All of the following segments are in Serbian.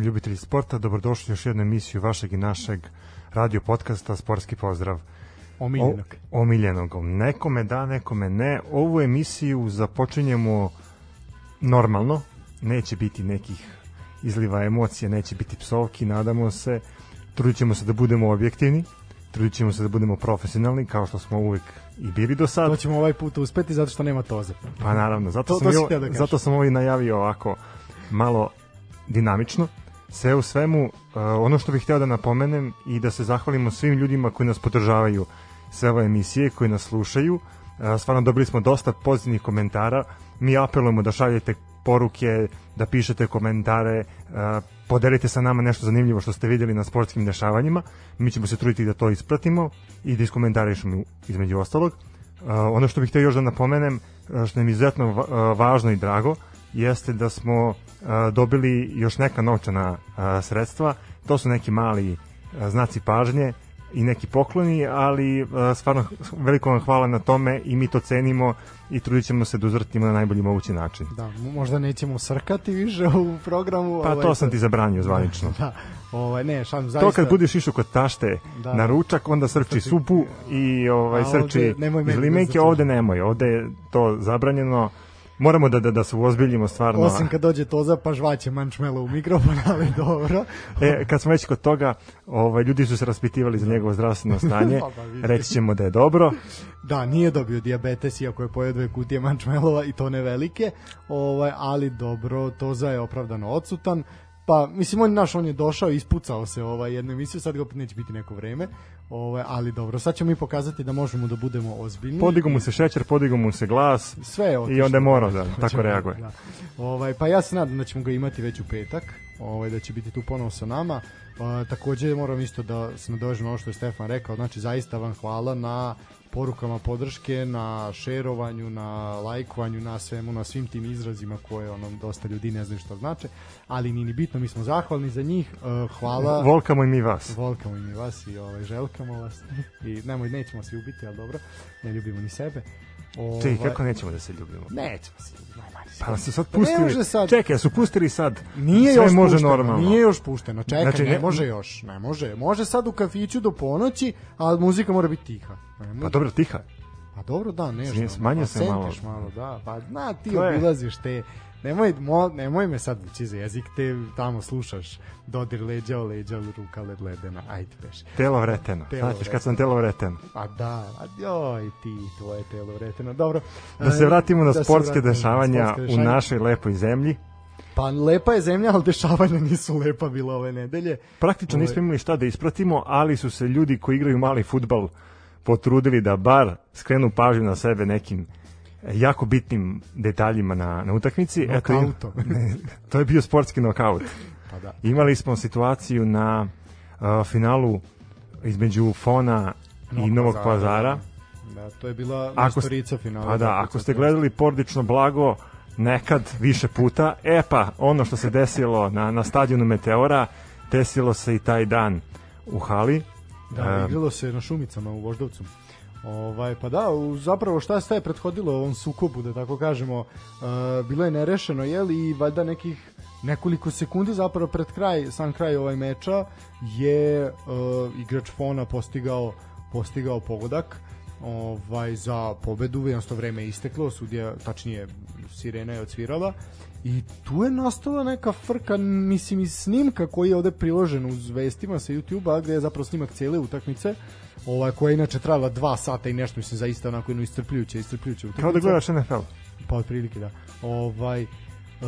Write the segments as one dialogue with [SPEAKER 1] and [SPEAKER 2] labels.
[SPEAKER 1] Poštovani ljubitelji sporta, dobrodošli u još jednu emisiju vašeg i našeg radio podcasta Sportski pozdrav.
[SPEAKER 2] Omiljenog.
[SPEAKER 1] O, omiljenog. Nekome da, nekome ne. Ovu emisiju započinjemo normalno. Neće biti nekih izliva emocija, neće biti psovki, nadamo se. Trudit ćemo se da budemo objektivni, trudit ćemo se da budemo profesionalni, kao što smo uvek i bili do sad.
[SPEAKER 2] To ćemo ovaj put uspeti zato što nema toze.
[SPEAKER 1] Pa naravno, zato, to, sam, to i, da zato sam ovaj najavio ovako malo dinamično. Sve u svemu, uh, ono što bih hteo da napomenem i da se zahvalimo svim ljudima koji nas podržavaju sve ove emisije, koji nas slušaju. Uh, stvarno dobili smo dosta pozitivnih komentara. Mi apelujemo da šaljete poruke, da pišete komentare, uh, podelite sa nama nešto zanimljivo što ste videli na sportskim dešavanjima. Mi ćemo se truditi da to ispratimo i da iskomentarišemo između ostalog. Ono što bih hteo još da napomenem, što je izuzetno važno i drago, jeste da smo dobili još neka novčana sredstva. To su neki mali znaci pažnje i neki pokloni, ali stvarno veliko vam hvala na tome i mi to cenimo i trudit ćemo se da uzvrtimo na najbolji mogući način.
[SPEAKER 2] Da, možda nećemo srkati više u programu.
[SPEAKER 1] Pa ovaj, to sam ti zabranio zvanično.
[SPEAKER 2] Da, ovaj, ne, šan,
[SPEAKER 1] zaista... To kad budeš išao kod tašte da. na ručak, onda srči supu i ovaj, srči limenke, da ovde nemoj, ovde je to zabranjeno moramo da, da, da se uozbiljimo stvarno.
[SPEAKER 2] Osim kad dođe Toza pa žvaće mančmelo u mikrofon, ali dobro.
[SPEAKER 1] e, kad smo već kod toga, ovaj, ljudi su se raspitivali za njegovo zdravstveno stanje, pa, reći ćemo da je dobro.
[SPEAKER 2] Da, nije dobio diabetes, iako je pojeo dve kutije mančmelova i to ne velike, ovaj, ali dobro, Toza je opravdano odsutan. Pa, mislim, on, naš, on je došao ispucao se ovaj, jednu emisiju, sad ga opet neće biti neko vreme, ovaj, ali dobro, sad ćemo mi pokazati da možemo da budemo ozbiljni.
[SPEAKER 1] Podigo mu se šećer, podigo mu se glas
[SPEAKER 2] Sve je
[SPEAKER 1] i onda je morao da tako reaguje. Da.
[SPEAKER 2] Ovaj, pa ja se nadam da ćemo ga imati već u petak, ovaj, da će biti tu ponovo sa nama. Pa, takođe moram isto da se nadovežem ono što je Stefan rekao, znači zaista vam hvala na porukama podrške, na šerovanju, na lajkovanju, na svemu, na svim tim izrazima koje onom dosta ljudi ne znaju što znače, ali ni ni bitno, mi smo zahvalni za njih. Uh, hvala.
[SPEAKER 1] Volkamo i mi vas.
[SPEAKER 2] Volkamo i mi vas i ovaj želkamo vas. I nemoj nećemo se ubiti, al dobro. Ne ljubimo ni sebe.
[SPEAKER 1] Ovaj... Čekaj, kako nećemo da se ljubimo?
[SPEAKER 2] Nećemo se ljubiti.
[SPEAKER 1] Pa su sad pustili. Ne sad. Čekaj, su pustili sad.
[SPEAKER 2] Nije Sve još može pušteno, normalno. Nije još pušteno. Čekaj, znači, ne, ne, može još. Ne može. Može sad u kafiću do ponoći, ali muzika mora biti tiha.
[SPEAKER 1] Pa dobro, tiha.
[SPEAKER 2] Pa dobro, da, ne.
[SPEAKER 1] Smanje pa se malo.
[SPEAKER 2] malo. da. Pa na ti obilaziš te nemoj, mo, nemoj me sad vući za jezik, te tamo slušaš dodir leđa o leđa, ruka led ledena, ajde peš.
[SPEAKER 1] Telo vreteno, telo znači kad sam telo vreteno.
[SPEAKER 2] A da, a joj ti, tvoje telo vreteno, dobro.
[SPEAKER 1] Da se vratimo na da sportske vratimo dešavanja sportske dešavanja. u našoj lepoj zemlji.
[SPEAKER 2] Pa lepa je zemlja, ali dešavanja nisu lepa bila ove nedelje.
[SPEAKER 1] Praktično ove... nismo imali šta da ispratimo, ali su se ljudi koji igraju mali futbal potrudili da bar skrenu pažnju na sebe nekim jako bitnim detaljima na, na utakmici.
[SPEAKER 2] Eto,
[SPEAKER 1] to je bio sportski nokaut.
[SPEAKER 2] Pa da.
[SPEAKER 1] Imali smo situaciju na uh, finalu između Fona Novog i Novog Pazara. pazara.
[SPEAKER 2] Da, to je bila ako, istorica finala.
[SPEAKER 1] Pa da, ako ste gledali porodično blago, nekad više puta, e pa, ono što se desilo na, na stadionu Meteora, desilo se i taj dan u hali.
[SPEAKER 2] Da, uh, igralo se na Šumicama u Voždovcu. Ovaj, pa da, zapravo šta se je prethodilo ovom sukobu, da tako kažemo, uh, bilo je nerešeno, jel, i valjda nekih nekoliko sekundi zapravo pred kraj, sam kraj ovaj meča je uh, igrač Fona postigao postigao pogodak ovaj za pobedu, jednostavno vreme je isteklo, sudija, tačnije sirena je odsvirala i tu je nastala neka frka, mislim, iz snimka koji je ovde priložen uz vestima sa YouTube-a, gde je zapravo snimak cele utakmice, ovaj, koja je inače trajala dva sata i nešto, mislim, zaista onako jedno iscrpljujuće, iscrpljujuće
[SPEAKER 1] utakmice. Kao da gledaš NFL.
[SPEAKER 2] Pa otprilike, da. Ovaj, Uh,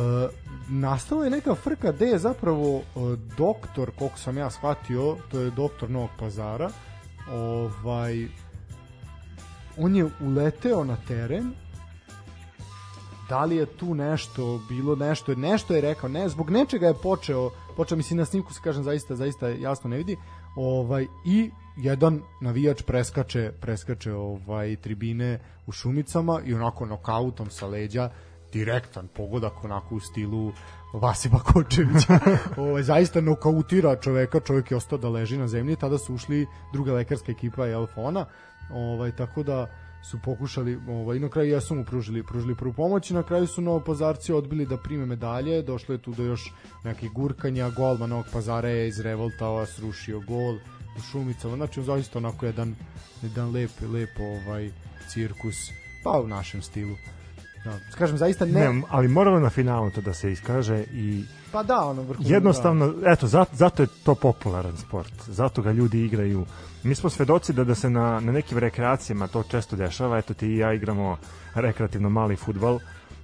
[SPEAKER 2] nastala je neka frka gde je zapravo uh, doktor, koliko sam ja shvatio, to je doktor Novog pazara, ovaj, on je uleteo na teren da li je tu nešto bilo nešto nešto je rekao ne zbog nečega je počeo počeo mislim na snimku se kažem zaista zaista jasno ne vidi ovaj i jedan navijač preskače preskače ovaj tribine u Šumicama i onako nokautom sa leđa direktan pogodak onako u stilu Vasiba Kočevića. ovaj zaista nokautira čoveka, čovjek je ostao da leži na zemlji, tada su ušli druga lekarska ekipa Elfona. Ovaj tako da su pokušali, ovaj, na kraju jesu mu pružili, pružili prvu pomoć i na kraju su Novopazarci odbili da prime medalje, došlo je tu do još nekih gurkanja, golman Novog Pazara je iz revoltao, srušio gol u Šumicama, znači zaista onako jedan, jedan lep, lep ovaj, cirkus, pa u našem stilu. Da, kažem, zaista ne...
[SPEAKER 1] ne ali moralo na finalu to da se iskaže i
[SPEAKER 2] pa da, ono vrhu,
[SPEAKER 1] jednostavno, da. eto, zato, zato je to popularan sport, zato ga ljudi igraju. Mi smo svedoci da da se na, na nekim rekreacijama to često dešava, eto ti i ja igramo rekreativno mali futbal,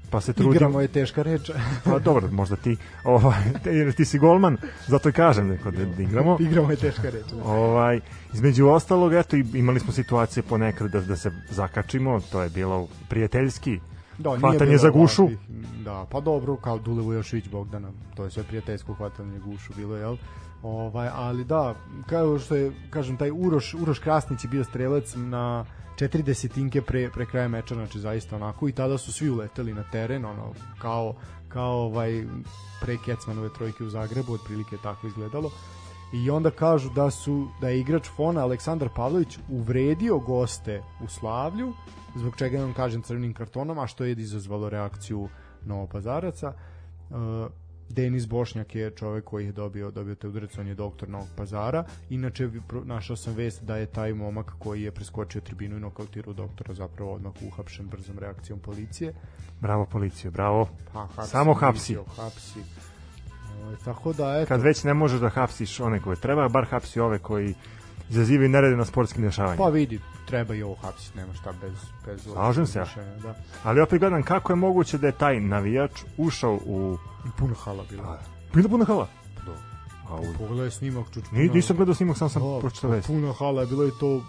[SPEAKER 1] pa se trudimo.
[SPEAKER 2] Igramo je teška reč.
[SPEAKER 1] pa dobro, možda ti, ovaj, ti, ti si golman, zato i kažem neko da, da igramo.
[SPEAKER 2] igramo je teška reč. Da.
[SPEAKER 1] Ovaj, između ostalog, eto, imali smo situacije ponekad da, da se zakačimo, to je bilo prijateljski, da, hvatanje za gušu. Ovakvih,
[SPEAKER 2] da, pa dobro, kao Dule Vujošvić Bogdana, to je sve prijateljsko hvatanje gušu bilo, jel? Ovaj, ali da, kao što je, kažem, taj Uroš, Uroš Krasnić je bio strelac na četiri desetinke pre, pre kraja meča, znači zaista onako i tada su svi uleteli na teren, ono, kao, kao ovaj, pre Kecmanove trojke u Zagrebu, otprilike tako izgledalo. I onda kažu da su da je igrač Fona Aleksandar Pavlović uvredio goste u Slavlju zbog čega vam kažem crvenim kartonom a što je izazvalo reakciju Novopazaraca. Uh, Denis Bošnjak je čovek koji je dobio dobio te udarac, on je doktor Novog Pazara. Inače našao sam vest da je taj momak koji je preskočio tribinu i nokautirao doktora zapravo odmah uhapšen brzom reakcijom policije.
[SPEAKER 1] Bravo policija, bravo. Pa, hapsi, Samo hapsi.
[SPEAKER 2] hapsi. E, tako da eto.
[SPEAKER 1] Kad već ne možeš da hapsiš one koje treba, bar hapsi ove koji izazivaju nerede na sportskim dešavanjima.
[SPEAKER 2] Pa vidi, treba i ovo hapsiti, nema šta bez bez
[SPEAKER 1] Slažem se. Da. Ali opet gledam kako je moguće da je taj navijač ušao u
[SPEAKER 2] I puno hala bilo. A,
[SPEAKER 1] bilo puno hala.
[SPEAKER 2] Da. A u... Pogledaj snimak, čuč.
[SPEAKER 1] Ni, nisam gledao snimak, sam sam da, pročitao vest.
[SPEAKER 2] Puno hala, bilo je to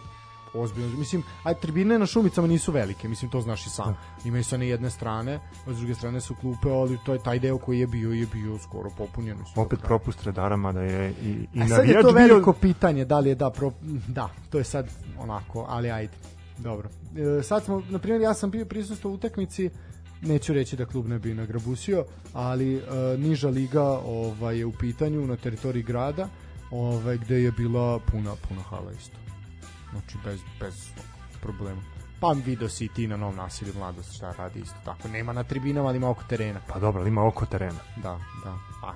[SPEAKER 2] ozbiljno. Mislim, aj tribine na Šumicama nisu velike, mislim to znaš i sam. Da. Imaju sa ne jedne strane, a s druge strane su klupe, ali to je taj deo koji je bio je bio skoro popunjen.
[SPEAKER 1] Opet propust redara, mada je i, i
[SPEAKER 2] a sad je to veliko bio... pitanje, da li je da, pro... da, to je sad onako, ali ajde. Dobro. E, sad smo, na primjer, ja sam bio prisustvo u utakmici, neću reći da klub ne bi nagrabusio, ali e, niža liga ovaj, je u pitanju na teritoriji grada, ovaj, gde je bila puna, puna hala isto. Znači, bez, bez problema. Pa video si ti na novom nasilju mladost šta radi isto tako. Nema na tribinama, ali ima oko terena.
[SPEAKER 1] Pa dobro, ali ima oko terena.
[SPEAKER 2] Da, da. Pa.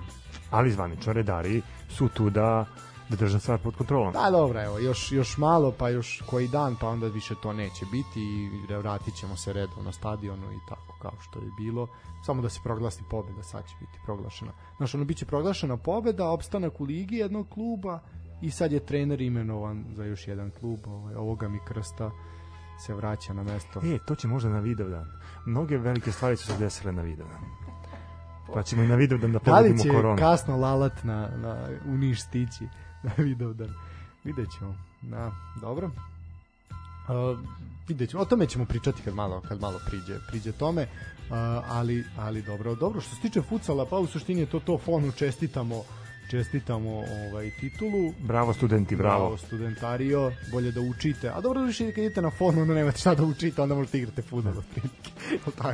[SPEAKER 1] Ali zvanično redari su tu da da drže stvar pod kontrolom.
[SPEAKER 2] Da, dobro, evo, još, još malo, pa još koji dan, pa onda više to neće biti i vratit ćemo se redom na stadionu i tako kao što je bilo. Samo da se proglasi pobeda, sad će biti proglašena. Znaš, ono biće proglašena pobeda, opstanak u ligi jednog kluba i sad je trener imenovan za još jedan klub, ovaj, ovoga mi krsta se vraća na mesto.
[SPEAKER 1] E, to će možda na video dan. Mnoge velike stvari su se desile na video dan. Pa ćemo i na video dan da pobedimo koronu. Da li će
[SPEAKER 2] kasno lalat na, na, u Niš stići na video dan? Vidjet ćemo. Da, dobro. Uh, vidjet ćemo. O tome ćemo pričati kad malo, kad malo priđe, priđe tome. Uh, ali, ali dobro. Dobro, što se tiče futsala, pa u suštini je to to fonu čestitamo čestitamo ovaj titulu.
[SPEAKER 1] Bravo studenti, bravo. Bravo
[SPEAKER 2] studentario, bolje da učite. A dobro više kad idete na fonu, onda nemate šta da učite, onda možete igrate fudbal.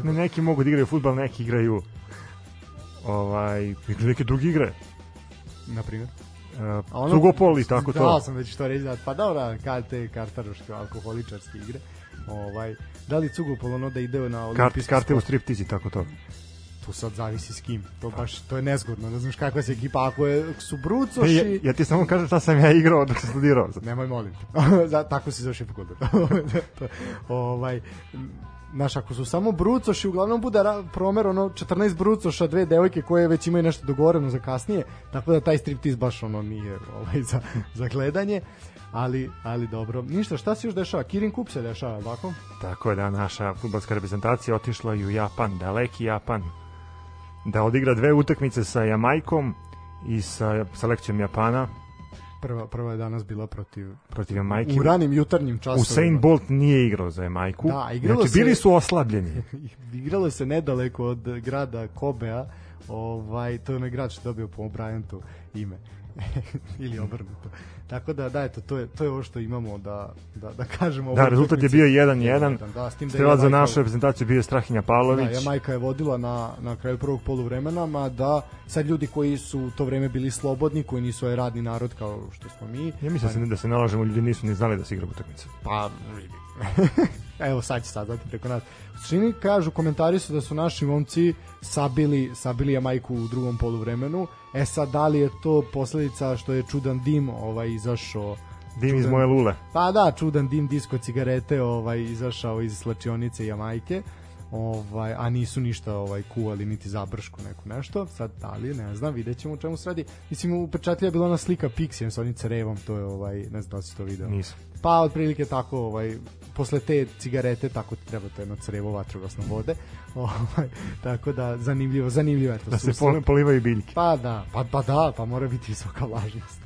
[SPEAKER 1] Ne, neki mogu da igraju fudbal, neki igraju ovaj, neke druge igre.
[SPEAKER 2] Na primjer?
[SPEAKER 1] Uh, ono, Cugopol i tako to.
[SPEAKER 2] Da, sam već što reći, da, pa dobro, kad te kartaroške, alkoholičarske igre. Ovaj, da li Cugopol ono da ide na olimpijski
[SPEAKER 1] Kart, Karte u striptizi, tako to
[SPEAKER 2] tu sad zavisi s kim. To baš to je nezgodno. Ne znaš kakva se ekipa ako je su Brucoši.
[SPEAKER 1] Ja, ja ti samo kažem šta sam ja igrao dok sam studirao.
[SPEAKER 2] Nemoj molim te. Za, tako si završio fakultet. ovaj Znaš, ako su samo brucoši, uglavnom bude promer ono 14 brucoša, dve devojke koje već imaju nešto dogovoreno za kasnije, tako da taj striptiz baš ono nije ovaj, za, za gledanje ali, ali dobro. Ništa, šta se još dešava? Kirin Kup se dešava, tako?
[SPEAKER 1] Tako je da naša futbolska reprezentacija otišla i u Japan, daleki Japan, da odigra dve utakmice sa Jamajkom i sa selekcijom Japana.
[SPEAKER 2] Prva, prva je danas bila protiv
[SPEAKER 1] protiv Jamajke.
[SPEAKER 2] U ranim jutarnjim časovima.
[SPEAKER 1] Usain Bolt nije igrao za Jamajku. Da, igralo znači, se, bili su oslabljeni.
[SPEAKER 2] igralo se nedaleko od grada Kobea. Ovaj, to je onaj grad što dobio po Bryantu ime. ili obrnuto. Tako da da eto to je to je ovo što imamo da da da kažemo
[SPEAKER 1] Da, rezultat je bio 1-1. Da, s tim da je za našu reprezentaciju bio Strahinja Pavlović.
[SPEAKER 2] Da, Jamajka je vodila na na kraju prvog poluvremena, ma da sad ljudi koji su u to vreme bili slobodni, koji nisu ovaj radni narod kao što smo mi.
[SPEAKER 1] Ja mislim da se da se nalažemo ljudi nisu ni znali da se igra utakmica.
[SPEAKER 2] Pa vidi. evo sad će saznati preko nas. U suštini kažu, komentari su da su naši momci sabili, sabili Jamajku u drugom poluvremenu. E sad, da li je to posledica što je čudan dim ovaj izašao
[SPEAKER 1] Dim čudan, iz moje lule.
[SPEAKER 2] Pa da, čudan dim disko cigarete ovaj izašao iz slačionice Jamajke ovaj, a nisu ništa ovaj kuvali niti zabršku neku nešto. Sad da li, ne znam, videćemo u čemu se radi. Mislim u pečatlja je bila ona slika Pixiem sa onim cerevom, to je ovaj ne znam da si to video.
[SPEAKER 1] Nisam.
[SPEAKER 2] Pa otprilike tako ovaj posle te cigarete tako ti treba to jedno crevo vatrogasno vode. Ovaj tako da zanimljivo, zanimljivo je to.
[SPEAKER 1] Da se polivaju biljke.
[SPEAKER 2] Pa da, pa, pa da, pa mora biti visoka vlažnost.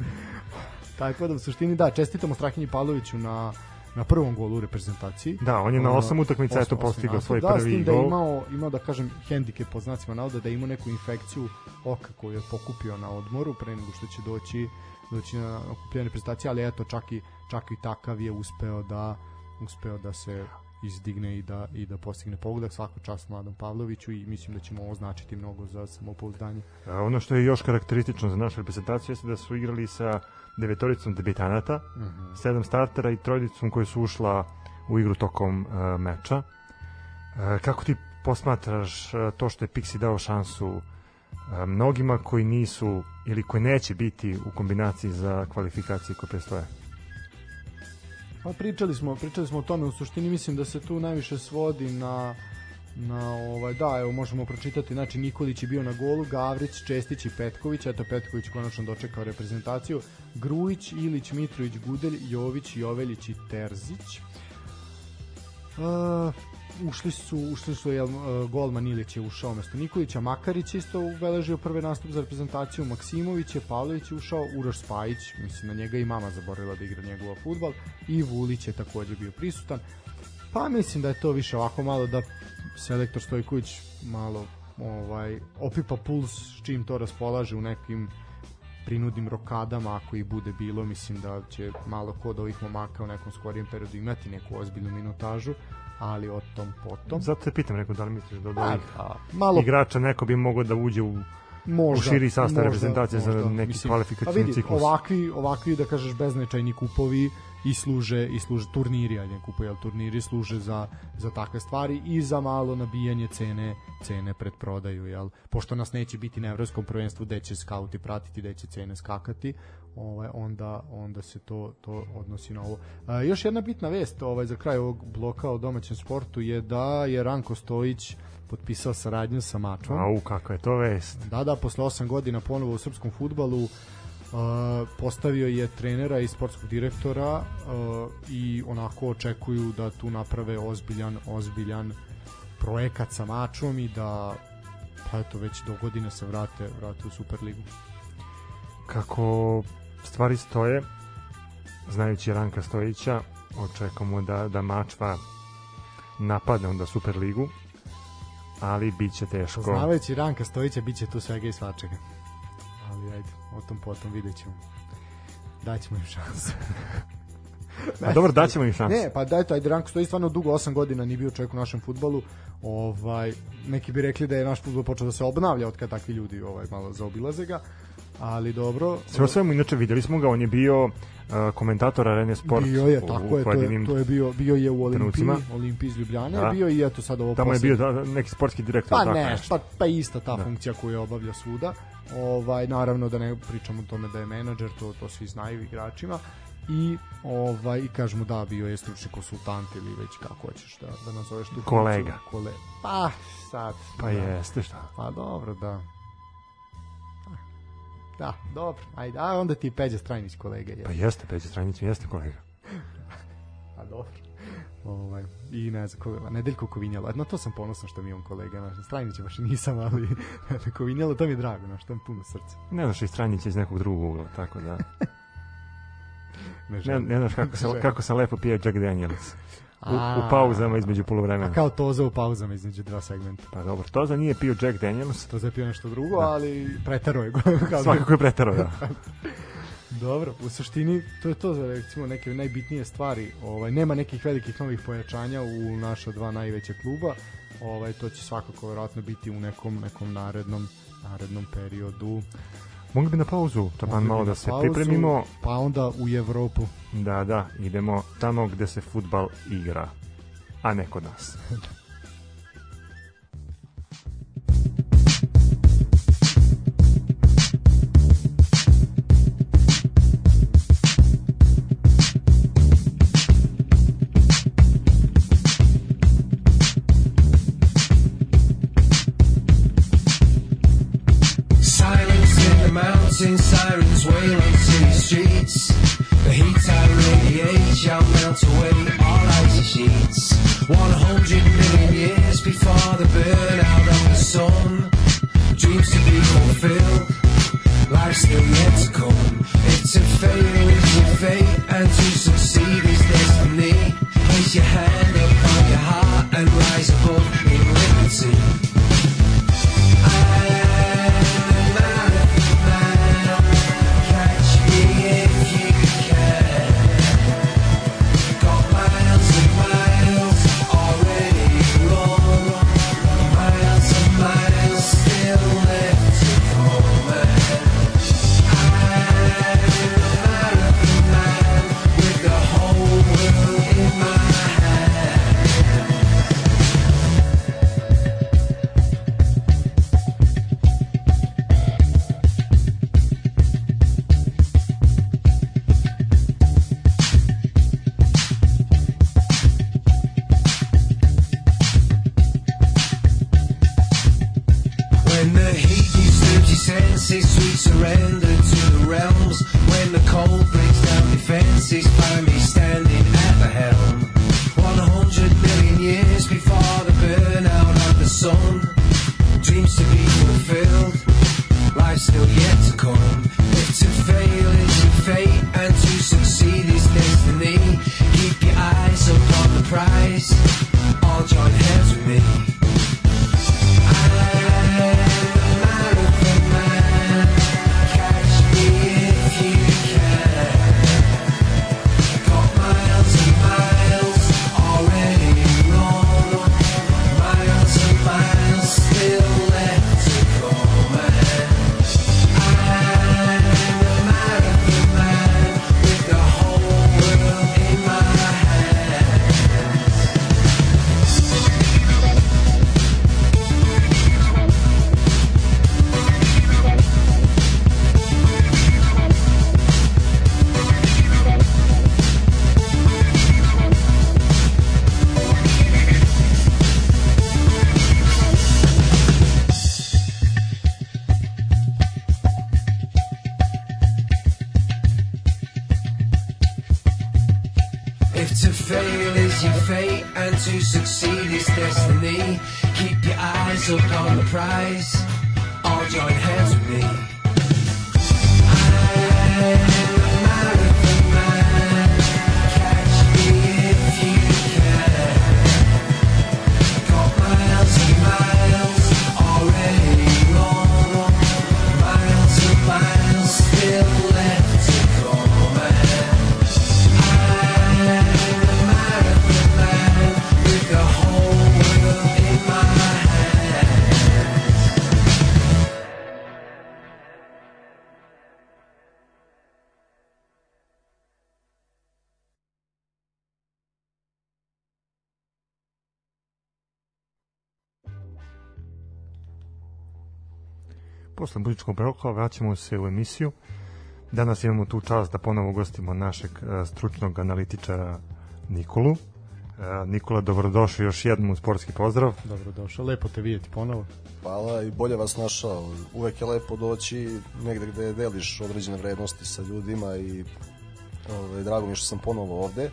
[SPEAKER 2] tako da u suštini da, čestitamo Strahinji Pavloviću na na prvom golu u reprezentaciji.
[SPEAKER 1] Da, on je na osam utakmica eto postigao svoj da, prvi
[SPEAKER 2] da
[SPEAKER 1] gol. Da,
[SPEAKER 2] imao, imao da kažem hendike po znacima navoda da je imao neku infekciju oka koju je pokupio na odmoru pre nego što će doći doći na okupljanje reprezentacije, ali eto čak i čak i takav je uspeo da uspeo da se izdigne i da i da postigne pogodak svaka čast Mladan Pavloviću i mislim da ćemo ovo značiti mnogo za samopouzdanje.
[SPEAKER 1] A ono što je još karakteristično za našu reprezentaciju jeste da su igrali sa devetoricom debitanata, uh mhm. -huh. sedam startera i trojicom koji su ušla u igru tokom uh, meča. Uh, kako ti posmatraš uh, to što je Pixi dao šansu uh, mnogima koji nisu ili koji neće biti u kombinaciji za kvalifikacije koje prestoje?
[SPEAKER 2] Pa pričali smo, pričali smo o tome, u suštini mislim da se tu najviše svodi na na ovaj da evo možemo pročitati znači Nikolić je bio na golu Gavrić Čestić i Petković eto Petković konačno dočekao reprezentaciju Grujić Ilić Mitrović Gudelj Jović Joveljić i Terzić. Uh, ušli su ušli su jel, uh, golman Ilić je ušao umesto Nikolića Makarić isto ubeležio prvi nastup za reprezentaciju Maksimović je Pavlović je ušao Uroš Spajić mislim na njega i mama zaboravila da igra njegov fudbal i Vulić je takođe bio prisutan. Pa mislim da je to više ovako malo da selektor Stojković malo ovaj opipa puls s čim to raspolaže u nekim prinudnim rokadama ako i bude bilo mislim da će malo kod ovih momaka u nekom skorijem periodu imati neku ozbiljnu minutažu ali o tom potom.
[SPEAKER 1] Zato te pitam neko da li misliš da od ovih a, malo igrača neko bi mogao da uđe u možda, u širi sastav reprezentacije za neki kvalifikacijni
[SPEAKER 2] pa
[SPEAKER 1] ciklus?
[SPEAKER 2] ovakvi, ovakvi da kažeš beznačajni kupovi i služe i služe turniri, ajde kupuju al turniri služe za za takve stvari i za malo nabijanje cene cene pred prodaju, jel? Pošto nas neće biti na evropskom prvenstvu gde će skauti pratiti, gde će cene skakati, ovaj onda onda se to to odnosi na ovo. A, još jedna bitna vest ovaj za kraj ovog bloka o domaćem sportu je da je Ranko Stojić potpisao saradnju sa Mačvom.
[SPEAKER 1] Au, kakva je to vest.
[SPEAKER 2] Da, da, posle 8 godina ponovo u srpskom futbalu postavio je trenera i sportskog direktora uh, i onako očekuju da tu naprave ozbiljan ozbiljan projekat sa mačom i da pa eto već do godine se vrate vrate u Superligu.
[SPEAKER 1] Kako stvari stoje, znajući Ranka Stojića, očekujemo da, da Mačva napadne onda Superligu, ali bit će teško.
[SPEAKER 2] Znavajući Ranka Stojića, bit će tu svega i svačega. Ali ajde o tom potom vidjet ćemo. Daćemo im šansu.
[SPEAKER 1] A dobro, daćemo im šansu.
[SPEAKER 2] Ne, pa daj ajde Ranko stoji stvarno dugo, 8 godina nije bio čovjek u našem futbalu. Ovaj, neki bi rekli da je naš futbol počeo da se obnavlja od kad takvi ljudi ovaj, malo zaobilaze ga ali dobro.
[SPEAKER 1] Sve o svemu, inače videli smo ga, on je bio uh, komentator Arene Sport.
[SPEAKER 2] Bio je, tako je, to je, to je bio, bio je u Olimpiji, Olimpiji iz Ljubljane, da. bio i eto sad ovo
[SPEAKER 1] Tamo posle... je bio da, neki sportski direktor.
[SPEAKER 2] Pa ne, pa, pa ista ta da. funkcija koju je obavlja svuda. Ovaj, naravno da ne pričamo o tome da je menadžer, to, to svi znaju igračima i ovaj i kažemo da bio je stručni konsultant ili već kako hoćeš da da nazoveš tu
[SPEAKER 1] kolega
[SPEAKER 2] kole pa sad
[SPEAKER 1] pa da. jeste šta
[SPEAKER 2] pa dobro da Da, dobro. Ajde, a onda ti Peđa Strajnić kolega je.
[SPEAKER 1] Pa jeste Peđa Strajnić, jeste kolega.
[SPEAKER 2] a dobro. Ovaj, I ne znam, koga, Nedeljko Kovinjalo. Na to sam ponosan što mi je on kolega. Znaš, Strajnića baš nisam, ali Kovinjalo, to mi je drago, znaš, to mi puno srce.
[SPEAKER 1] Ne znaš i Strajnića iz nekog drugog ugla, tako da... ne, ne, ne znaš kako se, kako se lepo pije Jack Daniels. U, u pauzama između polovremena.
[SPEAKER 2] A kao Toza u pauzama između dva segmenta.
[SPEAKER 1] Pa dobro, Toza nije pio Jack Daniels.
[SPEAKER 2] Toza je pio nešto drugo, da. ali pretero je.
[SPEAKER 1] Svakako je pretero, da.
[SPEAKER 2] Dobro, u suštini to je to za recimo neke najbitnije stvari. Ovaj nema nekih velikih novih pojačanja u naša dva najveća kluba. Ovaj to će svakako verovatno biti u nekom nekom narednom narednom periodu.
[SPEAKER 1] Mogli bi na pauzu, taman malo da se pauzu, pripremimo.
[SPEAKER 2] Pa onda u Evropu.
[SPEAKER 1] Da, da, idemo tamo gde se futbal igra.
[SPEAKER 3] a ne kod nas. bloka vraćamo se u emisiju. Danas imamo tu čast da ponovo gostimo našeg uh, stručnog analitičara Nikolu. Uh, Nikola, dobrodošao još jednom u sportski pozdrav.
[SPEAKER 2] Dobrodošao, lepo te vidjeti ponovo.
[SPEAKER 4] Hvala i bolje vas našao. Uvek je lepo doći negde gde deliš određene vrednosti sa ljudima i ovaj, drago mi što sam ponovo ovde.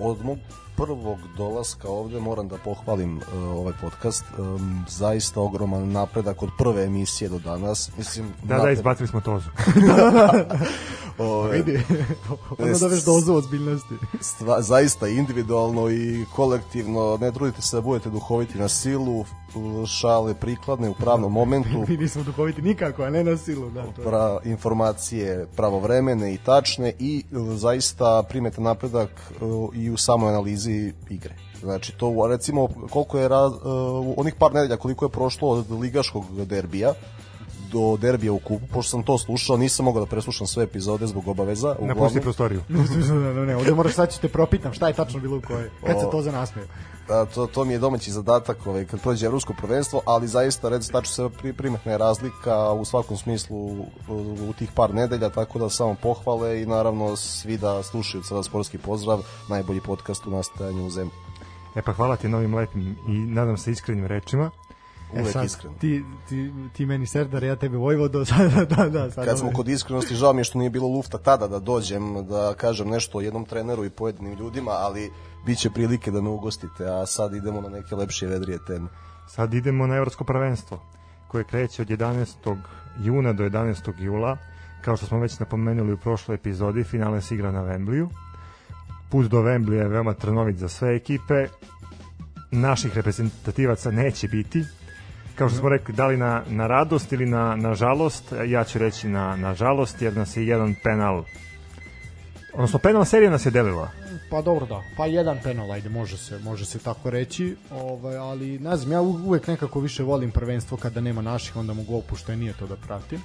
[SPEAKER 4] Od mog prvog dolaska ovde moram da pohvalim uh, ovaj podcast. Um, zaista ogroman napredak od prve emisije do danas. Mislim,
[SPEAKER 3] da, napred... da, izbacili smo tozu.
[SPEAKER 2] Ove, vidi, onda da veš dozu ozbiljnosti.
[SPEAKER 4] Stva, zaista individualno i kolektivno, ne trudite se da budete duhoviti na silu, šale prikladne u pravnom momentu.
[SPEAKER 2] Mi nismo duhoviti nikako, a ne na silu. Da, to
[SPEAKER 4] pra, informacije pravovremene i tačne i zaista primete napredak i u samoj analizi igre. Znači to recimo koliko je raz, uh, onih par nedelja koliko je prošlo od ligaškog derbija do derbija u kupu, pošto sam to slušao, nisam mogao da preslušam sve epizode zbog obaveza.
[SPEAKER 1] Napusti prostoriju.
[SPEAKER 2] ne, ne, ne, ovde moraš sad ću te propitam šta je tačno bilo u kojoj. Kad se to za nasmeju?
[SPEAKER 4] A, to, to mi je domaći zadatak ovaj, kad prođe evropsko prvenstvo, ali zaista red staču se pri, primetna je razlika u svakom smislu u, u, tih par nedelja, tako da samo pohvale i naravno svi da slušaju sada sportski pozdrav, najbolji podcast u nastajanju u zemlji.
[SPEAKER 1] E pa hvala ti novim lepim i nadam se iskrenim rečima.
[SPEAKER 4] E Uvek e sad, iskreno.
[SPEAKER 2] Ti, ti, ti meni Serdar, ja tebe Vojvodo. da, da, da, sad
[SPEAKER 4] Kad smo kod iskrenosti, žao mi je što nije bilo lufta tada da dođem, da kažem nešto o jednom treneru i pojedinim ljudima, ali bit će prilike da me ugostite, a sad idemo na neke lepše vedrije teme.
[SPEAKER 1] Sad idemo na Evropsko prvenstvo, koje kreće od 11. juna do 11. jula. Kao što smo već napomenuli u prošloj epizodi, finale se igra na Wembleyu. Put do Wembleya je veoma trnovit za sve ekipe. Naših reprezentativaca neće biti, kao što smo rekli, da li na, na radost ili na, na žalost, ja ću reći na, na žalost, jer nas je jedan penal odnosno penal serija nas je delila.
[SPEAKER 2] Pa dobro da, pa jedan penal, ajde, može se, može se tako reći, ovaj, ali ne znam, ja uvek nekako više volim prvenstvo kada nema naših, onda mogu opuštenije to da pratim.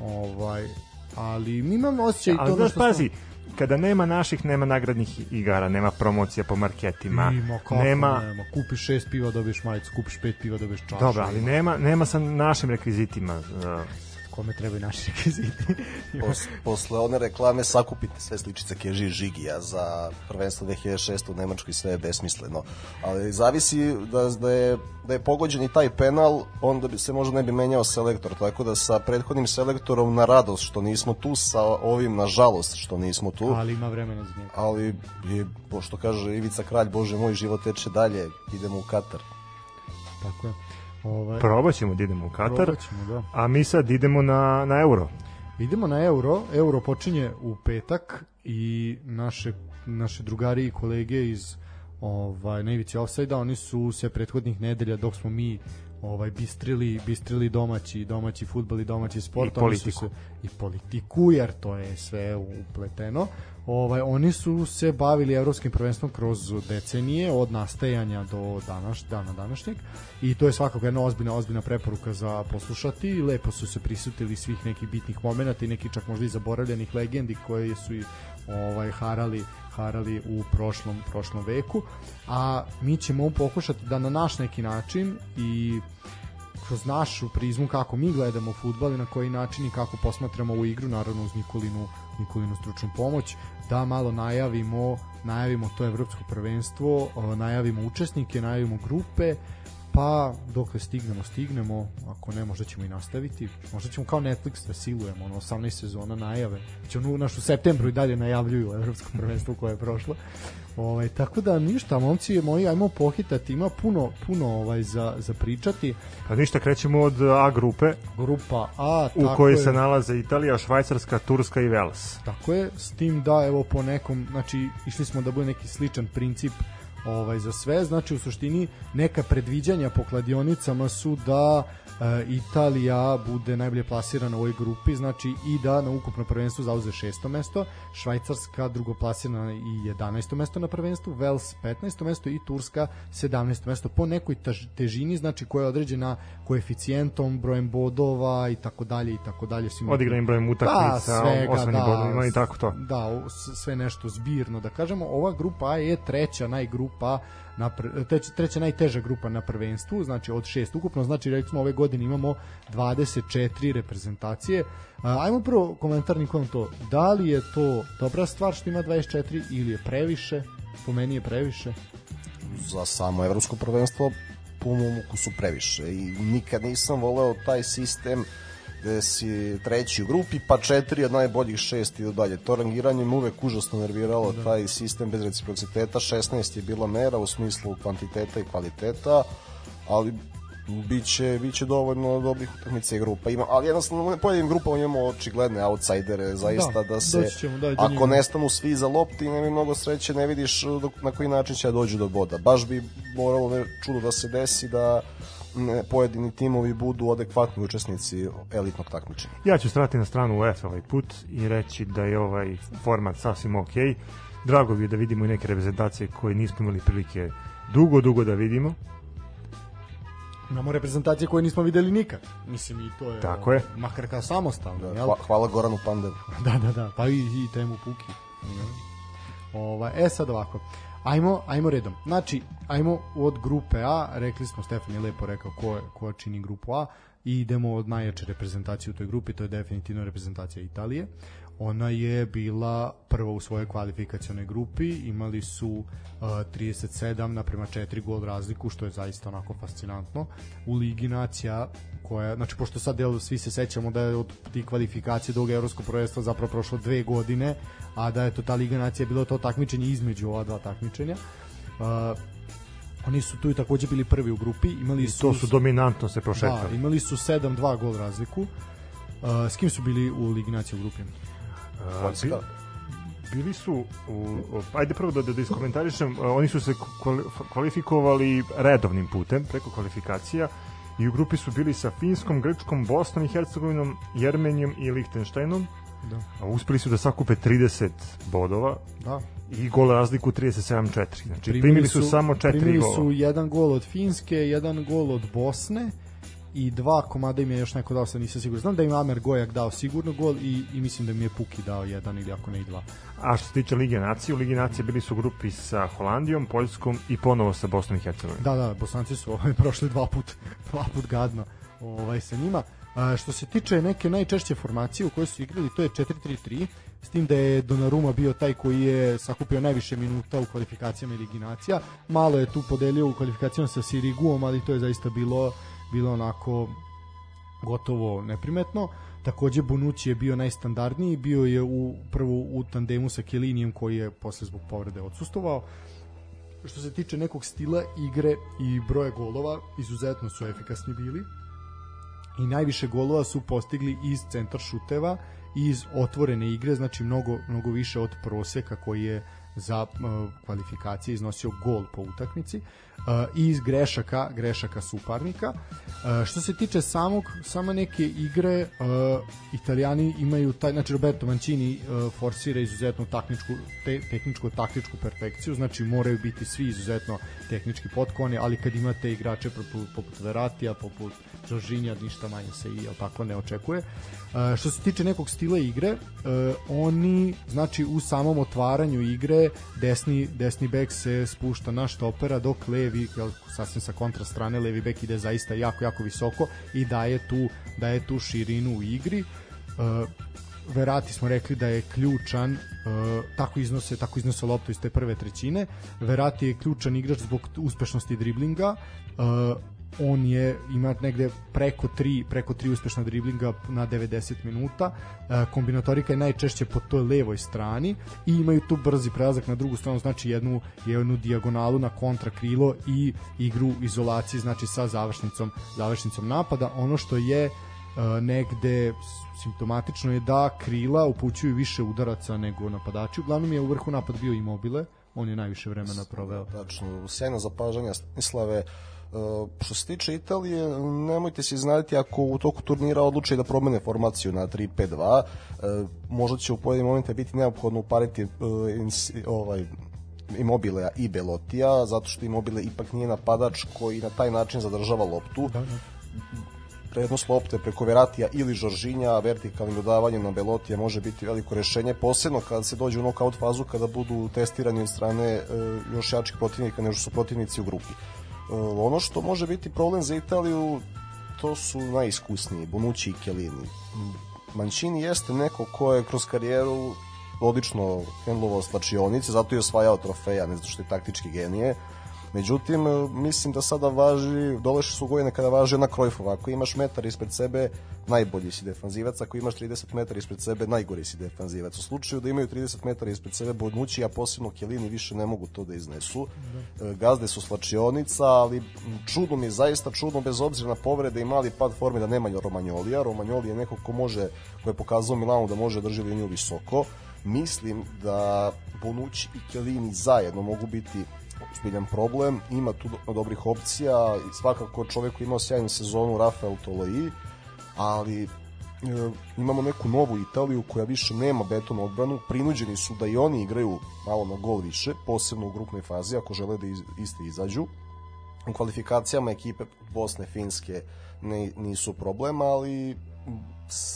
[SPEAKER 2] Ovaj, ali mi imamo osjećaj
[SPEAKER 1] ja, to znaš, pazi, smo kada nema naših, nema nagradnih igara, nema promocija po marketima.
[SPEAKER 2] Ima, kako nema... nema. Kupiš šest piva, dobiješ majicu, kupiš pet piva, dobiješ čašu.
[SPEAKER 1] Dobro, ali nema, nema sa našim rekvizitima. Uh,
[SPEAKER 2] kome trebaju naši rekviziti.
[SPEAKER 4] Pos, posle one reklame sakupite sve sličice Keži Žigija za prvenstvo 2006 u Nemačkoj sve je besmisleno. Ali zavisi da, da, je, da je pogođen i taj penal, onda bi se možda ne bi menjao selektor, tako da sa prethodnim selektorom na radost što nismo tu, sa ovim na žalost što nismo tu.
[SPEAKER 2] Ali ima vremena za njega.
[SPEAKER 4] Ali je, pošto kaže Ivica Kralj, Bože moj, život teče dalje, idemo u Katar.
[SPEAKER 2] Tako je.
[SPEAKER 1] Ovaj, Probat ćemo da idemo u Katar,
[SPEAKER 2] da.
[SPEAKER 1] a mi sad idemo na, na euro.
[SPEAKER 2] Idemo na euro, euro počinje u petak i naše, naše drugari i kolege iz ovaj, na ivici offside oni su se prethodnih nedelja dok smo mi ovaj bistrili bistrili domaći domaći fudbal i domaći sport
[SPEAKER 1] i politiku.
[SPEAKER 2] se, i politiku jer to je sve upleteno ovaj oni su se bavili evropskim prvenstvom kroz decenije od nastajanja do danas dana današnjeg. I to je svakako jedna ozbiljna ozbiljna preporuka za poslušati. Lepo su se prisutili svih nekih bitnih momenata i neki čak možda i zaboravljenih legendi koje su i ovaj harali harali u prošlom prošlom veku. A mi ćemo pokušati da na naš neki način i kroz našu prizmu kako mi gledamo fudbal i na koji način i kako posmatramo ovu igru naravno uz Nikolinu Nikolinu stručnu pomoć da malo najavimo najavimo to evropsko prvenstvo najavimo učesnike najavimo grupe pa dokle stignemo, stignemo, ako ne, možda ćemo i nastaviti, možda ćemo kao Netflix da silujemo, ono, 18 sezona najave, će ono, naš u septembru i dalje najavljuju evropsko prvenstvo koje je prošlo, ovaj, tako da ništa, momci moji, ajmo pohitati, ima puno, puno ovaj, za, za pričati.
[SPEAKER 1] Pa ništa, krećemo od A grupe,
[SPEAKER 2] grupa A,
[SPEAKER 1] u kojoj je. se nalaze Italija, Švajcarska, Turska i Vels.
[SPEAKER 2] Tako je, s tim da, evo, po nekom, znači, išli smo da bude neki sličan princip ovaj za sve znači u suštini neka predviđanja po kladionicama su da Italija bude najbolje plasirana u ovoj grupi znači i da na ukupno prvenstvu zauze šesto mesto Švajcarska drugoplasirana i 11. mesto na prvenstvu Vels 15. mesto i Turska 17. mesto po nekoj težini znači koja je određena koeficijentom brojem bodova i tako dalje i tako dalje
[SPEAKER 1] svim odigranim brojem utakmica da, svega, da, bodovima i tako to
[SPEAKER 2] da sve nešto zbirno da kažemo ova grupa A je treća najgrupa grupa na treća, treća najteža grupa na prvenstvu, znači od šest ukupno, znači recimo ove godine imamo 24 reprezentacije. Ajmo prvo komentar Nikolom to, da li je to dobra stvar što ima 24 ili je previše? Po meni je previše.
[SPEAKER 4] Za samo evropsko prvenstvo po mom ukusu previše i nikad nisam voleo taj sistem gde si treći u grupi, pa četiri od najboljih šest i dalje. To rangiranje mu uvek užasno nerviralo da. taj sistem bez reciprociteta. 16 je bila mera u smislu kvantiteta i kvaliteta, ali biće biće dovoljno dobrih utakmica i grupa ima ali jednostavno u pojedinim grupama imamo očigledne outsidere zaista da, da se ćemo, da, ako njima. nestanu svi za lopti nema mnogo sreće ne vidiš na koji način će da dođu do boda baš bi moralo čudo da se desi da pojedini timovi budu adekvatni učesnici elitnog takmičenja.
[SPEAKER 1] Ja ću strati na stranu UEFA ovaj put i reći da je ovaj format sasvim ok. Drago bi je da vidimo i neke reprezentacije koje nismo imali prilike dugo, dugo da vidimo.
[SPEAKER 2] Imamo reprezentacije koje nismo videli nikad. Mislim i to je
[SPEAKER 1] Tako je.
[SPEAKER 2] makar kao samostalno,
[SPEAKER 4] Da,
[SPEAKER 2] jel?
[SPEAKER 4] hva- hvala Goranu Pandevu.
[SPEAKER 2] Da, da, da, pa i, i temu Puki. Ova, e sad ovako. Ajmo, ajmo redom. Znači, ajmo od grupe A, rekli smo, Stefan je lepo rekao ko, ko čini grupu A i idemo od najjače reprezentacije u toj grupi, to je definitivno reprezentacija Italije. Ona je bila prva u svojoj kvalifikacionoj grupi, imali su uh, 37 naprema 4 gol razliku, što je zaista onako fascinantno. U Ligi nacija koja, znači pošto sad jel, svi se sećamo da je od tih kvalifikacija do evropskog prvenstva zapravo prošlo dve godine, a da je to ta Liga nacija bilo to takmičenje između ova dva takmičenja. Uh, oni su tu i takođe bili prvi u grupi, imali
[SPEAKER 1] I
[SPEAKER 2] su
[SPEAKER 1] to su dominantno se
[SPEAKER 2] da,
[SPEAKER 1] prošetali.
[SPEAKER 2] imali su 7-2 gol razliku. Uh, s kim su bili u Ligi nacija u grupi?
[SPEAKER 4] Poljska.
[SPEAKER 1] bi- bili su u, ajde prvo da, da, da iskomentarišem oni su se kvali- kvalifikovali redovnim putem preko kvalifikacija i u grupi su bili sa Finskom, Grčkom, Bosnom i Hercegovinom, Jermenijom i Lichtensteinom
[SPEAKER 2] Da.
[SPEAKER 1] a uspeli su da sakupe 30 bodova
[SPEAKER 2] Da.
[SPEAKER 1] i gol razliku 37-4 znači primili, su, samo 4
[SPEAKER 2] primili
[SPEAKER 1] gola
[SPEAKER 2] su jedan gol od Finske, jedan gol od Bosne i dva komada im je još neko dao, sad nisam siguran. Znam da im Amer Gojak dao sigurno gol i, i mislim da mi je Puki dao jedan ili ako ne i dva.
[SPEAKER 1] a što se tiče Lige nacije u Ligi nacije bili su u grupi sa Holandijom, Poljskom i ponovo sa Bosnom i Hercegovinom
[SPEAKER 2] Da, da, Bosanci su ovaj, prošli dva put, dva put gadno ovaj, sa njima. A, što se tiče neke najčešće formacije u kojoj su igrali, to je 4-3-3, s tim da je Donnarumma bio taj koji je sakupio najviše minuta u kvalifikacijama i Ligi nacija. Malo je tu podelio u kvalifikacijama sa Siriguom, ali to je zaista bilo, bilo onako gotovo neprimetno. Takođe Bonucci je bio najstandardniji, bio je u prvo u tandemu sa Kelinijem koji je posle zbog povrede odsustovao. Što se tiče nekog stila igre i broja golova, izuzetno su efikasni bili. I najviše golova su postigli iz centar šuteva i iz otvorene igre, znači mnogo, mnogo više od proseka koji je za uh, kvalifikacije iznosio gol po utakmici i iz grešaka grešaka suparnika. Uh, što se tiče samog sama neke igre uh, italijani imaju taj znači Roberto Mancini uh, forsira izuzetnu taktičku te, tehničku taktičku perfekciju. Znači moraju biti svi izuzetno tehnički potkovani ali kad imate igrače poput, poput Veratija poput Jorginja ništa manje se i tako ne očekuje. Uh, što se tiče nekog stila igre uh, oni znači u samom otvaranju igre desni desni bek se spušta na štopera dok levi jel, sasvim sa kontra strane levi bek ide zaista jako jako visoko i daje tu daje tu širinu u igri. Uh, Verati smo rekli da je ključan uh, tako iznose tako iznose loptu iz te prve trećine. Verati je ključan igrač zbog uspešnosti driblinga. Uh, on je ima negde preko 3 preko 3 uspešna driblinga na 90 minuta. E, kombinatorika je najčešće po toj levoj strani i imaju tu brzi prelazak na drugu stranu, znači jednu jednu dijagonalu na kontra krilo i igru u izolaciji, znači sa završnicom završnicom napada. Ono što je e, negde simptomatično je da krila upućuju više udaraca nego napadači. Uglavnom je u vrhu napad bio Immobile, on je najviše vremena proveo.
[SPEAKER 4] Tačno, sjajno zapažanja Stanislave. Uh, što se tiče Italije, nemojte se iznaditi ako u toku turnira odluče da promene formaciju na 3-5-2. Uh, možda će u pojedinim momente biti neophodno upariti ins, ovaj, Immobilea i Belotija, zato što Immobile ipak nije napadač koji na taj način zadržava loptu.
[SPEAKER 2] Da, da.
[SPEAKER 4] prednost lopte preko Veratija ili Žoržinja, vertikalnim dodavanjem na Belotija može biti veliko rešenje, posebno kada se dođe u knockout fazu, kada budu testirani od strane e, još jačih protivnika nego što su protivnici u grupi. E, ono što može biti problem za Italiju, to su najiskusniji, Bonucci i Chiellini. Mancini jeste neko ko je kroz karijeru odlično hendlovao slačionice, zato je osvajao trofeja, ne zato što je taktički genije. Međutim, e, mislim da sada važi, doleše su godine kada važi ona Krojfova. Ako imaš metar ispred sebe, najbolji si defanzivac. Ako imaš 30 metara ispred sebe, najgori si defanzivac. U slučaju da imaju 30 metara ispred sebe, Bonucci, a posebno Kelini više ne mogu to da iznesu. E, Gazde su slačionica, ali čudno mi je, zaista čudno, bez obzira na povrede i mali pad forme da nema Romagnolija. Romagnoli je neko ko može, ko je pokazao Milanu da može drži liniju visoko. Mislim da Bonucci i Kelini zajedno mogu biti ozbiljan problem, ima tu do- dobrih opcija i svakako čovek koji imao sjajnu sezonu Rafael Toloi, ali e, imamo neku novu Italiju koja više nema beton odbranu, prinuđeni su da i oni igraju malo na gol više, posebno u grupnoj fazi ako žele da iz, iste izađu. u kvalifikacijama ekipe Bosne, Finske ne, nisu problem, ali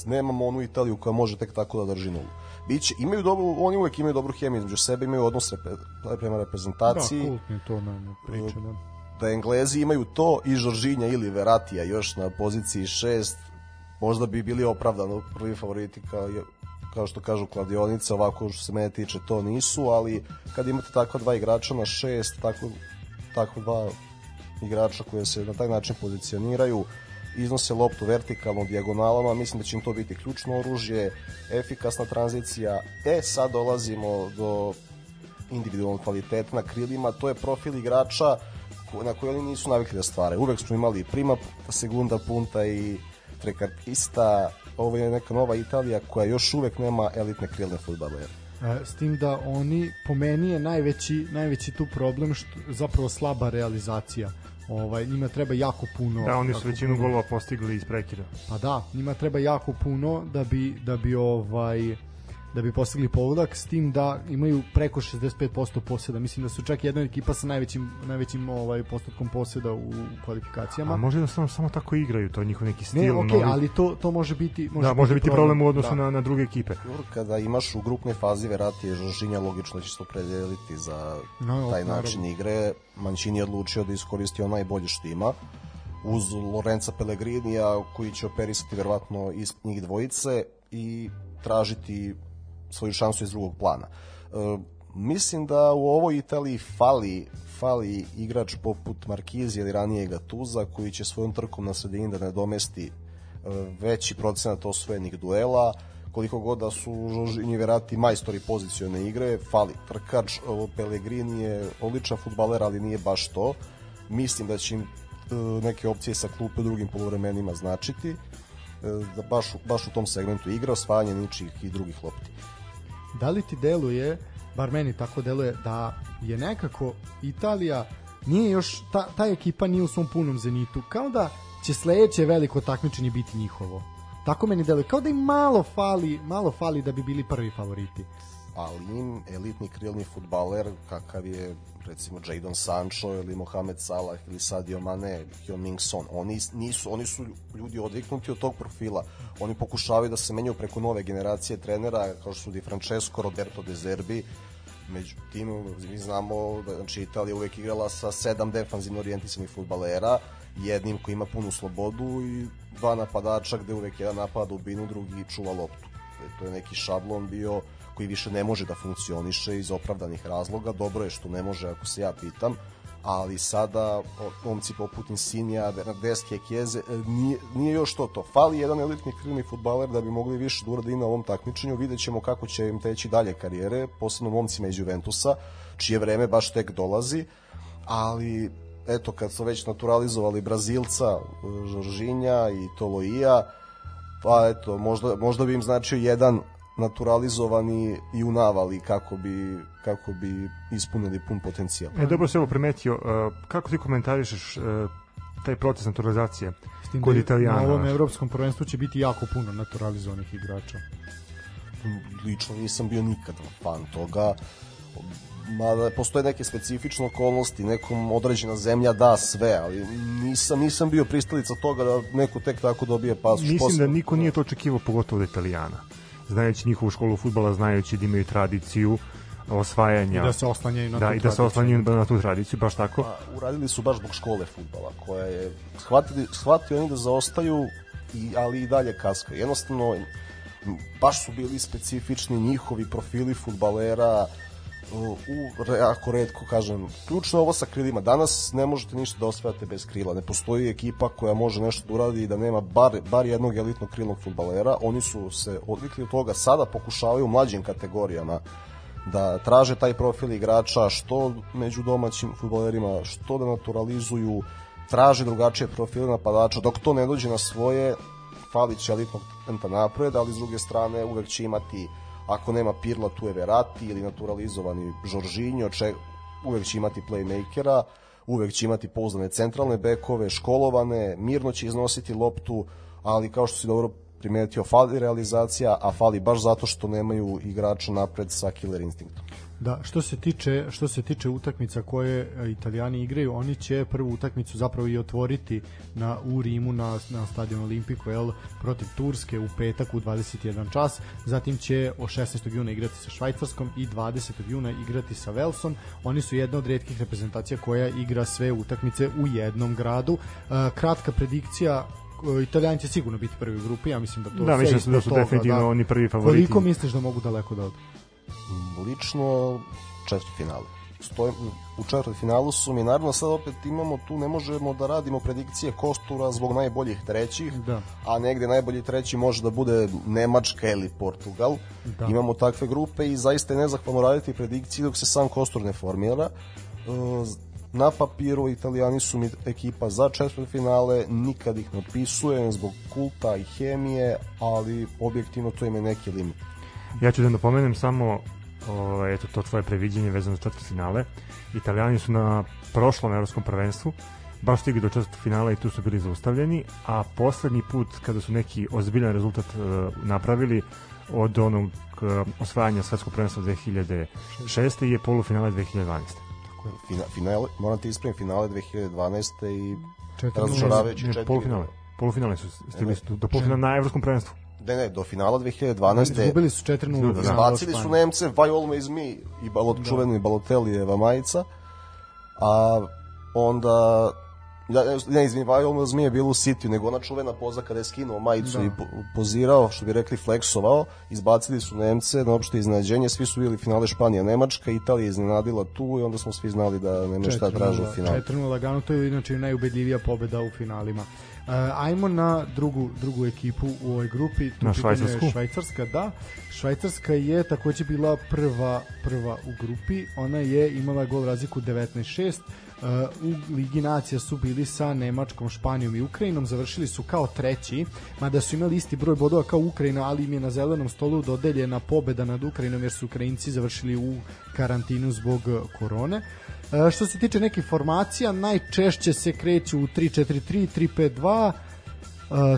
[SPEAKER 4] nemamo onu Italiju koja može tek tako da drži nulu. Biće, imaju dobru, oni uvek imaju dobru hemiju između sebe, imaju odnos repe, prema reprezentaciji.
[SPEAKER 2] Da, kultni to ne, priča, da.
[SPEAKER 4] Da Englezi imaju to i Žoržinja ili Veratija još na poziciji šest, možda bi bili opravdano prvi favoriti kao, kao što kažu kladionice, ovako što se mene tiče to nisu, ali kad imate takva dva igrača na šest, tako, tako dva igrača koje se na taj način pozicioniraju, iznose loptu vertikalno dijagonalama, mislim da će im to biti ključno oružje, efikasna tranzicija. E, sad dolazimo do individualnog kvaliteta na krilima, to je profil igrača na koji oni nisu navikli da stvare. Uvek smo imali prima, segunda punta i trekartista, ovo je neka nova Italija koja još uvek nema elitne krilne futbalere.
[SPEAKER 2] S tim da oni, po meni je najveći, najveći tu problem što zapravo slaba realizacija ovaj njima treba jako puno
[SPEAKER 1] da oni su većinu golova postigli iz prekida
[SPEAKER 2] pa da njima treba jako puno da bi da bi ovaj da bi postigli pogodak s tim da imaju preko 65% poseda. Mislim da su čak jedna ekipa sa najvećim najvećim ovaj postotkom poseda u kvalifikacijama.
[SPEAKER 1] A može da samo samo tako igraju, to je njihov neki stil.
[SPEAKER 2] Ne, okay, novi. ali to to može biti može
[SPEAKER 1] da, biti može biti problem, problem u odnosu da. na na druge ekipe.
[SPEAKER 4] Kada imaš u grupnoj fazi Verati je Žoržinja logično će se opredeliti za no, taj način naravno. igre. Mancini je odlučio da iskoristi onaj bolje što ima uz Lorenza Pellegrinija koji će operisati verovatno iz njih dvojice i tražiti svoju šansu iz drugog plana. E, mislim da u ovoj Italiji fali fali igrač poput Markizi ili ranije Gatuza koji će svojom trkom na sredini da nadomesti e, veći procenat osvojenih duela koliko god da su Žožinji verati majstori pozicione igre, fali trkač, Pellegrini je odličan futbaler, ali nije baš to. Mislim da će im e, neke opcije sa klupe u drugim polovremenima značiti da baš, baš u tom segmentu igra osvajanje ničih i drugih lopti
[SPEAKER 2] da li ti deluje, bar meni tako deluje, da je nekako Italija nije još, ta, ta ekipa nije u svom punom zenitu, kao da će sledeće veliko takmičenje biti njihovo. Tako meni deluje, kao da im malo fali, malo fali da bi bili prvi favoriti.
[SPEAKER 4] Ali im elitni krilni futbaler kakav je recimo Jadon Sancho ili Mohamed Salah ili Sadio Mane, Hyo Ming Son, oni nisu oni su ljudi odviknuti od tog profila. Oni pokušavaju da se menjaju preko nove generacije trenera kao što su Di Francesco, Roberto De Zerbi. Međutim, mi znamo da znači, Italija uvek igrala sa sedam defanzivno orijentisanih futbalera, jednim koji ima punu slobodu i dva napadača gde uvek jedan napada u binu, drugi čuva loptu. To je neki šablon bio koji više ne može da funkcioniše iz opravdanih razloga. Dobro je što ne može ako se ja pitam, ali sada momci poput Insinija, Bernardeske, Kjeze, e, nije, nije još to to. Fali jedan elitni krilni futbaler da bi mogli više da uradi na ovom takmičenju. Vidjet ćemo kako će im teći dalje karijere, posebno momcima iz Juventusa, čije vreme baš tek dolazi, ali eto kad su već naturalizovali Brazilca, Žoržinja i Toloija, pa eto, možda, možda bi im značio jedan naturalizovani i unavali kako bi, kako bi ispunili pun potencijal.
[SPEAKER 1] E, dobro se ovo primetio. Uh, kako ti komentarišeš uh, taj proces naturalizacije kod da Italijana?
[SPEAKER 2] Na ovom evropskom prvenstvu će biti jako puno naturalizovanih igrača.
[SPEAKER 4] Lično nisam bio nikad fan toga mada postoje neke specifične okolnosti, nekom određena zemlja da sve, ali nisam, nisam bio pristalica toga da neko tek tako dobije pasoš.
[SPEAKER 1] Mislim posle. da niko nije to očekivao, pogotovo od Italijana znajući njihovu školu futbala, znajući da imaju tradiciju osvajanja.
[SPEAKER 2] I da se oslanjaju na
[SPEAKER 1] da,
[SPEAKER 2] tu
[SPEAKER 1] i da se oslanjaju na tu tradiciju, baš tako.
[SPEAKER 4] A, uradili su baš zbog škole futbala, koja je shvatili, shvatili oni da zaostaju, i, ali i dalje kaska. Jednostavno, baš su bili specifični njihovi profili futbalera, u, jako redko kažem, ključno ovo sa krilima. Danas ne možete ništa da osvajate bez krila. Ne postoji ekipa koja može nešto da uradi i da nema bar, bar jednog elitnog krilnog futbalera. Oni su se odvikli od toga. Sada pokušavaju u mlađim kategorijama da traže taj profil igrača što među domaćim futbalerima, što da naturalizuju, traže drugačije profile napadača. Dok to ne dođe na svoje, falit će elitnog napred, ali s druge strane uvek će imati ako nema Pirla tu je Verati ili naturalizovani Žoržinjo, če, uvek će imati playmakera, uvek će imati pouzdane centralne bekove, školovane, mirno će iznositi loptu, ali kao što si dobro primetio, fali realizacija, a fali baš zato što nemaju igrača napred sa killer instinktom.
[SPEAKER 2] Da, što se tiče što se tiče utakmica koje e, Italijani igraju, oni će prvu utakmicu zapravo i otvoriti na u Rimu na na stadionu Olimpico el protiv Turske u petak u 21 čas. Zatim će o 16. juna igrati sa Švajcarskom i 20. juna igrati sa Velsom. Oni su jedna od retkih reprezentacija koja igra sve utakmice u jednom gradu. E, kratka predikcija e, Italijani će sigurno biti prvi u grupi, ja mislim da to
[SPEAKER 1] da, mislim da su toga, definitivno da. oni prvi favoriti.
[SPEAKER 2] Koliko misliš da mogu daleko da odu?
[SPEAKER 4] Lično četvrti finale. Stojim, u četvrti finalu su mi, naravno sad opet imamo tu, ne možemo da radimo predikcije kostura zbog najboljih trećih, da. a negde najbolji treći može da bude Nemačka ili Portugal. Da. Imamo takve grupe i zaista je nezahvalno raditi predikcije dok se sam kostur ne formira. E, na papiru italijani su mi ekipa za četvrti finale, nikad ih ne otpisujem zbog kulta i hemije, ali objektivno to ima neki limit.
[SPEAKER 1] Ja ću da napomenem samo o, eto to tvoje previđenje vezano za četvrt finale. Italijani su na prošlom evropskom prvenstvu baš stigli do četvrtog finala i tu su bili zaustavljeni, a poslednji put kada su neki ozbiljan rezultat uh, napravili od onog uh, osvajanja svetskog prvenstva 2006. je polufinale 2012.
[SPEAKER 4] Tako je. Fina, finale, moram ti ispravim, finale 2012. i razočaravajući četiri.
[SPEAKER 1] Polufinale. Polufinale su stigli su do polufinala na evropskom prvenstvu.
[SPEAKER 4] Ne, ne, do finala 2012.
[SPEAKER 2] Izgubili su 4-0.
[SPEAKER 4] Da, Izbacili su Nemce, Vaj Olme mi i balot, da. čuveni Balotellijeva majica. A onda ja, ne, izvini, Vajol mi je bilo u City, nego ona čuvena poza kada je skinuo majicu da. i pozirao, što bi rekli, fleksovao, izbacili su Nemce na opšte iznenađenje, svi su bili finale Španija, Nemačka, Italija iznenadila tu i onda smo svi znali da nema šta traže u finalu.
[SPEAKER 2] 4-0 lagano, to je inače najubedljivija pobeda u finalima. Uh, ajmo na drugu drugu ekipu u ovoj grupi.
[SPEAKER 1] Tu na Švajcarsku.
[SPEAKER 2] Švajcarska, da. Švajcarska je takođe bila prva prva u grupi. Ona je imala gol razliku 19-6. Uh, u Ligi nacija su bili sa Nemačkom, Španijom i Ukrajinom, završili su kao treći, mada su imali isti broj bodova kao Ukrajina, ali im je na zelenom stolu dodeljena pobeda nad Ukrajinom jer su Ukrajinci završili u karantinu zbog korone. E, što se tiče nekih formacija, najčešće se kreću u 3-4-3, 3-5-2,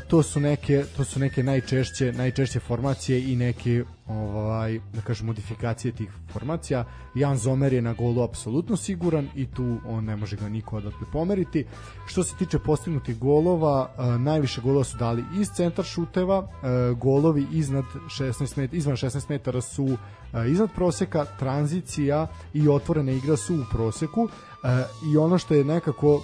[SPEAKER 2] To su neke to su neke najčešće najčešće formacije i neke ovaj da kažem modifikacije tih formacija. Jan Zomer je na golu apsolutno siguran i tu on ne može ga niko odatle pomeriti. Što se tiče postignutih golova, najviše golova su dali iz centar šuteva, golovi iznad 16 metara, izvan 16 metara su iznad proseka, tranzicija i otvorena igra su u proseku i ono što je nekako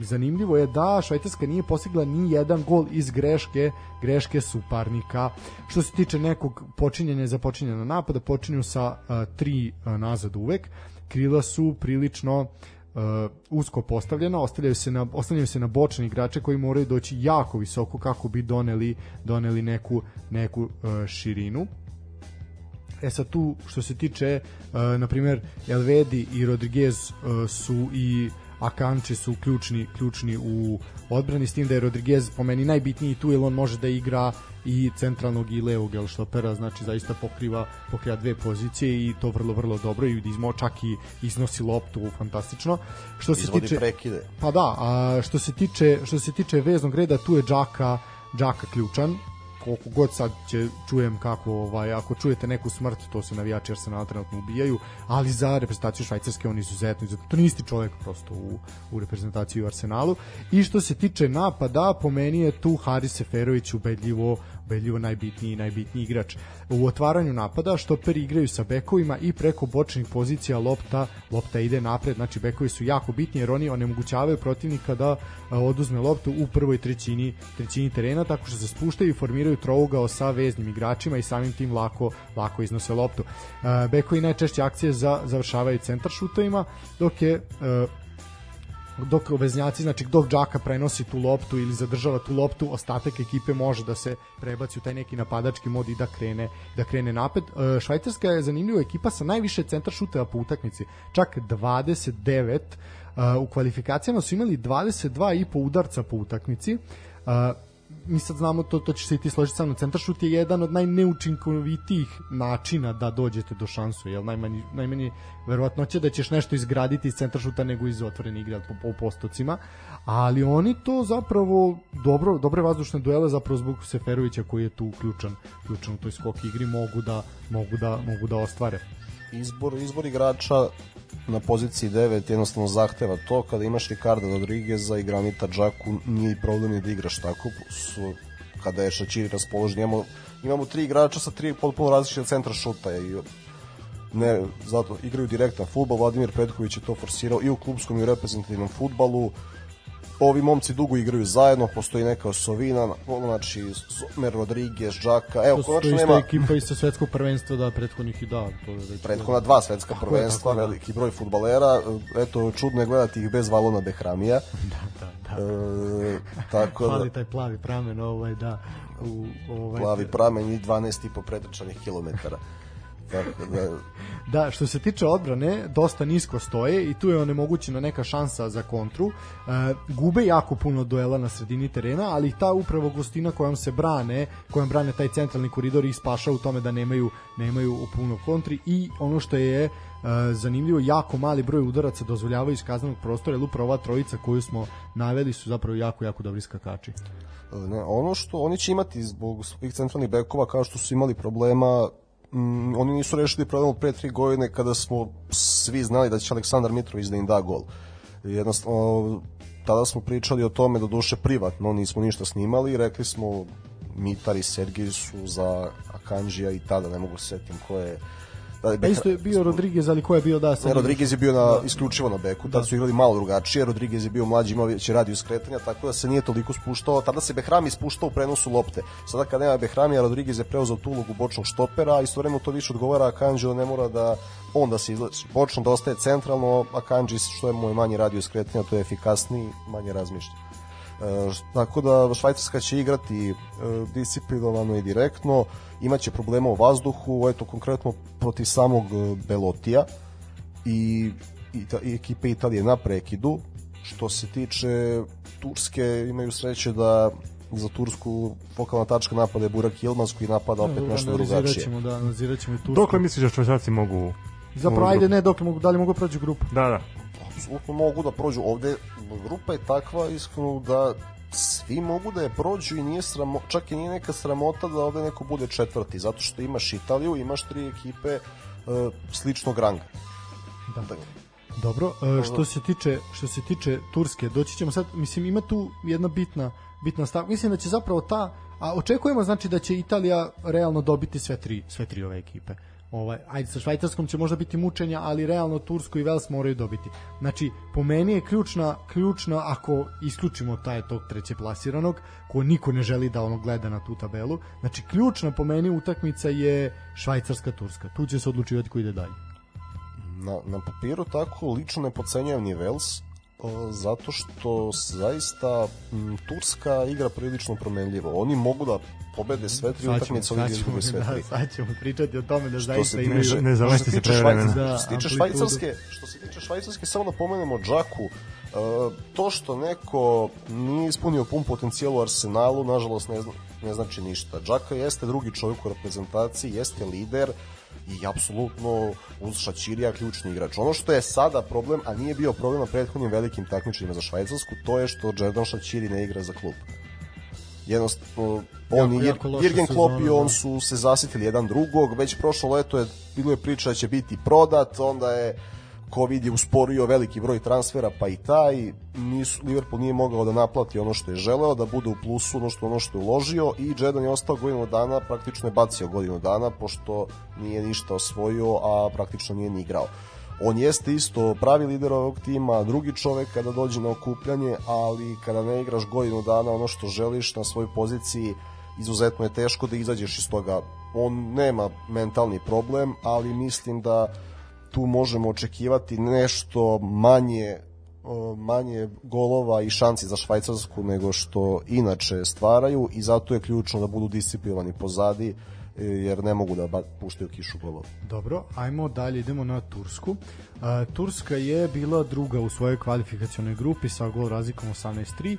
[SPEAKER 2] zanimljivo je da Švajcarska nije postigla ni jedan gol iz greške greške suparnika. Što se tiče nekog počinjenja za počinjenja napada, počinju sa uh, tri uh, nazad uvek. Krila su prilično uh, usko postavljena, ostavljaju se na ostavljaju se na bočne igrače koji moraju doći jako visoko kako bi doneli doneli neku neku uh, širinu. E sad tu što se tiče uh, na primjer Elvedi i Rodriguez uh, su i a Kanči su ključni, ključni u odbrani, s tim da je Rodriguez po meni najbitniji tu, jer on može da igra i centralnog i levog štopera, znači zaista pokriva, pokriva dve pozicije i to vrlo, vrlo dobro i izmo čak i iznosi loptu fantastično.
[SPEAKER 4] Što se Izvodi tiče, prekide.
[SPEAKER 2] Pa da, a što se tiče, što se tiče veznog reda, tu je Džaka, Džaka ključan, koliko god sad će čujem kako ovaj ako čujete neku smrt to se navijači Arsenala trenutno ubijaju ali za reprezentaciju Švajcarske on izuzetno izuzetno to nije isti čovjek prosto u, u reprezentaciji u Arsenalu. I što se tiče napada po meni je tu Haris Seferović ubedljivo ubedljivo najbitniji najbitniji igrač. U otvaranju napada štoperi igraju sa bekovima i preko bočnih pozicija lopta lopta ide napred, znači bekovi su jako bitni jer oni onemogućavaju protivnika da oduzme loptu u prvoj trećini trećini terena tako što se spuštaju i formiraju trougao sa veznim igračima i samim tim lako lako iznose loptu. Bekovi najčešće akcije za završavaju centar šutovima dok je dok veznjaci, znači dok Džaka prenosi tu loptu ili zadržava tu loptu, ostatak ekipe može da se prebaci u taj neki napadački mod i da krene, da krene napred. E, Švajcarska je zanimljiva ekipa sa najviše centar šuteva po utakmici, čak 29, e, u kvalifikacijama su imali 22 i po udarca po utakmici, e, mi sad znamo to, to će se i ti složiti sa mnom, centar šut je jedan od najneučinkovitijih načina da dođete do šansu, jel najmanji, najmanji verovatno će da ćeš nešto izgraditi iz centar šuta nego iz otvorene igre po, po postocima, ali oni to zapravo dobro, dobre vazdušne duele zapravo zbog Seferovića koji je tu ključan, ključan u toj skok igri mogu da, mogu da, mogu da ostvare.
[SPEAKER 4] izbor, izbor igrača na poziciji 9 jednostavno zahteva to. Kada imaš Ricardo Rodrigueza i Granita Džaku nije problem da igraš tako. Su, kada je Šačiri raspoložen imamo, imamo tri igrača sa tri potpuno različite centra šuta i ne, zato igraju direktan futbol, Vladimir Petković je to forsirao i u klubskom i u reprezentativnom futbalu ovi momci dugo igraju zajedno, postoji neka osovina, znači Mer Rodriguez, Džaka, evo
[SPEAKER 2] konačno nema... To je ekipa isto svetskog prvenstva, da, prethodnih i da. To je
[SPEAKER 4] već prethodna dva svetska prvenstva, tako, veliki broj futbalera, eto, čudno je gledati ih bez Valona Behramija.
[SPEAKER 2] da, da, da. E, tako da... Hvali taj plavi pramen, ovaj, da.
[SPEAKER 4] U, ovaj, plavi pramen i 12,5 pretrčanih kilometara.
[SPEAKER 2] Tako da... da, što se tiče odbrane, dosta nisko stoje i tu je onemogućena neka šansa za kontru. E, gube jako puno duela na sredini terena, ali ta upravo gostina kojom se brane, kojom brane taj centralni koridor i spaša u tome da nemaju nemaju puno kontri i ono što je Uh, zanimljivo, jako mali broj udaraca dozvoljavaju iz kaznenog prostora, jer upravo ova trojica koju smo naveli su zapravo jako, jako dobri skakači.
[SPEAKER 4] E, ne, ono što oni će imati zbog svojih centralnih bekova, kao što su imali problema mm, oni nisu rešili problem pre tri godine kada smo svi znali da će Aleksandar Mitrović da im da gol. Jednostavno, tada smo pričali o tome do duše privatno, nismo ništa snimali rekli smo Mitar i Sergij su za Akanđija i tada ne mogu se setim ko je
[SPEAKER 2] Da, da isto je bio Rodriguez, ali ko je bio da
[SPEAKER 4] Ne, Rodriguez je bio na, da. isključivo na beku, tad da. su igrali malo drugačije, Rodriguez je bio mlađi, imao će radio skretanja, tako da se nije toliko spuštao, tada se Behrami spuštao u prenosu lopte. Sada kad nema Behrami, Rodriguez je preuzeo tu ulogu bočnog štopera, a istovremeno to više odgovara Akanđo, ne mora da on da se izlači. Bočno da ostaje centralno, a Kanji što je moj manji radio skretanja, to je efikasniji, manje razmišlja. E, tako da Švajcarska će igrati e, disciplinovano i direktno, imaće problema u vazduhu, eto konkretno protiv samog e, Belotija i, i, i ekipe Italije na prekidu. Što se tiče Turske, imaju sreće da za Tursku fokalna tačka napada je Burak Ilmaz koji napada opet nešto drugačije.
[SPEAKER 2] Ćemo, da, nazirat ćemo i Tursku.
[SPEAKER 1] Dokle misliš da Švajcarci mogu
[SPEAKER 2] Zapravo, ajde, ne, dok mogu, da li mogu proći grupu?
[SPEAKER 1] Da, da.
[SPEAKER 4] Apsolutno mogu da prođu. Ovde grupa je takva, iskreno, da svi mogu da je prođu i nije sramo, čak i nije neka sramota da ovde neko bude četvrti, zato što imaš Italiju, imaš tri ekipe uh, sličnog ranga.
[SPEAKER 2] Da. da. Dobro, uh, što se tiče što se tiče Turske, doći ćemo sad, mislim ima tu jedna bitna bitna stav. Mislim da će zapravo ta a očekujemo znači da će Italija realno dobiti sve tri sve tri ove ekipe. Ovaj, ajde, sa Švajcarskom će možda biti mučenja, ali realno Tursku i Vels moraju dobiti. Znači, po meni je ključna, ključna ako isključimo taj tog treće plasiranog, ko niko ne želi da ono gleda na tu tabelu, znači ključna po meni utakmica je Švajcarska-Turska. Tu će se odlučivati ko ide dalje.
[SPEAKER 4] Na, na papiru tako lično ne pocenjujem ni Vels, zato što zaista m, Turska igra prilično promenljivo. Oni mogu da pobede sve tri utakmice, ali izgube sve tri.
[SPEAKER 2] Da, sad ćemo pričati o tome da zaista imaju...
[SPEAKER 1] Ne, ne zavesti se prevremeno.
[SPEAKER 4] Da, što se tiče Švajcarske, što se tiče Švajcarske, samo da pomenemo Džaku, Uh, to što neko nije ispunio pun potencijal u Arsenalu, nažalost ne, zna, ne znači ništa. Džaka jeste drugi čovjek u reprezentaciji, jeste lider, i apsolutno uz Šačirija ključni igrač. Ono što je sada problem, a nije bio problem na prethodnim velikim takmičenjima za Švajcarsku, to je što Jordan Šačiri ne igra za klub. Jednostavno, on i Jürgen Klopp i on da. su se zasitili jedan drugog, već prošlo leto je bilo je priča da će biti prodat, onda je Covid je usporio veliki broj transfera, pa i taj nisu, Liverpool nije mogao da naplati ono što je želeo, da bude u plusu ono što ono što je uložio i Jedan je ostao godinu dana, praktično je bacio godinu dana, pošto nije ništa osvojio, a praktično nije ni igrao. On jeste isto pravi lider ovog tima, drugi čovek kada dođe na okupljanje, ali kada ne igraš godinu dana ono što želiš na svojoj poziciji, izuzetno je teško da izađeš iz toga. On nema mentalni problem, ali mislim da tu možemo očekivati nešto manje manje golova i šanci za Švajcarsku nego što inače stvaraju i zato je ključno da budu disciplinovani pozadi jer ne mogu da puštaju kišu golova.
[SPEAKER 2] Dobro, ajmo dalje, idemo na Tursku. A, Turska je bila druga u svojoj kvalifikacionoj grupi sa gol razlikom 18-3.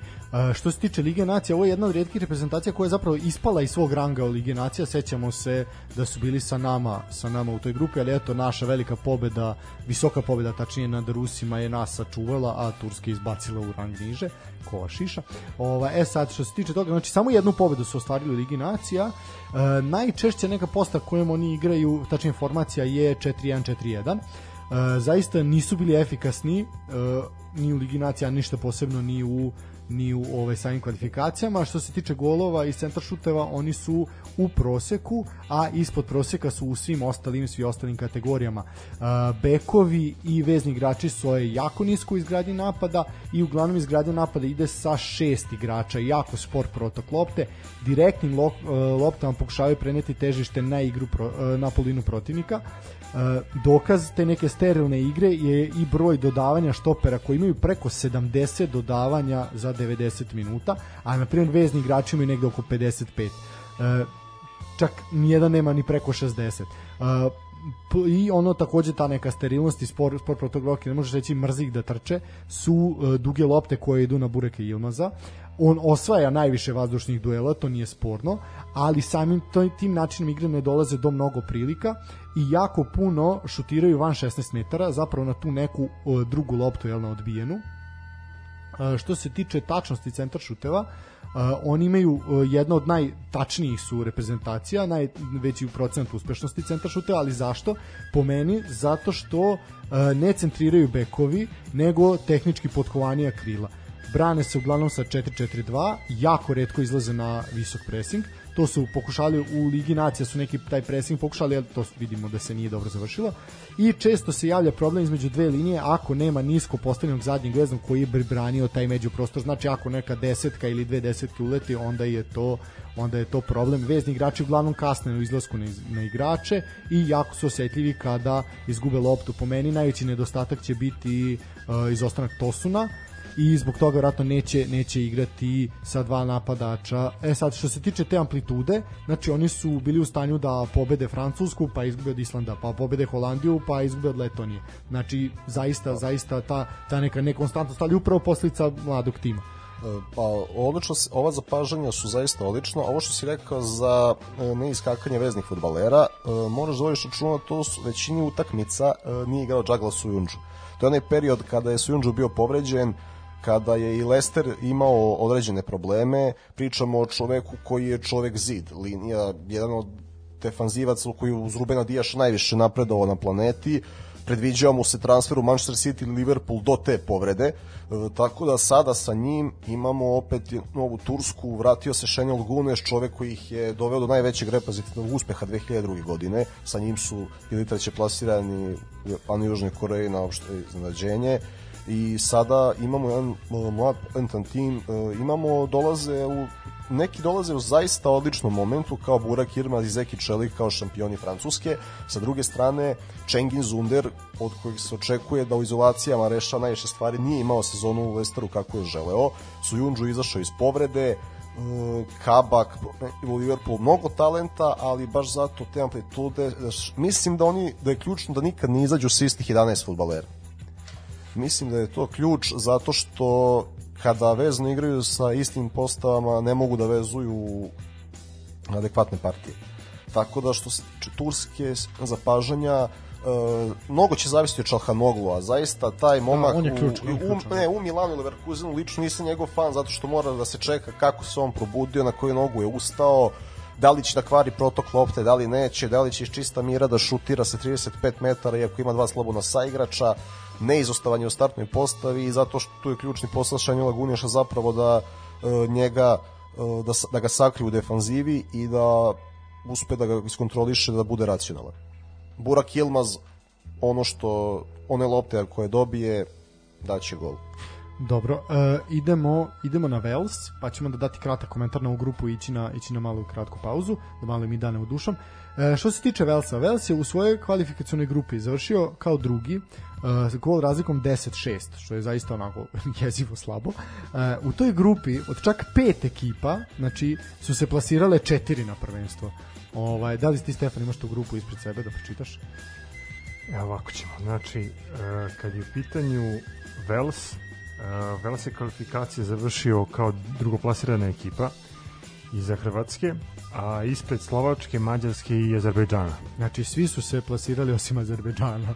[SPEAKER 2] Što se tiče Lige nacija, ovo je jedna od rijetkih reprezentacija koja je zapravo ispala iz svog ranga u Lige nacija. Sećamo se da su bili sa nama, sa nama u toj grupi, ali eto naša velika pobeda, visoka pobeda tačnije nad Rusima je nas sačuvala, a Turska izbacila u rang niže, kova šiša. Ova, e sad, što se tiče toga, znači samo jednu pobedu su ostvarili u Ligi nacija. E, najčešće neka posta kojom oni igraju, tačna informacija je 4-1-4-1. E, zaista nisu bili efikasni e, ni u Ligi Nacija, ništa posebno ni u ni u ovaj samim kvalifikacijama. Što se tiče golova i centar šuteva, oni su u proseku, a ispod proseka su u svim ostalim svi ostalim kategorijama. Bekovi i vezni igrači su jako nisko izgradnji napada i uglavnom izgradnja napada ide sa šest igrača, jako sport protok lopte. Direktnim loptama pokušavaju preneti težište na igru na polinu protivnika. Dokaz te neke sterilne igre je i broj dodavanja štopera koji imaju preko 70 dodavanja za 90 minuta, a na primjer vezni igrači imaju negde oko 55 čak nijedan nema ni preko 60. Uh, i ono takođe ta neka sterilnost i sport, sport protokoloki, ne možeš reći mrzih da trče, su uh, duge lopte koje idu na Bureke Ilmaza. On osvaja najviše vazdušnih duela, to nije sporno, ali samim tim načinom igre ne dolaze do mnogo prilika i jako puno šutiraju van 16 metara, zapravo na tu neku uh, drugu loptu jel, na odbijenu. Uh, što se tiče tačnosti centar šuteva, uh, Uh, oni imaju uh, jedno od najtačnijih su reprezentacija, najveći u procentu uspešnosti centar šuta, ali zašto? Po meni, zato što uh, ne centriraju bekovi, nego tehnički potkovanija krila. Brane se uglavnom sa 4-4-2, jako redko izlaze na visok pressing, to su pokušali u Ligi Nacija su neki taj pressing pokušali, ali to vidimo da se nije dobro završilo. I često se javlja problem između dve linije ako nema nisko postavljenog zadnjeg veznog koji bi branio taj međuprostor. Znači ako neka desetka ili dve desetke uleti, onda je to onda je to problem. Vezni igrači uglavnom kasne u izlasku na, na igrače i jako su osetljivi kada izgube loptu. Po meni najveći nedostatak će biti uh, izostanak Tosuna, i zbog toga vjerojatno neće, neće igrati sa dva napadača. E sad, što se tiče te amplitude, znači oni su bili u stanju da pobede Francusku, pa izgube od Islanda, pa pobede Holandiju, pa izgube od Letonije. Znači, zaista, zaista ta, ta neka nekonstantnost, ali upravo posljedica mladog tima.
[SPEAKER 4] E, pa odlično, ova zapažanja su zaista odlična. Ovo što si rekao za e, neiskakanje veznih futbalera, e, moraš da vodiš računa, to su većini utakmica nije igrao Džagla Sujunđu. To je onaj period kada je Sujunđu bio povređen, kada je i Lester imao određene probleme, pričamo o čoveku koji je čovek zid, linija, jedan od defanzivaca koji uz Rubena Dijaša najviše napredovao na planeti, predviđao mu se transfer u Manchester City ili Liverpool do te povrede, e, tako da sada sa njim imamo opet novu Tursku, vratio se Šenjol Gunes, čovek koji ih je doveo do najvećeg reprezentativnog uspeha 2002. godine, sa njim su bili treće plasirani i Južnoj Koreji na opšte iznenađenje, i sada imamo jedan mlad patentan tim, e, imamo dolaze u neki dolaze u zaista odličnom momentu kao Burak Irmaz i Zeki Čelik kao šampioni Francuske. Sa druge strane, Čengin Zunder, od kojih se očekuje da u izolacijama reša najviše stvari, nije imao sezonu u Lesteru kako je želeo. Sujunđu izašao iz povrede, e, Kabak u Liverpool mnogo talenta, ali baš zato te amplitude mislim da oni da je ključno da nikad ne izađu sa istih 11 fudbalera Mislim da je to ključ zato što kada vezno igraju sa istim postavama ne mogu da vezuju adekvatne partije. Tako da što se tiče turske zapažanja, Uh, mnogo će zavisiti od Čalhanoglu, a zaista taj da, momak
[SPEAKER 2] da, on je ključ, u,
[SPEAKER 4] u, u, ne, u Milanu i Leverkusenu lično nisam njegov fan zato što mora da se čeka kako se on probudio, na koju nogu je ustao, da li će da kvari protok lopte, da li neće, da li će iz čista mira da šutira sa 35 metara iako ima dva slobodna saigrača, neizostavanje u startnoj postavi i zato što tu je ključni posao Šanjela Gunjaša zapravo da e, njega e, da, da ga sakri u defanzivi i da uspe da ga iskontroliše da bude racionalan. Burak Ilmaz ono što one lopte koje dobije daće gol.
[SPEAKER 2] Dobro, e, idemo, idemo na Vels, pa ćemo da dati kratak komentar na ovu grupu i ići na, ići na malu kratku pauzu, da malo mi dane udušam. E, što se tiče Velsa, Vels je u svojoj kvalifikacionoj grupi završio kao drugi, uh, gol razlikom 10-6, što je zaista onako jezivo slabo. Uh, u toj grupi od čak pet ekipa, znači, su se plasirale četiri na prvenstvo. Ovaj, da li ti, Stefan, imaš tu grupu ispred sebe da pročitaš?
[SPEAKER 1] Evo ovako ćemo. Znači, uh, kad je u pitanju Vels, uh, Vels je kvalifikacije završio kao drugoplasirana ekipa iza Hrvatske, a ispred Slovačke, Mađarske i Azerbejdžana.
[SPEAKER 2] Znači svi su se plasirali osim Azerbejdžana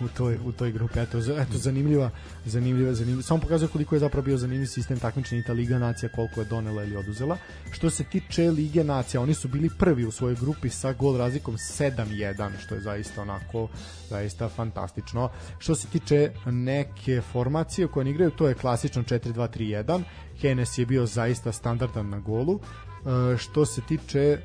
[SPEAKER 2] u toj u toj grupi. Eto, eto zanimljiva, zanimljiva, zanimljiva. Samo pokazuje koliko je zapravo bio zanimljiv sistem takmičenja ta Liga nacija koliko je donela ili oduzela. Što se tiče Lige nacija, oni su bili prvi u svojoj grupi sa gol razlikom 7-1, što je zaista onako zaista fantastično. Što se tiče neke formacije koje igraju, to je klasično 4-2-3-1. Henes je bio zaista standardan na golu. E, što se tiče e,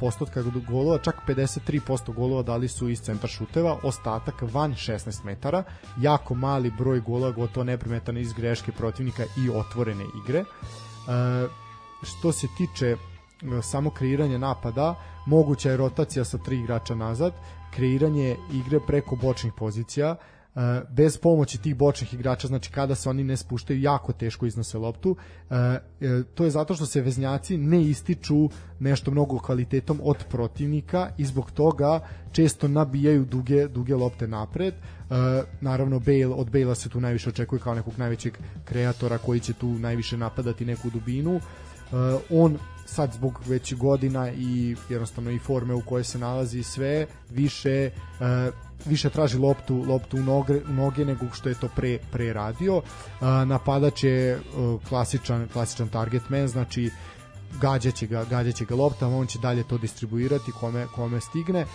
[SPEAKER 2] postotka golova, čak 53% golova dali su iz centra šuteva, ostatak van 16 metara, jako mali broj golova, gotovo neprimetan iz greške protivnika i otvorene igre. E, što se tiče samo kreiranja napada, moguća je rotacija sa tri igrača nazad, kreiranje igre preko bočnih pozicija, E, bez pomoći tih bočnih igrača, znači kada se oni ne spuštaju, jako teško iznose loptu. E, e, to je zato što se veznjaci ne ističu nešto mnogo kvalitetom od protivnika i zbog toga često nabijaju duge, duge lopte napred. naravno, Bale, od Bale se tu najviše očekuje kao nekog najvećeg kreatora koji će tu najviše napadati neku dubinu. on sad zbog već godina i jednostavno i forme u kojoj se nalazi sve više više traži loptu loptu u noge, u noge nego što je to pre pre radio. napadač je klasičan klasičan target man, znači gađaće ga, gađaće ga lopta, on će dalje to distribuirati kome, kome stigne.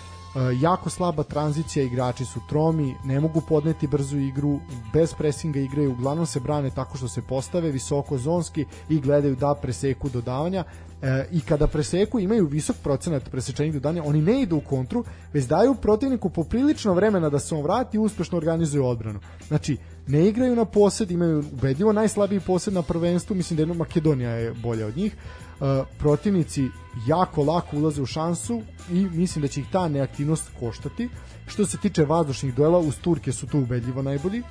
[SPEAKER 2] jako slaba tranzicija, igrači su tromi, ne mogu podneti brzu igru, bez presinga igraju, uglavnom se brane tako što se postave visoko zonski i gledaju da preseku dodavanja e, i kada preseku imaju visok procenat presečenih dodanja, oni ne idu u kontru, već daju protivniku poprilično vremena da se on vrati i uspešno organizuju odbranu. Znači, ne igraju na posed, imaju ubedljivo najslabiji posed na prvenstvu, mislim da je Makedonija je bolja od njih. E, protivnici jako lako ulaze u šansu i mislim da će ih ta neaktivnost koštati. Što se tiče vazdušnih duela, uz Turke su tu ubedljivo najbolji.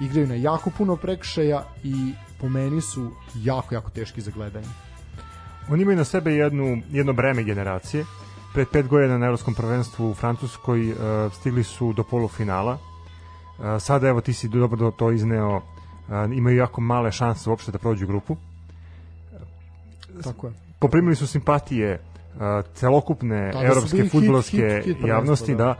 [SPEAKER 2] Igraju na jako puno prekšaja i po meni su jako, jako teški za gledanje.
[SPEAKER 1] Oni imaju na sebe jednu, jedno breme generacije. Pred pet godina na Evropskom prvenstvu u Francuskoj uh, stigli su do polufinala. Uh, sada, evo, ti si dobro to izneo, uh, imaju jako male šanse uopšte da prođu grupu.
[SPEAKER 2] Tako je.
[SPEAKER 1] Poprimili su simpatije uh, celokupne Tada evropske futbolske javnosti, da. da,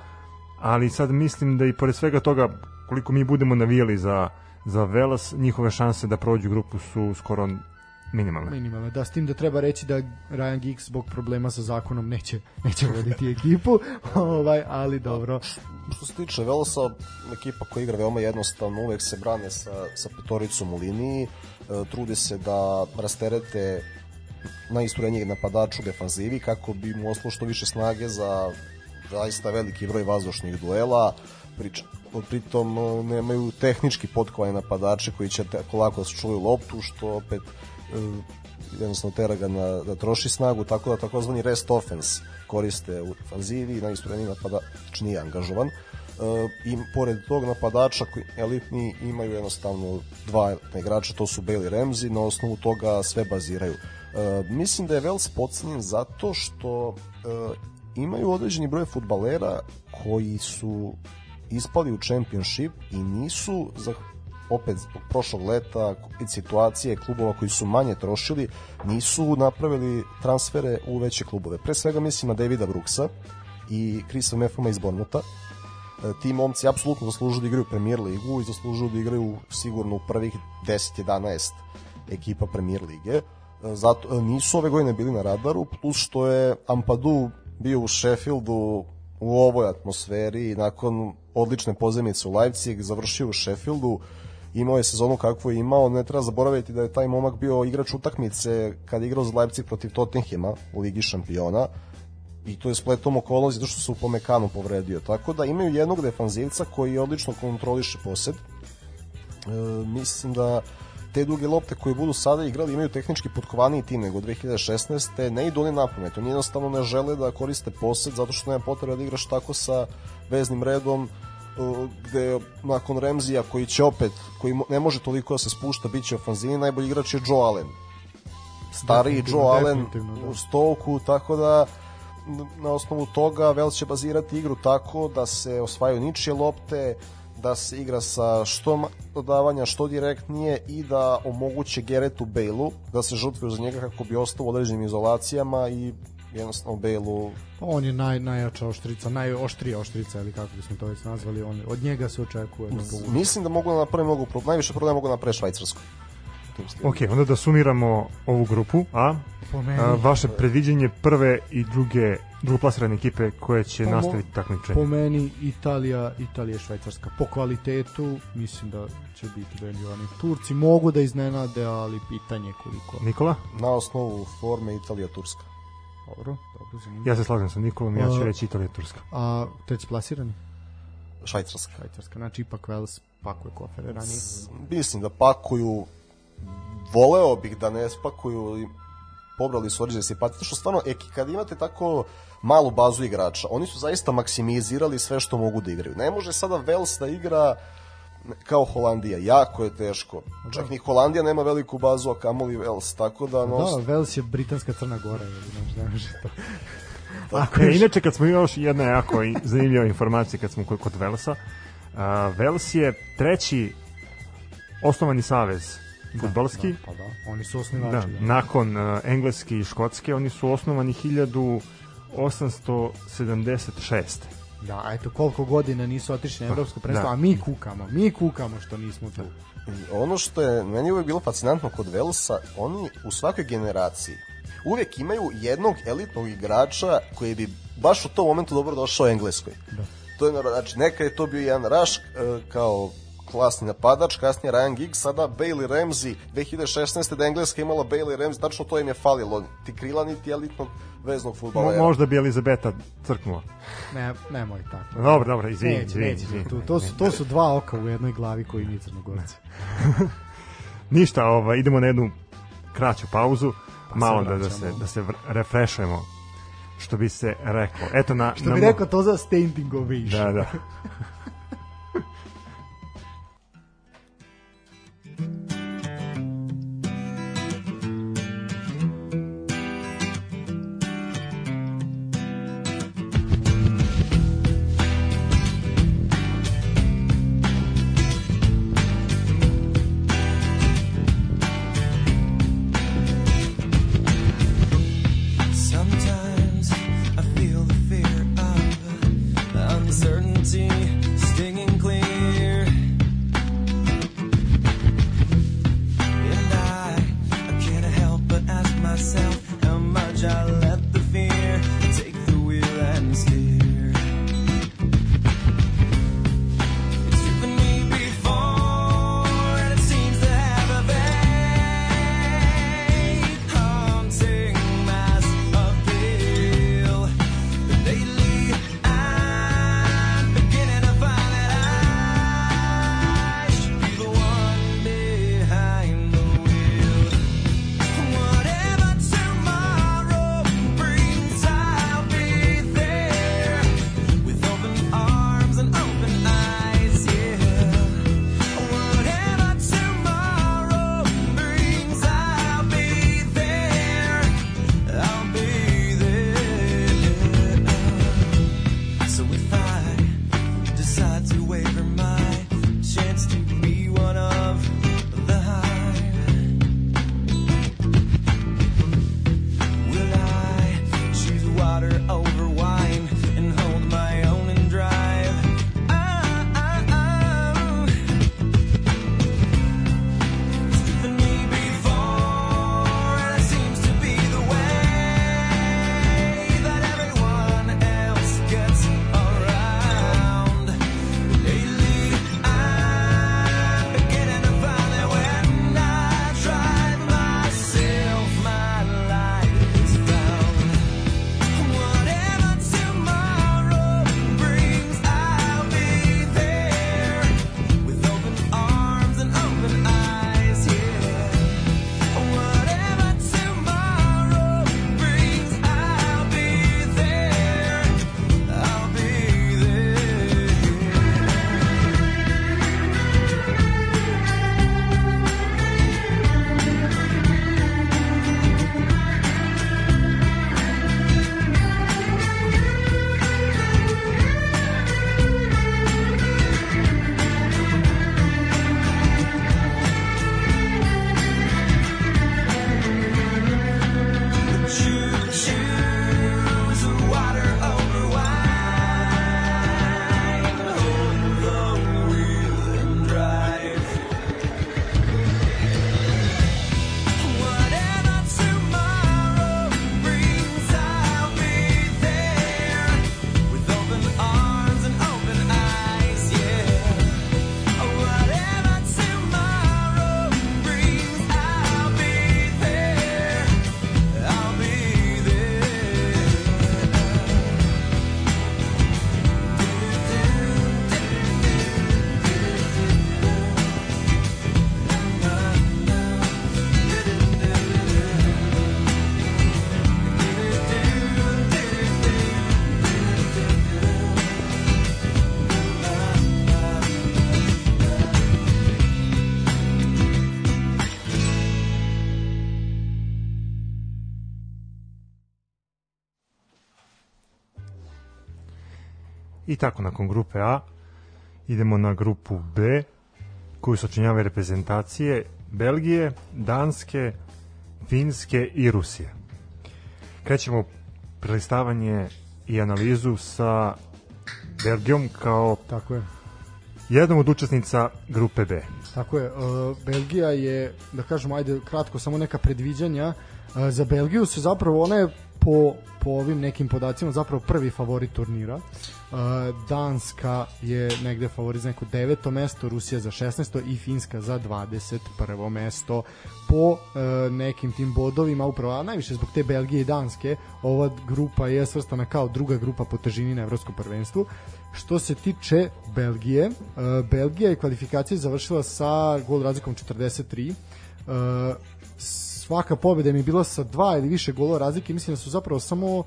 [SPEAKER 1] ali sad mislim da i pored svega toga, koliko mi budemo navijali za, za Velas, njihove šanse da prođu grupu su skoro minimalne.
[SPEAKER 2] Minimalne, da, s tim da treba reći da Ryan Giggs zbog problema sa zakonom neće, neće voditi ekipu, ovaj, ali dobro.
[SPEAKER 4] Što se tiče Velosa, ekipa koja igra veoma jednostavno, uvek se brane sa, sa petoricom u liniji, e, trude se da rasterete najisturenijeg napadača u defanzivi kako bi mu oslo što više snage za zaista veliki broj vazdušnih duela, prič, pritom e, nemaju tehnički potkovane napadače koji će tako lako da se čuju loptu, što opet jednostavno tera ga na, da troši snagu, tako da takozvani rest offense koriste u fanzivi i najistureniji napadač nije angažovan. E, I pored tog napadača koji elitni imaju jednostavno dva igrača, to su Bailey Ramsey, na osnovu toga sve baziraju. E, mislim da je Vels podcenjen zato što e, imaju određeni broj futbalera koji su ispali u championship i nisu opet zbog prošlog leta i situacije klubova koji su manje trošili nisu napravili transfere u veće klubove. Pre svega mislim na Davida Brooksa i Chrisa Meffoma iz Bornuta. E, ti momci apsolutno zaslužuju da igraju Premier ligu i zaslužuju da igraju sigurno u prvih 10-11 ekipa Premier lige. E, zato, e, nisu ove godine bili na radaru, plus što je Ampadu bio u Sheffieldu u ovoj atmosferi i nakon odlične pozemice u Leipzig završio u Sheffieldu imao je sezonu kakvu je imao, ne treba zaboraviti da je taj momak bio igrač utakmice kad je igrao za Leipzig protiv Tottenhima u Ligi šampiona i to je spletom okolnosti zato što se u Pomekanu povredio. Tako da imaju jednog defanzivca koji odlično kontroliše posed. E, mislim da te duge lopte koje budu sada igrali imaju tehnički potkovaniji tim nego 2016. Ne idu oni na pamet. Oni jednostavno ne žele da koriste posed zato što nema potrebe da igraš tako sa veznim redom gde nakon Remzija koji će opet, koji ne može toliko da se spušta, bit će ofanzivni, najbolji igrač je Joe Allen. Stariji Joe Allen da. u Stoku, tako da na osnovu toga Vels će bazirati igru tako da se osvajaju ničije lopte, da se igra sa što dodavanja, što direktnije i da omoguće Geretu Bailu da se žrtvuju za njega kako bi ostao u određenim izolacijama i jednostavno Bailu
[SPEAKER 2] pa on je naj, najjača oštrica, najoštrija oštrica ili kako bismo to već nazvali, on, od njega se očekuje da
[SPEAKER 4] povuče. Mislim da mogu da naprave mnogo, najviše problema mogu da naprave Švajcarsku.
[SPEAKER 1] Ok, onda da sumiramo ovu grupu, a, a vaše predviđenje prve i druge drugoplasirane ekipe koje će po nastaviti takmičenje.
[SPEAKER 2] Po meni Italija, Italija Švajcarska. Po kvalitetu mislim da će biti veljivani. Turci mogu da iznenade, ali pitanje koliko.
[SPEAKER 1] Nikola?
[SPEAKER 4] Na osnovu forme Italija Turska.
[SPEAKER 2] Dobro, dobro
[SPEAKER 1] zanimljivo. Ja se slažem sa Nikolom, ja ću reći Italija Turska.
[SPEAKER 2] A treći plasirani?
[SPEAKER 4] Švajcarska.
[SPEAKER 2] Švajcarska, znači ipak Vels pakuje kofere ranije.
[SPEAKER 4] Mislim da pakuju voleo bih da ne spakuju pobrali su određene simpatije, što stvarno, e, kad imate tako malu bazu igrača, oni su zaista maksimizirali sve što mogu da igraju. Ne može sada Vels da igra kao Holandija, jako je teško. Čak da. ni Holandija nema veliku bazu, a kamoli Vels, tako da...
[SPEAKER 2] Nos... Da, Vels je britanska Crna Gora, ili ne može to.
[SPEAKER 1] Ako e, inače, kad smo još jedna jako zanimljiva informacija kad smo kod, kod Velsa, uh, Vels je treći osnovani savez da, futbalski. Da,
[SPEAKER 2] pa da, oni su osnivači.
[SPEAKER 1] Da, da. Nakon uh, engleske i škotske, oni su osnovani 1876.
[SPEAKER 2] Da, eto koliko godina nisu otišli na evropsko prvenstvo, da. a mi kukamo, mi kukamo što nismo tu.
[SPEAKER 4] I ono što je meni uvek bilo fascinantno kod Velsa, oni u svakoj generaciji uvek imaju jednog elitnog igrača koji bi baš u tom momentu dobro došao Engleskoj. Da. To je, znači, neka je to bio jedan Raš kao klasni napadač, kasnije Ryan Giggs, sada Bailey Ramsey, 2016. da Engleska imala Bailey Ramsey, tačno to im je falilo, ti krila niti elitnog veznog futbola.
[SPEAKER 1] Mo, možda bi Elizabeta crknula.
[SPEAKER 2] Ne, nemoj tako.
[SPEAKER 1] Dobro, dobro, izvini, izvini, izvini.
[SPEAKER 2] To, to, su, to su dva oka u jednoj glavi koji mi crnogorci.
[SPEAKER 1] Ništa, ova, idemo na jednu kraću pauzu, pa malo da, da se, da se refrešujemo što bi se reklo. Eto na,
[SPEAKER 2] što bi na... rekao to za standing ovation.
[SPEAKER 1] Da, da. I tako, nakon grupe A idemo na grupu B, koju sačinjava reprezentacije Belgije, Danske, Finske i Rusije. Krećemo prelistavanje i analizu sa Belgijom kao
[SPEAKER 2] Tako je.
[SPEAKER 1] jednom od učesnica grupe B.
[SPEAKER 2] Tako je, uh, Belgija je, da kažemo, ajde kratko, samo neka predviđanja. Uh, za Belgiju se zapravo, ona je po, po ovim nekim podacima zapravo prvi favorit turnira. Uh, Danska je negde favorit za neko deveto mesto, Rusija za 16. i Finska za 21. mesto. Po uh, nekim tim bodovima, upravo, a najviše zbog te Belgije i Danske, ova grupa je svrstana kao druga grupa po težini na evropskom prvenstvu. Što se tiče Belgije, uh, Belgija je kvalifikacije završila sa gol razlikom 43. Svaka pobeda mi je bila sa dva ili više gola razlike, mislim da su zapravo samo uh,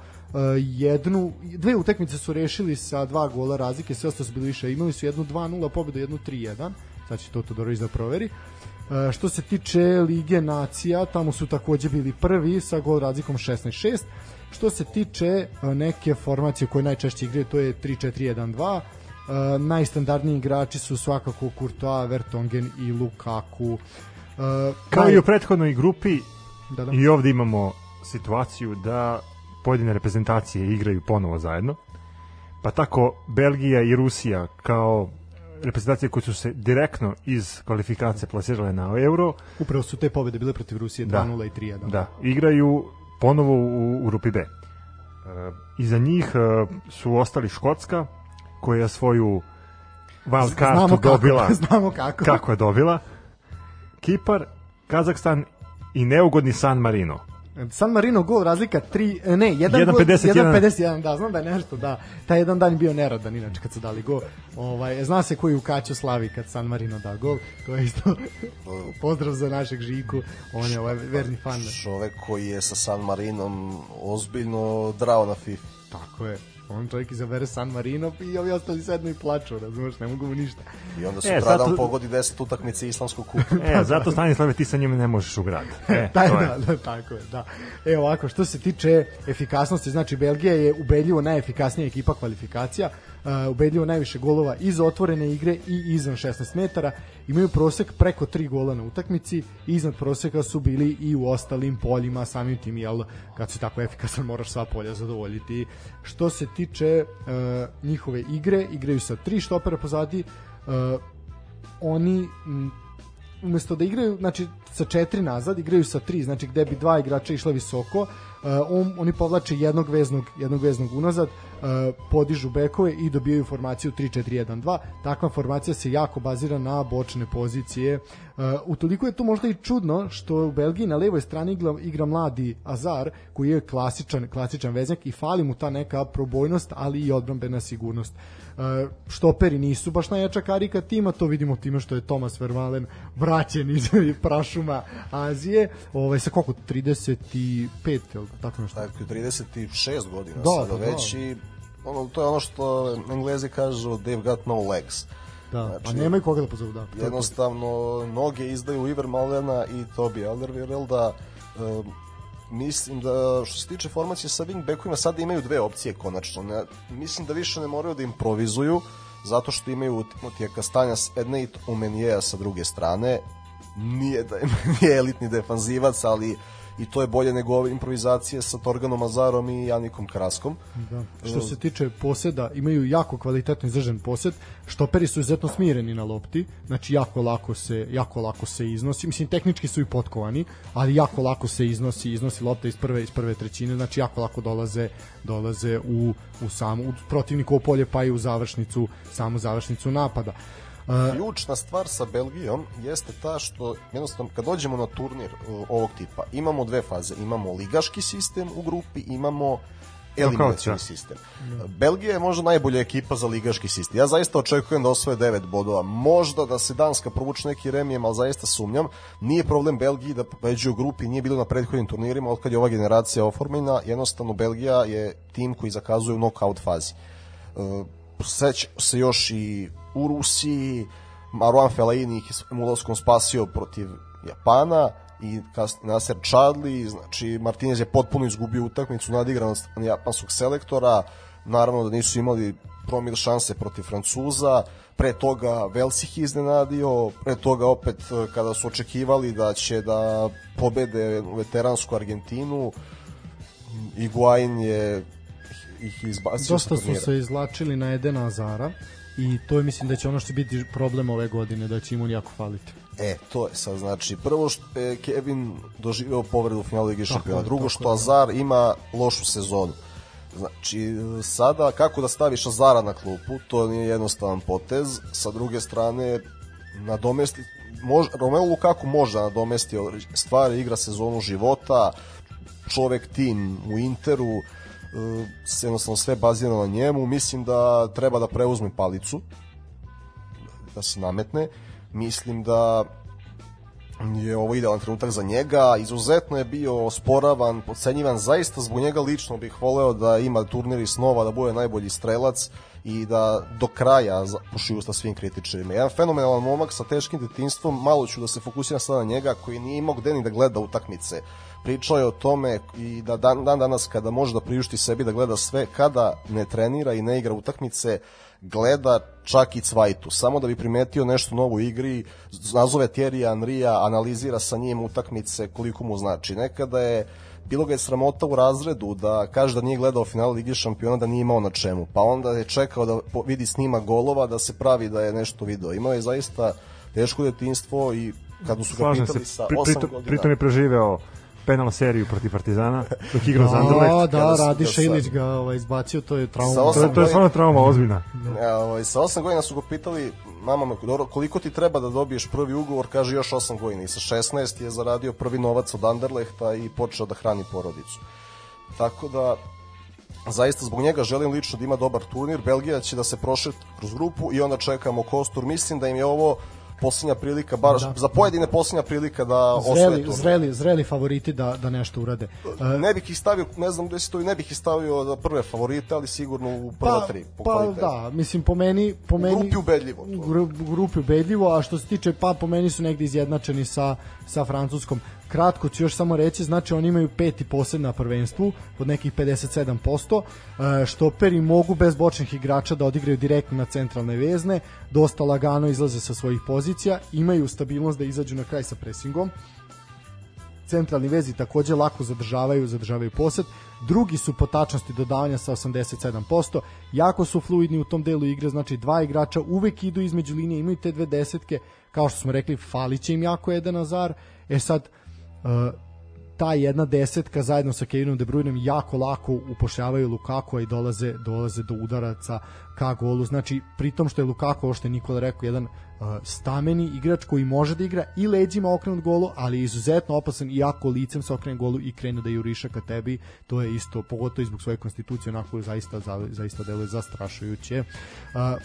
[SPEAKER 2] jednu, dve utakmice su rešili sa dva gola razlike, sve ostalo su bili više, imali su jednu 2-0 pobedu, jednu 3-1, sad će to Todorović da proveri. Uh, što se tiče Lige nacija, tamo su takođe bili prvi sa gol razlikom 16-6. Što se tiče uh, neke formacije koje najčešće igraju, to je 3-4-1-2. Uh, najstandardniji igrači su svakako Courtois, Vertonghen i Lukaku.
[SPEAKER 1] Kao i u prethodnoj grupi da, da. i ovde imamo situaciju da pojedine reprezentacije igraju ponovo zajedno. Pa tako Belgija i Rusija kao reprezentacije koje su se direktno iz kvalifikacije plasirale na Euro.
[SPEAKER 2] Upravo su te pobede bile protiv Rusije 2-0 da, i 3-1.
[SPEAKER 1] Da, igraju ponovo u, u grupi B. Uh, iza njih uh, su ostali Škotska, koja svoju wild kartu znamo dobila.
[SPEAKER 2] Kako, znamo kako.
[SPEAKER 1] Kako je dobila. Kipar, Kazakstan i neugodni San Marino.
[SPEAKER 2] San Marino gol razlika 3 e, ne 1.51 da znam da je nešto da. Taj jedan dan bio neradan inače kad su dali gol. Ovaj zna se koji u Kaću slavi kad San Marino da gol to je isto pozdrav za našeg Žiku on je ovaj verni fan.
[SPEAKER 4] čovek koji je sa San Marinom ozbiljno drao na FIFA.
[SPEAKER 2] Tako je on čovjek izabere San Marino i ovi ostali sednu i plaču, razumeš, ne mogu mu ništa.
[SPEAKER 4] I onda su e, zato... zato... pogodi 10 utakmice islamskog kupa.
[SPEAKER 1] e, zato Stanislave ti sa njima ne možeš u grad. E,
[SPEAKER 2] Taj, da, da, tako je, da. E, ovako, što se tiče efikasnosti, znači Belgija je ubedljivo najefikasnija ekipa kvalifikacija, uh, ubedljivo najviše golova iz otvorene igre i izvan 16 metara. Imaju prosek preko 3 gola na utakmici, iznad proseka su bili i u ostalim poljima, samim tim, jel, kad si tako efikasan moraš sva polja zadovoljiti. Što se tiče uh, njihove igre, igraju sa tri štopera pozadi, uh, oni umesto da igraju, znači sa četiri nazad, igraju sa tri, znači gde bi dva igrača išla visoko, uh, on, oni povlače jednog veznog, jednog veznog unazad, uh, podižu bekove i dobijaju formaciju 3-4-1-2. Takva formacija se jako bazira na bočne pozicije. Uh, utoliko je to možda i čudno što u Belgiji na levoj strani igra, igra mladi Azar, koji je klasičan, klasičan veznjak i fali mu ta neka probojnost, ali i odbrambena sigurnost. Uh, štoperi nisu baš najjača karika tima, to vidimo time što je Thomas Vermalen vraćen iz prašuma Azije, ovaj, sa koliko, 35, ili tako nešto?
[SPEAKER 4] Tako, 36 godina da, sada da, već da. i ono, to je ono što englezi kažu they've got no legs.
[SPEAKER 2] Da, znači, a nemaju koga da pozovu, da.
[SPEAKER 4] Jednostavno, noge izdaju Iver Malena i Tobi Alderweirelda, um, mislim da što se tiče formacije sa wingbackovima sada imaju dve opcije konačno. Ne, mislim da više ne moraju da improvizuju zato što imaju Timotija Kastanja s jedne i Umenijeja sa druge strane. Nije da je, elitni defanzivac, ali i to je bolje nego ove improvizacije sa Torganom Azarom i Janikom Kraskom.
[SPEAKER 2] Da. Što se tiče poseda, imaju jako kvalitetno izražen posed, štoperi su izuzetno smireni na lopti, znači jako lako se, jako lako se iznosi, mislim tehnički su i potkovani, ali jako lako se iznosi, iznosi lopta iz prve iz prve trećine, znači jako lako dolaze dolaze u u samu u protivnikovo polje pa i u završnicu, samu završnicu napada.
[SPEAKER 4] Ključna stvar sa Belgijom jeste ta što jednostavno kad dođemo na turnir ovog tipa imamo dve faze, imamo ligaški sistem u grupi, imamo eliminacijni sistem. Belgija je možda najbolja ekipa za ligaški sistem. Ja zaista očekujem da osvoje 9 bodova. Možda da se Danska provuče neki remijem, ali zaista sumnjam. Nije problem Belgiji da pobeđuje u grupi, nije bilo na prethodnim turnirima, od kad je ova generacija oformljena, jednostavno Belgija je tim koji zakazuje u knockout fazi. Uh, se još i u Rusiji, Marouane Fellaini ih je ulaskom spasio protiv Japana i Nasser Chadli, znači Martinez je potpuno izgubio utakmicu nadigranost japanskog selektora, naravno da nisu imali promil šanse protiv Francuza, pre toga Velsih iznenadio, pre toga opet e, kada su očekivali da će da pobede veteransku Argentinu, Iguain je ih izbacio
[SPEAKER 2] Dosta su se izlačili na Edena Azara i to je mislim da će ono što biti problem ove godine, da će imun jako faliti.
[SPEAKER 4] E, to je sad, znači, prvo što je Kevin doživeo povredu u finalu Ligi šampiona, drugo što Azar ima lošu sezonu. Znači, sada kako da staviš Azara na klupu, to nije jednostavan potez. Sa druge strane, nadomesti, može, Romelu Lukaku može da nadomesti stvari, igra sezonu života, čovek tim u Interu, jednostavno sve bazira na njemu. Mislim da treba da preuzme palicu, da se nametne. Mislim da je ovo idealan trenutak za njega. Izuzetno je bio osporavan, podcenjivan. Zaista zbog njega lično bih voleo da ima turniri snova, da bude najbolji strelac i da do kraja puši usta svim kritičarima. Jedan fenomenalan momak sa teškim detinstvom, malo ću da se fokusiram sada na njega, koji nije imao gde ni da gleda utakmice. Pričao je o tome i da dan, dan danas kada može da priušti sebi da gleda sve, kada ne trenira i ne igra utakmice, gleda čak i Cvajtu, samo da bi primetio nešto novo u igri, nazove Thierry Anrija, analizira sa njim utakmice koliko mu znači. Nekada je bilo ga je sramota u razredu da kaže da nije gledao final Ligi šampiona, da nije imao na čemu. Pa onda je čekao da vidi snima golova, da se pravi da je nešto video. Imao je zaista teško detinstvo i kad su ga pitali se, sa 8 pri, pri, godina...
[SPEAKER 1] Pritom je preživeo penal seriju protiv Partizana, dok igrao za Anderlecht.
[SPEAKER 2] Da, da, Radi Šilić ga ovaj, izbacio, to je trauma.
[SPEAKER 1] To, to je stvarno trauma ozbiljna.
[SPEAKER 4] Ja, ovaj, sa 8 godina su ga pitali, mama me, dobro, koliko ti treba da dobiješ prvi ugovor, kaže još 8 godina. I sa 16 je zaradio prvi novac od Anderlehta i počeo da hrani porodicu. Tako da, zaista zbog njega želim lično da ima dobar turnir. Belgija će da se prošet kroz grupu i onda čekamo Kostur. Mislim da im je ovo poslednja prilika, bar da. za pojedine poslednja prilika da
[SPEAKER 2] zreli, Zreli, zreli favoriti da, da nešto urade.
[SPEAKER 4] Ne bih ih stavio, ne znam gde se to, ne bih ih stavio za prve favorite, ali sigurno u prva pa, tri.
[SPEAKER 2] Po pa kvalitetu. da, mislim po meni... Po
[SPEAKER 4] u
[SPEAKER 2] meni,
[SPEAKER 4] grupi ubedljivo.
[SPEAKER 2] U grupi ubedljivo, a što se tiče, pa po meni su negde izjednačeni sa, sa Francuskom. Kratko ću još samo reći, znači oni imaju peti posed na prvenstvu od nekih 57%, e, štoperi mogu bez bočnih igrača da odigraju direktno na centralne vezne, dosta lagano izlaze sa svojih pozicija, imaju stabilnost da izađu na kraj sa presingom, centralni vezi takođe lako zadržavaju, zadržavaju posed. Drugi su po tačnosti dodavanja sa 87%, jako su fluidni u tom delu igre, znači dva igrača uvek idu između linije, imaju te dve desetke, kao što smo rekli, faliće im jako jedan Azar. E sad, ta jedna desetka zajedno sa Kevinom De Bruynem jako lako upošljavaju Lukaku i dolaze dolaze do udaraca ka golu. Znači, pritom što je Lukaku, ovo što je Nikola rekao, jedan stameni igrač koji može da igra i leđima okrenut golu, ali je izuzetno opasan i ako licem se okrene golu i krene da juriša ka tebi, to je isto, pogotovo zbog svoje konstitucije, onako zaista, zaista deluje zastrašujuće.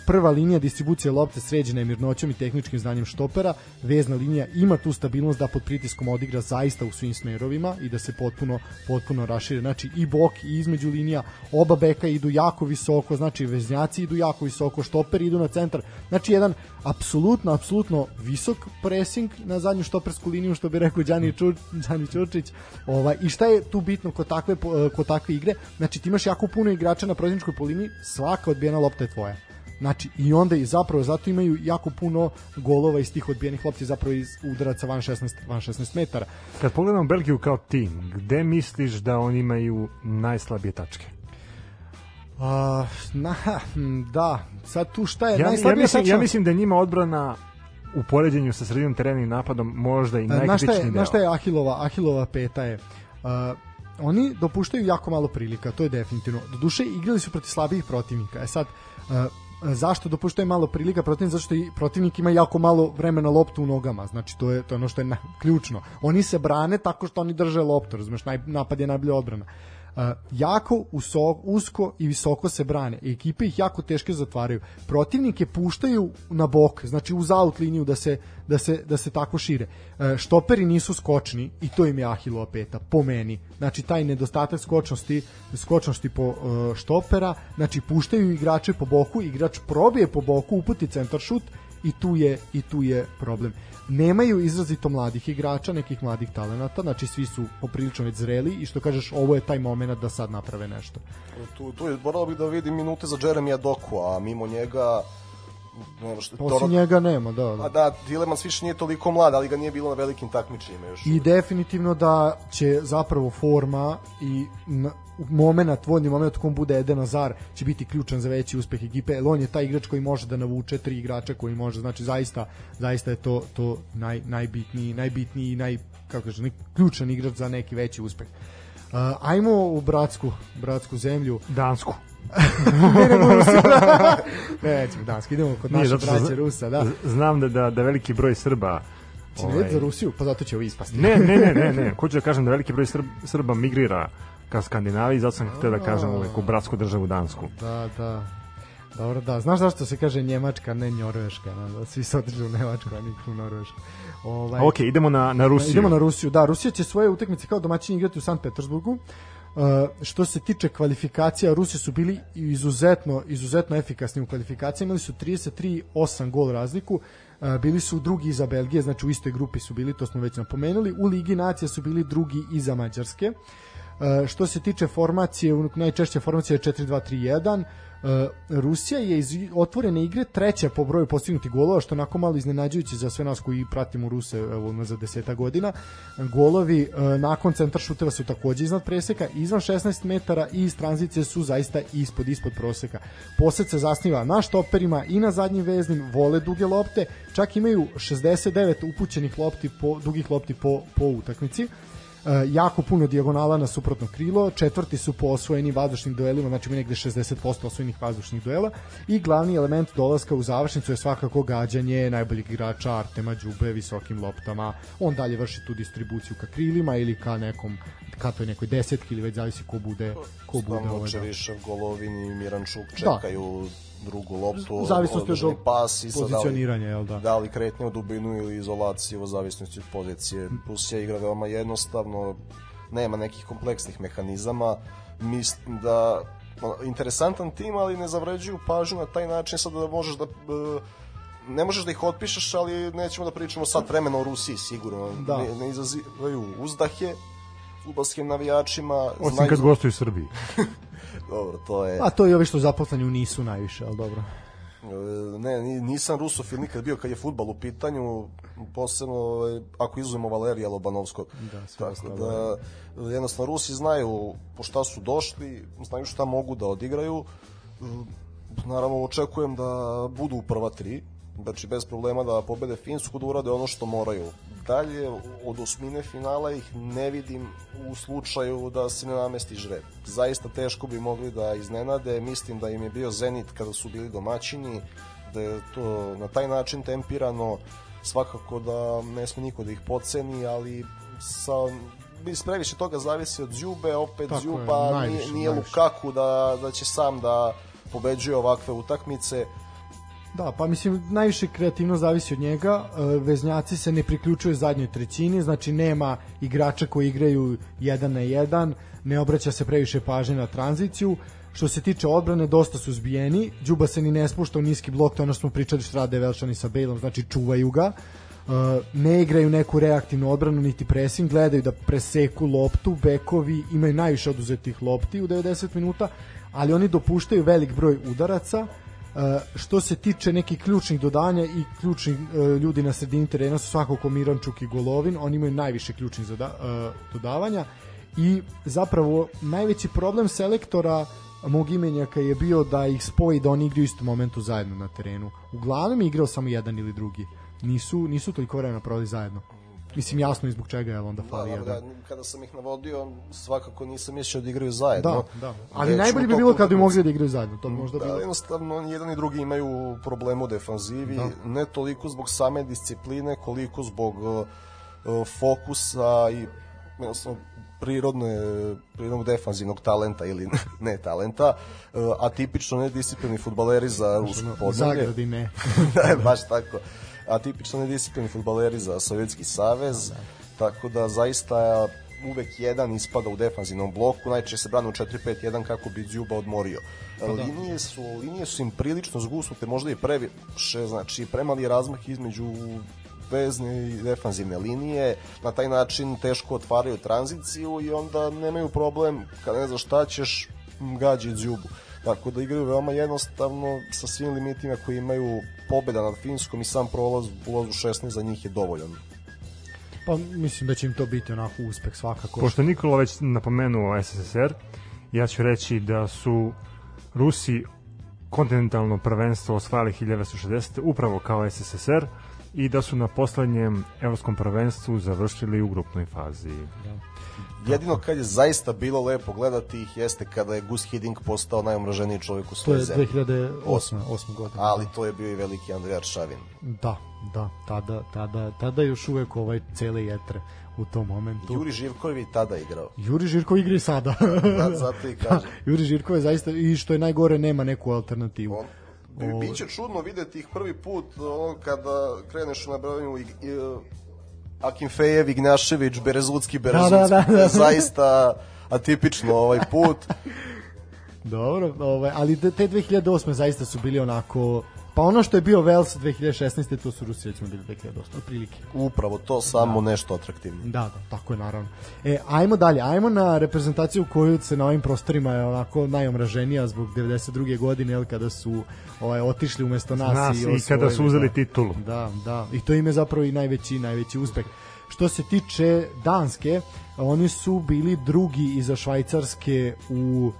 [SPEAKER 2] Prva linija distribucije lopte sređena je mirnoćom i tehničkim znanjem štopera, vezna linija ima tu stabilnost da pod pritiskom odigra zaista u svim smerovima i da se potpuno, potpuno rašire. Znači i bok i između linija, oba beka idu jako visoko, znači veznjaci idu jako visoko, štoperi idu na centar, znači jedan apsolutno, apsolutno visok pressing na zadnju štopersku liniju, što bi rekao Đani, Ču, Đani Čučić. Ovaj, I šta je tu bitno kod takve, kod takve igre? Znači, ti imaš jako puno igrača na protivničkoj polini, svaka odbijena lopta je tvoja. Znači, i onda i zapravo zato imaju jako puno golova iz tih odbijenih lopti zapravo iz udaraca van 16, van 16 metara.
[SPEAKER 1] Kad pogledamo Belgiju kao tim, gde misliš da oni imaju najslabije tačke?
[SPEAKER 2] Uh, na, da, sad tu šta je
[SPEAKER 1] ja, ja, mislim, ja mislim da njima odbrana u poređenju sa sredinom terena i napadom možda i najkritičniji deo.
[SPEAKER 2] Na šta je Ahilova, Ahilova peta je uh, oni dopuštaju jako malo prilika, to je definitivno. Do duše igrali su protiv slabijih protivnika. E sad, uh, zašto dopuštaju malo prilika protivnik zato što i protivnik ima jako malo vremena loptu u nogama znači to je to je ono što je na, ključno oni se brane tako što oni drže loptu razumeš naj, napad je najbolja odbrana jako uso, usko i visoko se brane. Ekipe ih jako teško zatvaraju. Protivnike puštaju na bok, znači uz out liniju da se, da se, da se tako šire. E, štoperi nisu skočni i to im je Ahilova peta, po meni. Znači taj nedostatak skočnosti, skočnosti po uh, štopera, znači puštaju igrače po boku, igrač probije po boku, uputi centar šut i tu je i tu je problem nemaju izrazito mladih igrača, nekih mladih talenata, znači svi su poprilično već zreli i što kažeš, ovo je taj moment da sad naprave nešto.
[SPEAKER 4] Tu, tu je, moralo bih da vidim minute za Jeremija Doku, a mimo njega
[SPEAKER 2] što Osim Torok... njega nema, da. da.
[SPEAKER 4] A da, Tilemans više nije toliko mlad, ali ga nije bilo na velikim takmičenjima još.
[SPEAKER 2] I definitivno da će zapravo forma i moment, vodni moment kom bude Eden Azar će biti ključan za veći uspeh ekipe, jer on je taj igrač koji može da navuče tri igrača koji može, znači zaista, zaista je to, to naj, najbitniji, najbitniji i naj, kako kaže, ključan igrač za neki veći uspeh. Uh, ajmo u bratsku, bratsku zemlju.
[SPEAKER 1] Dansku.
[SPEAKER 2] ne, nego Rusiju. ne, nećemo Dansku, idemo kod naše braće Rusa, da.
[SPEAKER 1] Znam da, da, da veliki broj Srba
[SPEAKER 2] Ti ne ovaj... za Rusiju, pa zato će ovo ispasti.
[SPEAKER 1] ne, ne, ne, ne, ne. Hoću da kažem da veliki broj Srb, Srba migrira ka Skandinaviji, zato sam htio da kažem uvek u bratsku državu Dansku.
[SPEAKER 2] Da, da. Dobro, da. Znaš zašto se kaže Njemačka, ne Njorveška? Da, svi se određu u Nemačku, a nikako u Norvešku.
[SPEAKER 1] Ovaj, ok, idemo na, na Rusiju.
[SPEAKER 2] Idemo na Rusiju, da. Rusija će svoje utakmice kao domaćini igrati u Sankt Petersburgu. Uh, što se tiče kvalifikacija, Rusi su bili izuzetno, izuzetno efikasni u kvalifikacijama, imali su 33-8 gol razliku, uh, bili su drugi iza Belgije, znači u istoj grupi su bili, to smo već napomenuli, u Ligi nacija su bili drugi iza Mađarske. Uh, što se tiče formacije, najčešće formacija je 4-2-3-1. E, Rusija je iz otvorene igre treća po broju postignutih golova, što onako malo iznenađujuće za sve nas koji pratimo Ruse evo, za deseta godina. Golovi e, nakon centar šuteva su takođe iznad preseka, izvan 16 metara i iz tranzicije su zaista ispod ispod proseka. Posed se zasniva na štoperima i na zadnjim veznim, vole duge lopte, čak imaju 69 upućenih lopti po, dugih lopti po, po utakmici. E, jako puno dijagonala na suprotno krilo, četvrti su po osvojenim vazdušnim duelima, znači mi negde 60% osvojenih vazdušnih duela i glavni element dolaska u završnicu je svakako gađanje najboljeg igrača Artema Đube visokim loptama. On dalje vrši tu distribuciju ka krilima ili ka nekom ka toj nekoj desetki ili već zavisi ko bude ko bude
[SPEAKER 4] ovaj. Više Golovin i Mirančuk da. čekaju da drugu loptu, zavisnosti od pas i
[SPEAKER 2] pozicioniranja, jel da?
[SPEAKER 4] Da li kretnje u dubinu ili izolaciju u zavisnosti od pozicije. Rusija igra veoma jednostavno, nema nekih kompleksnih mehanizama. Mislim da interesantan tim, ali ne zavređuju pažnju na taj način sad da možeš da ne možeš da ih otpišeš, ali nećemo da pričamo sad vremena o Rusiji, sigurno. Da. Ne, ne izazivaju uzdahe futbalskim navijačima.
[SPEAKER 1] Osim znaju... kad gostuju u Srbiji.
[SPEAKER 4] dobro, to je...
[SPEAKER 2] A to je ovi što zaposleni u nisu najviše, ali dobro.
[SPEAKER 4] E, ne, nisam rusofil nikad bio kad je futbal u pitanju, posebno ovaj, ako izuzmemo Valerija Lobanovskog. Da, Tako da, jednostavno Rusi znaju po šta su došli, znaju šta mogu da odigraju. E, naravno, očekujem da budu u prva tri, znači bez problema da pobede Finsku, da urade ono što moraju. Dalje od osmine finala ih ne vidim u slučaju da se ne namesti žreb. Zaista teško bi mogli da iznenade, mislim da im je bio Zenit kada su bili domaćini, da je to na taj način tempirano, svakako da ne sme niko da ih poceni, ali sa bis previše toga zavisi od Zjube, opet Tako Zjuba je, najviše, nije, nije najviše. Lukaku da, da će sam da pobeđuje ovakve utakmice
[SPEAKER 2] Da, pa mislim najviše kreativno zavisi od njega. E, veznjaci se ne priključuju zadnjoj trećini, znači nema igrača koji igraju jedan na jedan, ne obraća se previše pažnje na tranziciju. Što se tiče odbrane, dosta su zbijeni. Đuba se ni ne spušta u niski blok, to ono što smo pričali što rade Velšani sa Bejlom, znači čuvaju ga. Uh, ne igraju neku reaktivnu odbranu niti pressing, gledaju da preseku loptu, bekovi imaju najviše oduzetih lopti u 90 minuta, ali oni dopuštaju velik broj udaraca, što se tiče nekih ključnih dodanja i ključnih uh, ljudi na sredini terena su svakako Mirančuk i Golovin, oni imaju najviše ključnih uh, dodavanja i zapravo najveći problem selektora mog imenjaka je bio da ih spoji da oni igraju istom momentu zajedno na terenu. Uglavnom je igrao samo jedan ili drugi. Nisu, nisu toliko vremena provali zajedno. Mislim jasno i zbog čega je onda fali da, jedan.
[SPEAKER 4] Da, kada sam ih navodio, svakako nisam mislio da igraju zajedno.
[SPEAKER 2] Da, da. Ali Već najbolje bi bilo kad bi mogli da igraju zajedno, to bi možda
[SPEAKER 4] da,
[SPEAKER 2] bilo.
[SPEAKER 4] jednostavno jedan i drugi imaju problemu u defanzivi, da. ne toliko zbog same discipline, koliko zbog uh, fokusa i jednostavno prirodne, prirodnog defanzivnog talenta ili ne talenta, uh, a tipično nedisciplinni futbaleri za rusko
[SPEAKER 2] podnevlje. Zagradi ne.
[SPEAKER 4] da, baš tako atipično nedisciplini futbaleri za Sovjetski savez, da, da. tako da zaista uvek jedan ispada u defanzivnom bloku, najčešće se brane u 4-5-1 kako bi Djuba odmorio. Pa da. linije su linije su im prilično zgusnute, možda i previše, znači premali razmak između vezne i defanzivne linije, na taj način teško otvaraju tranziciju i onda nemaju problem kada ne znaš šta ćeš gađi Djubu. Tako da igraju veoma jednostavno sa svim limitima koji imaju pobeda nad Finskom i sam prolaz u 16 za njih je dovoljan.
[SPEAKER 2] Pa mislim da će im to biti onako uspeh svakako.
[SPEAKER 1] Pošto Nikola već napomenuo SSSR, ja ću reći da su Rusi kontinentalno prvenstvo osvajali 1960. upravo kao SSSR i da su na poslednjem evropskom prvenstvu završili u grupnoj fazi. Da.
[SPEAKER 4] Jedino kad je zaista bilo lepo gledati ih jeste kada je Gus Hiddink postao najomraženiji čovjek u svojoj zemlji.
[SPEAKER 2] To je 2008. 8. godine.
[SPEAKER 4] Ali to je bio i veliki Andrija Šavin.
[SPEAKER 2] Da, da, tada, tada, tada još uvek ovaj cele jetre u tom momentu.
[SPEAKER 4] Juri Živkov je tada igrao.
[SPEAKER 2] Juri Živkov igra i sada.
[SPEAKER 4] da, zato i kažem.
[SPEAKER 2] Da, Juri Živkov je zaista, i što je najgore, nema neku alternativu. On,
[SPEAKER 4] bi, biće čudno videti ih prvi put ono, kada kreneš na bravanju i, i, Akimfejev, Ignjašević, Berezutski, Berezutski. Da, da, da, da. Zaista atipično ovaj put.
[SPEAKER 2] Dobro, ovaj, ali te 2008. zaista su bili onako Pa ono što je bio Vels 2016. to su Rusi recimo bili 2008. otprilike.
[SPEAKER 4] Upravo to samo da. nešto atraktivno.
[SPEAKER 2] Da, da, tako je naravno. E, ajmo dalje, ajmo na reprezentaciju koju se na ovim prostorima je onako najomraženija zbog 92. godine, jel, kada su ovaj, otišli umesto nas,
[SPEAKER 1] nas i, i kada su uzeli da, titulu.
[SPEAKER 2] Da, da, i to im je zapravo i najveći, najveći uspeh. Što se tiče Danske, oni su bili drugi iza Švajcarske u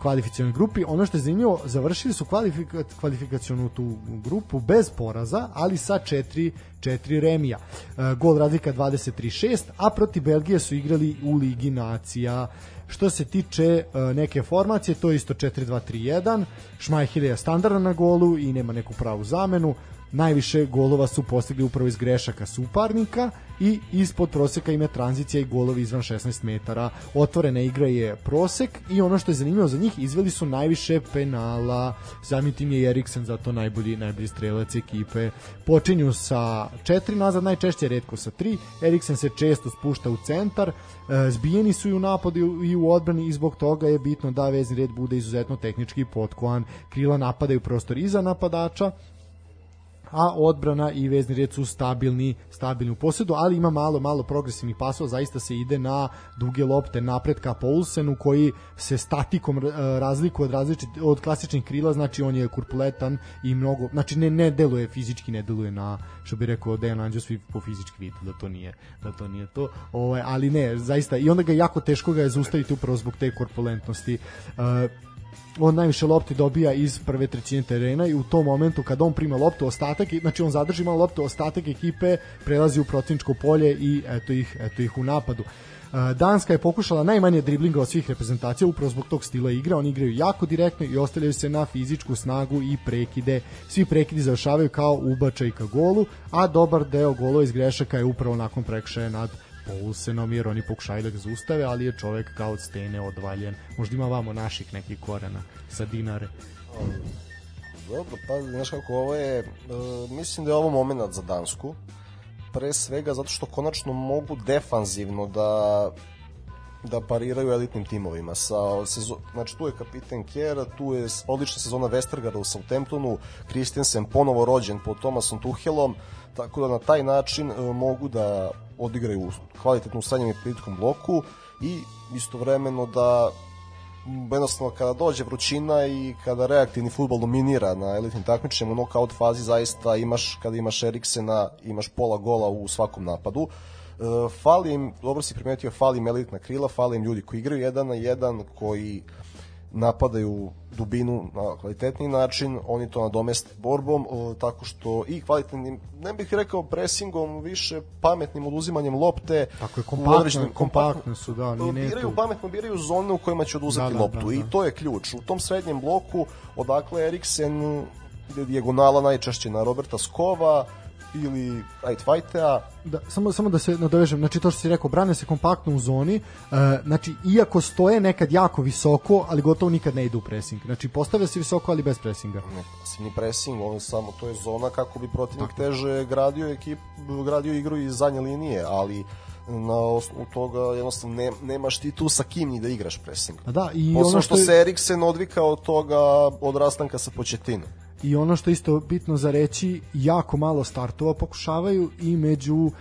[SPEAKER 2] kvalifikacionoj grupi. Ono što je zanimljivo, završili su kvalifika, kvalifikacionu tu grupu bez poraza, ali sa četiri, četiri remija. Gol razlika 23-6, a protiv Belgije su igrali u Ligi nacija. Što se tiče neke formacije, to je isto 4-2-3-1. Šmajhir je standardan na golu i nema neku pravu zamenu najviše golova su postigli upravo iz grešaka suparnika i ispod proseka ima tranzicija i golovi izvan 16 metara. Otvorena igra je prosek i ono što je zanimljivo za njih, izveli su najviše penala. Samim tim je Eriksen zato najbolji, najbolji strelac ekipe. Počinju sa četiri nazad, najčešće redko sa tri. Eriksen se često spušta u centar. E, zbijeni su i u napadu i u odbrani i zbog toga je bitno da vezni red bude izuzetno tehnički potkovan. Krila napadaju prostor iza napadača a odbrana i vezni red su stabilni, stabilni u posedu, ali ima malo, malo progresivnih pasova, zaista se ide na duge lopte napred ka Poulsenu koji se statikom e, razlikuje od, različit, od klasičnih krila, znači on je kurpuletan i mnogo, znači ne, ne deluje fizički, ne deluje na, što bi rekao Dejan Anđos, po fizički vidi da to nije, da to nije to, ovaj, ali ne, zaista, i onda ga jako teško ga je zaustaviti upravo zbog te korpulentnosti. Uh, on najviše lopti dobija iz prve trećine terena i u tom momentu kad on prima loptu ostatak, znači on zadrži malo loptu, ostatak ekipe prelazi u protivničko polje i eto ih, eto ih u napadu. Danska je pokušala najmanje driblinga od svih reprezentacija upravo zbog tog stila igre. Oni igraju jako direktno i ostavljaju se na fizičku snagu i prekide. Svi prekidi završavaju kao ubačaj ka golu, a dobar deo golova iz grešaka je upravo nakon prekršaja nad Poulsenom jer oni pokušaju da ga zaustave, ali je čovek kao od stene odvaljen. Možda ima vamo naših nekih korena sa dinare.
[SPEAKER 4] Dobro, pa znaš kako ovo je, uh, mislim da je ovo moment za Dansku, pre svega zato što konačno mogu defanzivno da da pariraju elitnim timovima. Sa sezo, znači tu je kapiten Kjera, tu je odlična sezona Westergaarda u Southamptonu, Christensen ponovo rođen pod Thomasom Tuhelom, tako da na taj način uh, mogu da odigraju kvalitetno u srednjem i politikom bloku i istovremeno da jednostavno kada dođe vrućina i kada reaktivni futbol dominira na elitnim takmičenjima u nokaut fazi zaista imaš kada imaš Eriksena imaš pola gola u svakom napadu. E, im, dobro si primetio fali im elitna krila, fali im ljudi koji igraju jedan na jedan koji napadaju dubinu na kvalitetni način, oni to nadomest borbom, o, tako što i kvalitetnim, ne bih rekao presingom, više pametnim oduzimanjem lopte.
[SPEAKER 2] Tako je, kompaktne, kompaktne su, da,
[SPEAKER 4] nije biraju, pametno biraju zone u kojima će oduzeti da, da, loptu da, da. i to je ključ. U tom srednjem bloku, odakle Eriksen dijagonala najčešće na Roberta Skova, ili right fighta.
[SPEAKER 2] Da, samo, samo da se nadovežem, znači to što si rekao, brane se kompaktno u zoni, uh, znači iako stoje nekad jako visoko, ali gotovo nikad ne idu u pressing. Znači postavlja se visoko, ali bez pressinga.
[SPEAKER 4] Ne, ni pressing, on samo to je zona kako bi protivnik Tako. teže gradio ekip, gradio igru iz zadnje linije, ali na osnovu toga jednostavno ne, nemaš ti tu sa kim ni da igraš pressing.
[SPEAKER 2] A da, i
[SPEAKER 4] Posledno
[SPEAKER 2] ono
[SPEAKER 4] što,
[SPEAKER 2] što je...
[SPEAKER 4] se Eriksen odvikao od toga od rastanka sa početinom.
[SPEAKER 2] I ono što isto bitno za reći, jako malo startova pokušavaju i među uh,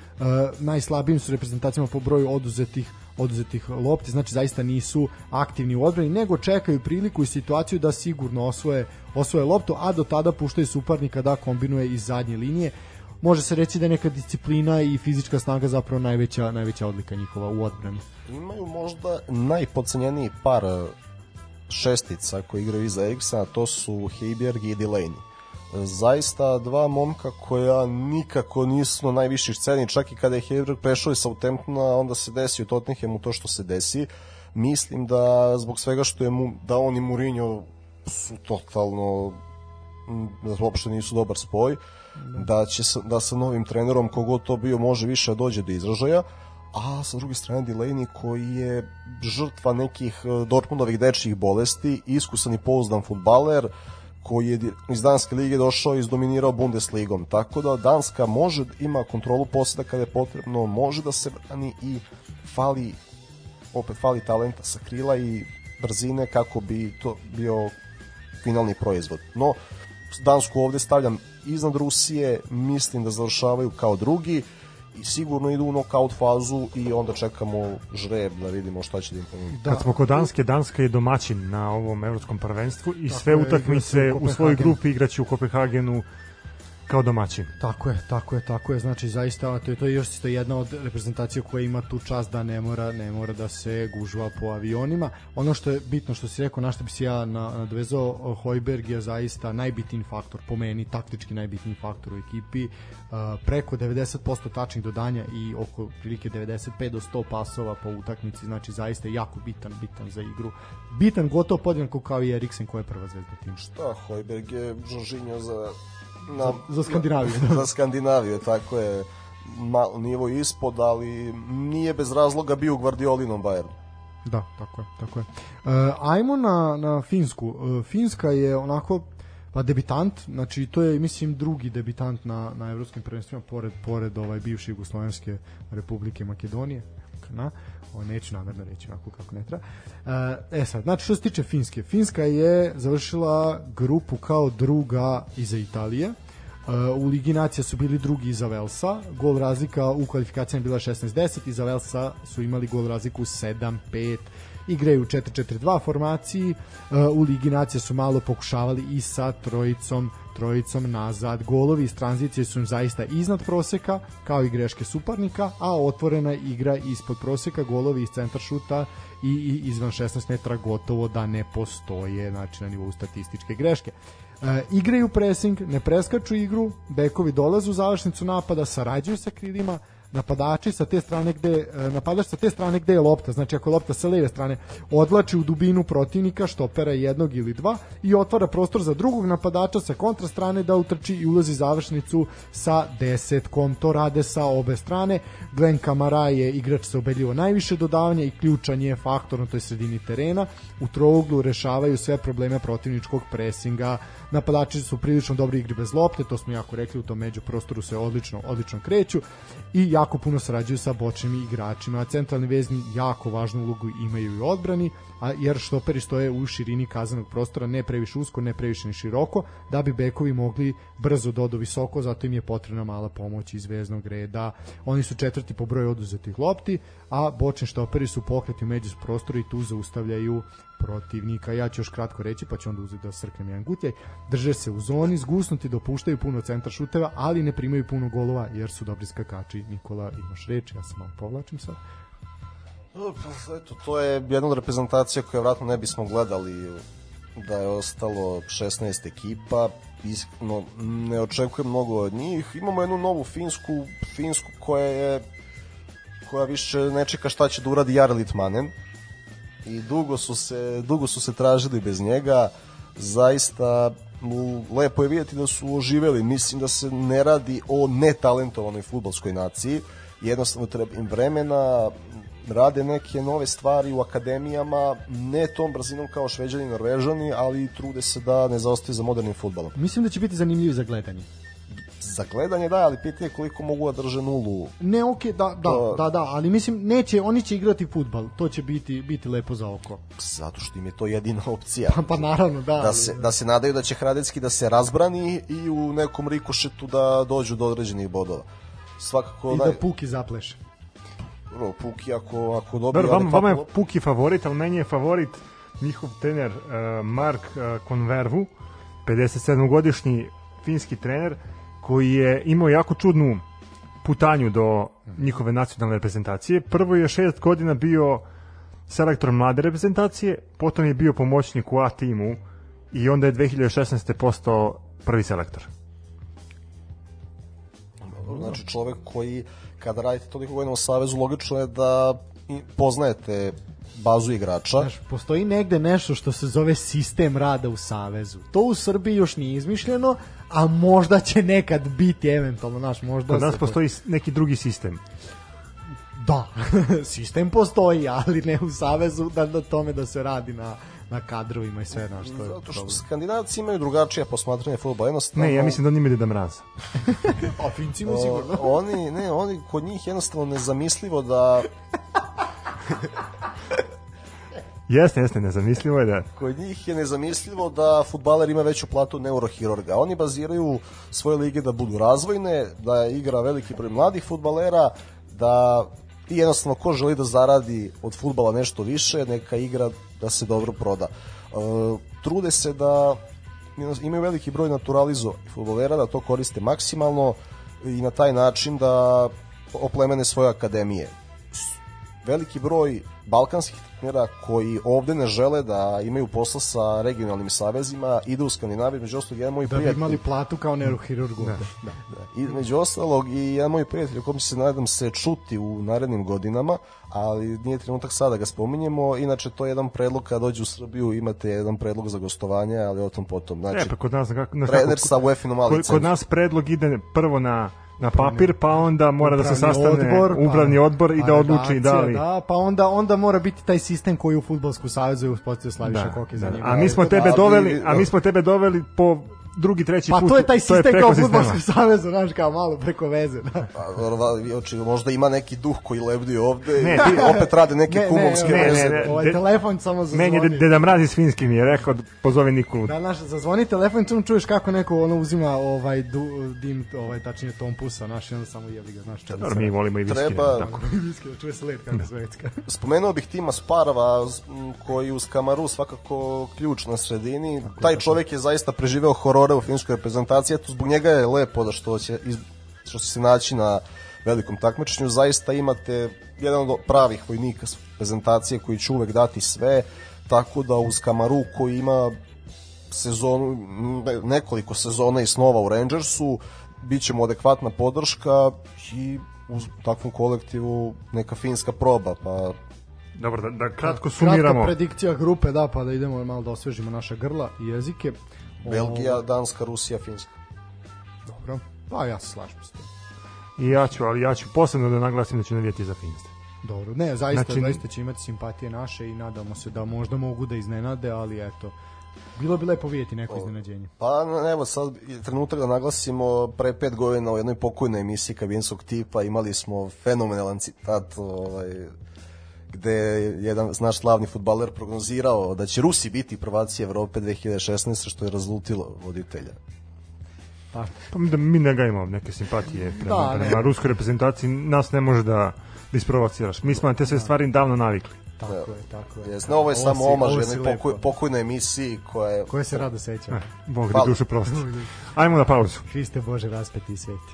[SPEAKER 2] najslabijim su reprezentacijama po broju oduzetih oduzetih lopti, znači zaista nisu aktivni u odbrani, nego čekaju priliku i situaciju da sigurno osvoje, osvoje loptu, a do tada puštaju suparnika da kombinuje iz zadnje linije. Može se reći da je neka disciplina i fizička snaga zapravo najveća, najveća odlika njihova u odbrani.
[SPEAKER 4] Imaju možda najpocenjeniji par šestica koji igraju iza Eriksena, to su Heiberg i Delaney. Zaista dva momka koja nikako nisu na najviših sceni, čak i kada je Heiberg prešao iz Southamptona, onda se desi u Tottenhamu to što se desi. Mislim da zbog svega što je mu, da on i Mourinho su totalno da uopšte nisu dobar spoj, da će sa, da sa novim trenerom kogod to bio može više da dođe do izražaja, a sa druge strane Delaney koji je žrtva nekih e, Dortmundovih dečjih bolesti, iskusan i pouzdan futbaler, koji je iz Danske lige došao i izdominirao Bundesligom. Tako da Danska može ima kontrolu poseda kada je potrebno, može da se brani i fali opet fali talenta sa krila i brzine kako bi to bio finalni proizvod. No, Dansku ovde stavljam iznad Rusije, mislim da završavaju kao drugi i sigurno idu u knockout fazu i onda čekamo žreb da vidimo šta će da im ponudi.
[SPEAKER 1] Da. Kad smo kod Danske, Danska je domaćin na ovom evropskom prvenstvu i sve utakmice u svojoj grupi igraće u Kopenhagenu kao domaćin.
[SPEAKER 2] Tako je, tako je, tako je. Znači zaista to je to je još isto jedna od reprezentacija koja ima tu čast da ne mora ne mora da se gužva po avionima. Ono što je bitno što si rekao, na što bi se ja nadvezao, Hojberg je zaista najbitniji faktor po meni, taktički najbitniji faktor u ekipi. Uh, preko 90% tačnih dodanja i oko prilike 95 do 100 pasova po utakmici, znači zaista je jako bitan, bitan za igru. Bitan gotovo podjednako kao i Eriksen koja je prva zvezda tima.
[SPEAKER 4] Šta, Hojberg je Žoržinjo za na,
[SPEAKER 2] za, Skandinaviju.
[SPEAKER 4] Za Skandinaviju, tako je malo nivo ispod, ali nije bez razloga bio u Guardiolinom Bayernu.
[SPEAKER 2] Da, tako je, tako je. Uh, ajmo na, na Finsku. Uh, Finska je onako pa debitant, znači to je mislim drugi debitant na na evropskim prvenstvima pored pored ovaj bivše Jugoslovenske Republike Makedonije na o neću namerno reći ovako kako ne treba. E sad, znači što se tiče Finske, Finska je završila grupu kao druga iza Italije. u Ligi nacija su bili drugi iza Velsa, gol razlika u kvalifikacijama bila 16-10, iza Velsa su imali gol razliku 7-5, igraju u 4-4-2 formaciji, u Ligi nacija su malo pokušavali i sa trojicom trojicom nazad. Golovi iz tranzicije su im zaista iznad proseka, kao i greške suparnika, a otvorena igra ispod proseka, golovi iz centar šuta i, i izvan 16 metara gotovo da ne postoje znači na nivou statističke greške. E, igraju pressing, ne preskaču igru, bekovi dolaze u završnicu napada, sarađuju sa krilima, napadači sa te strane gde e, napadač sa te strane gde je lopta, znači ako je lopta sa leve strane odlači u dubinu protivnika štopera jednog ili dva i otvara prostor za drugog napadača sa kontra strane da utrči i ulazi završnicu sa desetkom. To rade sa obe strane. Glenn Kamara je igrač sa ubedljivo najviše dodavanja i ključan je faktor na toj sredini terena. U trouglu rešavaju sve probleme protivničkog presinga. Napadači su prilično dobri igri bez lopte, to smo jako rekli u tom među prostoru se odlično odlično kreću i jako puno sarađuju sa bočnim igračima. A centralni vezni jako važnu ulogu imaju i odbrani, a jer štoperi stoje u širini kazanog prostora, ne previše usko, ne previše ni široko, da bi bekovi mogli brzo dodo visoko, zato im je potrebna mala pomoć iz veznog reda. Oni su četvrti po broju oduzetih lopti, a bočni štoperi su pokreti u među prostoru i tu zaustavljaju protivnika. Ja ću još kratko reći, pa ću onda uzeti da srknem jedan gutjaj. Drže se u zoni, zgusnuti, dopuštaju puno centar šuteva, ali ne primaju puno golova jer su dobri skakači. Nikola, imaš reč, ja se malo povlačim sad.
[SPEAKER 4] Pa, eto, to je jedna od reprezentacija koja vratno ne bismo gledali da je ostalo 16 ekipa iskreno ne očekujem mnogo od njih imamo jednu novu finsku finsku koja je koja više ne čeka šta će da uradi Jarl Litmanen i dugo su se dugo su se tražili bez njega zaista lepo je vidjeti da su oživeli mislim da se ne radi o netalentovanoj futbolskoj naciji jednostavno treba im vremena rade neke nove stvari u akademijama, ne tom brzinom kao šveđani i norvežani, ali trude se da ne zaostaju za modernim futbolom.
[SPEAKER 2] Mislim da će biti zanimljiv za gledanje.
[SPEAKER 4] Za gledanje da, ali pitanje koliko mogu da drže nulu.
[SPEAKER 2] Ne, okej, okay, da, da, to... da, da, ali mislim neće, oni će igrati fudbal. To će biti biti lepo za oko.
[SPEAKER 4] Zato što im je to jedina opcija.
[SPEAKER 2] Pa, pa naravno, da.
[SPEAKER 4] Da se da se nadaju da će Hradecki da se razbrani i u nekom rikošetu da dođu do određenih bodova. Svakako
[SPEAKER 2] I da Puki zapleše.
[SPEAKER 4] Bro, Puki ako ako dobije
[SPEAKER 1] Vama, vama je Puki favorit, al meni je favorit njihov trener uh, Mark uh, Konvervu, 57-godišnji finski trener koji je imao jako čudnu putanju do njihove nacionalne reprezentacije. Prvo je šest godina bio selektor mlade reprezentacije, potom je bio pomoćnik u A timu i onda je 2016. postao prvi selektor.
[SPEAKER 4] Znači čovek koji kada radite toliko godina u Savezu, logično je da poznajete bazu igrača. Znaš,
[SPEAKER 2] postoji negde nešto što se zove sistem rada u Savezu. To u Srbiji još nije izmišljeno, a možda će nekad biti eventualno, naš možda...
[SPEAKER 1] Kod nas postoji neki drugi sistem.
[SPEAKER 2] Da, sistem postoji, ali ne u Savezu da, da tome da se radi na na kadrovima i sve na što
[SPEAKER 4] je Zato što Skandinavci imaju drugačije posmatranje fudbala.
[SPEAKER 1] Jednostavno... Ne, ja mislim da oni imaju da mraz.
[SPEAKER 2] A Finci mu sigurno.
[SPEAKER 4] oni, ne, oni kod njih jednostavno nezamislivo da
[SPEAKER 1] Jeste, jeste, nezamislivo je da...
[SPEAKER 4] Kod njih je nezamislivo da futbaler ima veću platu neurohirurga. Oni baziraju svoje lige da budu razvojne, da igra veliki broj mladih futbalera, da i jednostavno ko želi da zaradi od futbala nešto više, neka igra da se dobro proda. E, trude se da imaju veliki broj naturalizo futbolera, da to koriste maksimalno i na taj način da oplemene svoje akademije veliki broj balkanskih trenera koji ovde ne žele da imaju posla sa regionalnim savezima, ide u Skandinaviju, među ostalog jedan moj
[SPEAKER 2] da
[SPEAKER 4] prijatelj...
[SPEAKER 2] Da bi imali platu kao neurohirurgu. Da,
[SPEAKER 4] da. da. I među ostalog i jedan moj prijatelj kom se nadam se čuti u narednim godinama, ali nije trenutak sada da ga spominjemo. Inače, to je jedan predlog kada dođe u Srbiju, imate jedan predlog za gostovanje, ali o tom potom. Znači,
[SPEAKER 1] e, pa kod nas, kako,
[SPEAKER 4] trener sa UEFA-inom
[SPEAKER 1] kod, kod nas predlog ide prvo na na papir, pa onda mora da se sastane odbor, upravni pa, odbor i da odluči da li...
[SPEAKER 2] Da, pa onda, onda mora biti taj sistem koji u futbolsku savezu uspostavio Slaviša da, Koki za da, njega.
[SPEAKER 1] A mi smo tebe doveli, a mi smo tebe doveli po drugi, treći
[SPEAKER 2] pa
[SPEAKER 1] put.
[SPEAKER 2] Pa to je taj sistem kao u fudbalskom savezu, znaš, kao malo preko veze. Da.
[SPEAKER 4] Pa, oči, možda ima neki duh koji lebdi ovde ne, ti, opet rade neke ne, kumovske
[SPEAKER 2] ne, veze. Ne, ne, ovaj telefon samo zazvoni.
[SPEAKER 1] Meni je Deda Mraz iz Finski mi je rekao, pozove Nikolu.
[SPEAKER 2] Da, znaš, zazvoni telefon, čum čuješ kako neko ono uzima ovaj du, dim, ovaj, tačnije tompusa, znaš, i onda samo jebi ga, znaš.
[SPEAKER 1] Dobro, mi volimo i viski.
[SPEAKER 4] Treba,
[SPEAKER 1] tako.
[SPEAKER 2] viski, čuje se let kako da. svetska.
[SPEAKER 4] Spomenuo bih Tima Sparava, koji uz Kamaru svakako ključ na sredini. Taj čovjek je zaista preživeo horore u finskoj reprezentaciji eto zbog njega je lepo da što će, što će se naći na velikom takmičenju, zaista imate jedan od pravih vojnika prezentacije koji će uvek dati sve, tako da uz Kamaru koji ima sezonu, nekoliko sezona i snova u Rangersu, bit će mu adekvatna podrška i u takvom kolektivu neka finska proba, pa
[SPEAKER 1] Dobro, da, da kratko sumiramo. Kratka
[SPEAKER 2] predikcija grupe, da, pa da idemo malo da osvežimo naše grla i jezike.
[SPEAKER 4] Belgija, Danska, Rusija, Finska.
[SPEAKER 2] Dobro, pa ja se slažem s tim.
[SPEAKER 1] I ja ću, ali ja ću posebno da naglasim da ću navijeti za Finsku.
[SPEAKER 2] Dobro, ne, zaista, znači, zaista će imati simpatije naše i nadamo se da možda mogu da iznenade, ali eto, Bilo bi lepo vidjeti neko iznenađenje.
[SPEAKER 4] Pa evo sad trenutak da naglasimo pre pet godina u jednoj pokojnoj emisiji kabinskog tipa imali smo fenomenalan citat ovaj, gde je jedan naš slavni futbaler prognozirao da će Rusi biti prvaci Evrope 2016. što je rezultilo voditelja.
[SPEAKER 1] Pa, pa mi, da, mi ne gajimo neke simpatije prema, da, prema ne. ruskoj reprezentaciji, nas ne može da isprovociraš. Mi smo na te sve stvari davno navikli.
[SPEAKER 2] Tako je, tako je.
[SPEAKER 4] Jesno, ovo je ovo samo omaž jednoj pokoj, pokojnoj emisiji koja je...
[SPEAKER 2] Koje se rado seća. Eh,
[SPEAKER 1] Bog da dušu prosti. Ajmo na pauzu.
[SPEAKER 2] Hriste Bože raspeti i sveti.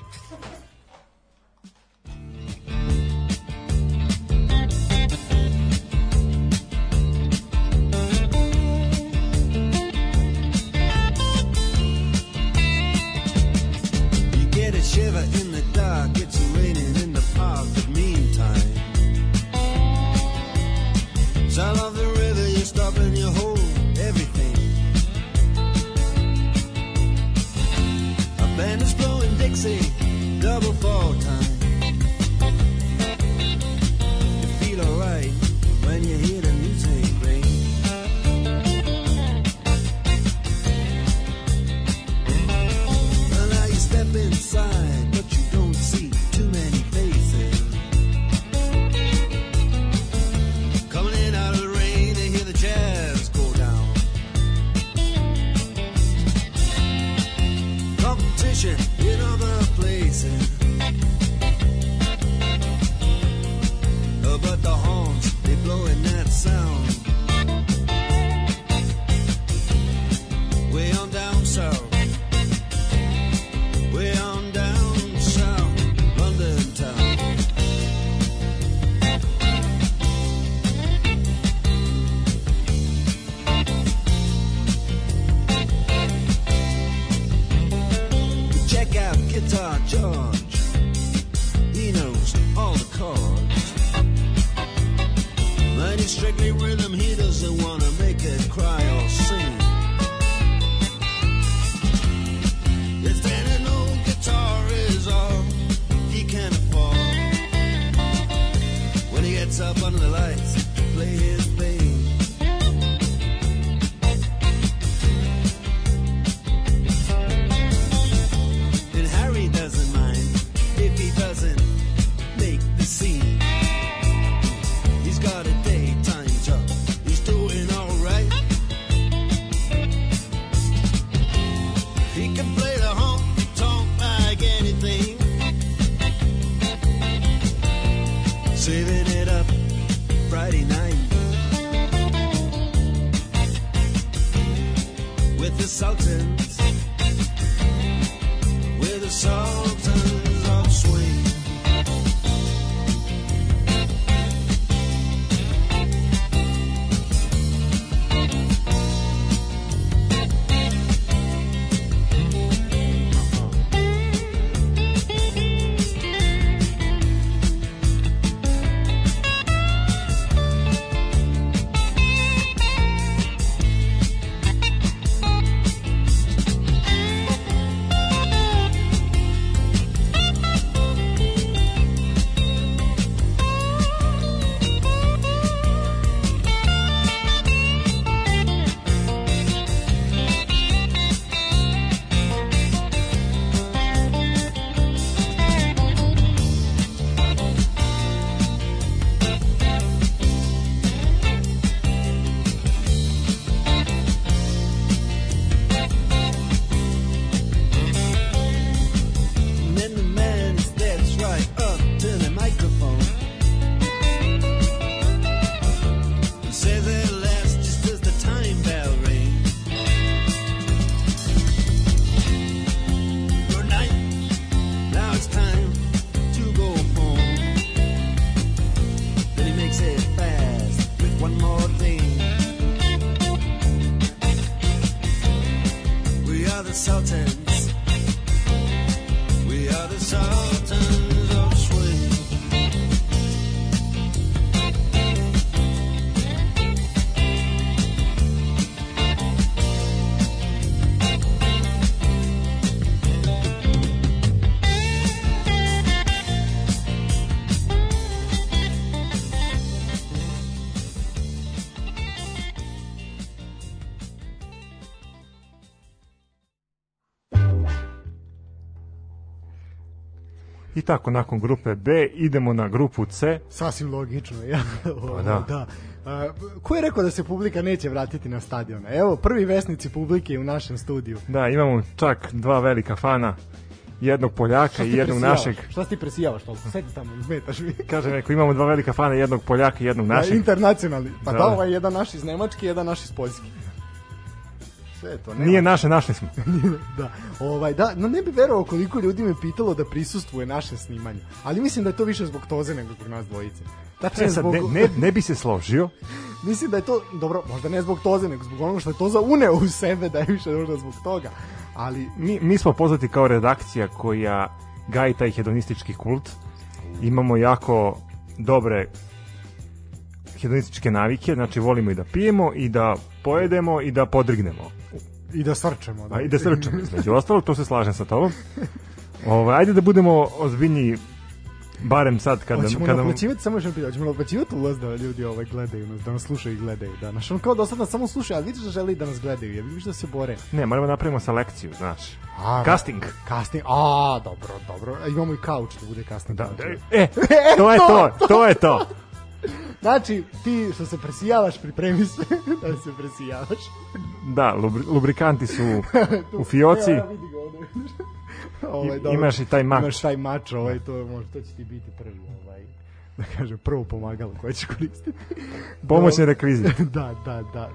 [SPEAKER 3] George. He knows all the chords. But strictly rhythm, he doesn't want to make it cry or sing. Old guitar is all he can afford, when he gets up under the lights
[SPEAKER 1] tako, nakon grupe B idemo na grupu C.
[SPEAKER 2] Sasvim logično, ja.
[SPEAKER 1] Pa da.
[SPEAKER 2] da. A, ko je rekao da se publika neće vratiti na stadion? Evo, prvi vesnici publike u našem studiju.
[SPEAKER 1] Da, imamo čak dva velika fana, jednog Poljaka i jednog našeg.
[SPEAKER 2] Šta si ti presijavaš toliko? Sedi tamo, izmetaš mi.
[SPEAKER 1] Kaže neko, imamo dva velika fana, jednog Poljaka i jednog
[SPEAKER 2] Da,
[SPEAKER 1] našeg.
[SPEAKER 2] internacionalni. Pa da,
[SPEAKER 1] Da.
[SPEAKER 2] ovaj je jedan naš iz Nemačke, jedan naš iz Poljske. Sve to. nema.
[SPEAKER 1] Nije naše, našli smo.
[SPEAKER 2] da, ovaj, da, no ne bi verovao koliko ljudi me pitalo da prisustvuje naše snimanje. Ali mislim da je to više zbog Toze nego zbog nas dvojice. Tačnije
[SPEAKER 1] E sad,
[SPEAKER 2] zbog...
[SPEAKER 1] ne, ne, ne bi se složio,
[SPEAKER 2] Mislim da je to, dobro, možda ne zbog Toze, nego zbog onoga što je Toza uneo u sebe, da je više možda zbog toga. Ali,
[SPEAKER 1] mi, mi smo poznati kao redakcija koja gaji taj hedonistički kult. Imamo jako dobre hedonističke navike, znači volimo i da pijemo i da pojedemo i da podrignemo.
[SPEAKER 2] I da srčemo. Da.
[SPEAKER 1] A i da srčemo, između ostalo, to se slažem sa tobom. Ovaj ajde da budemo ozbiljniji barem sad kada
[SPEAKER 2] Hoćemo
[SPEAKER 1] kada
[SPEAKER 2] naplaćivati, samo pitanje, hoćemo naplaćivati ulaz da ljudi ovaj gledaju nas, da nas slušaju i gledaju. Da, naš on kao do sad nas samo slušaju, ali vidiš da žele i da nas gledaju, jer vidiš da se bore.
[SPEAKER 1] ne, moramo da napravimo selekciju, znaš.
[SPEAKER 2] A,
[SPEAKER 1] Casting.
[SPEAKER 2] Casting, a, dobro, dobro. A Imamo i kauč da bude casting.
[SPEAKER 1] Da,
[SPEAKER 2] couch.
[SPEAKER 1] e, to je to, to je to.
[SPEAKER 2] Znači, ti što se presijavaš, pripremi se da se presijavaš.
[SPEAKER 1] Da, lubri- lubrikanti su u fioci.
[SPEAKER 2] Ja, vidi ga ovde. ovaj, dobro.
[SPEAKER 1] imaš i taj mač.
[SPEAKER 2] Imaš taj mač, ovaj, to, može, to će ti biti prvi, ovaj, da kažem, prvo pomagalo koje ćeš koristiti.
[SPEAKER 1] Pomoćni rekvizit.
[SPEAKER 2] da, da, da.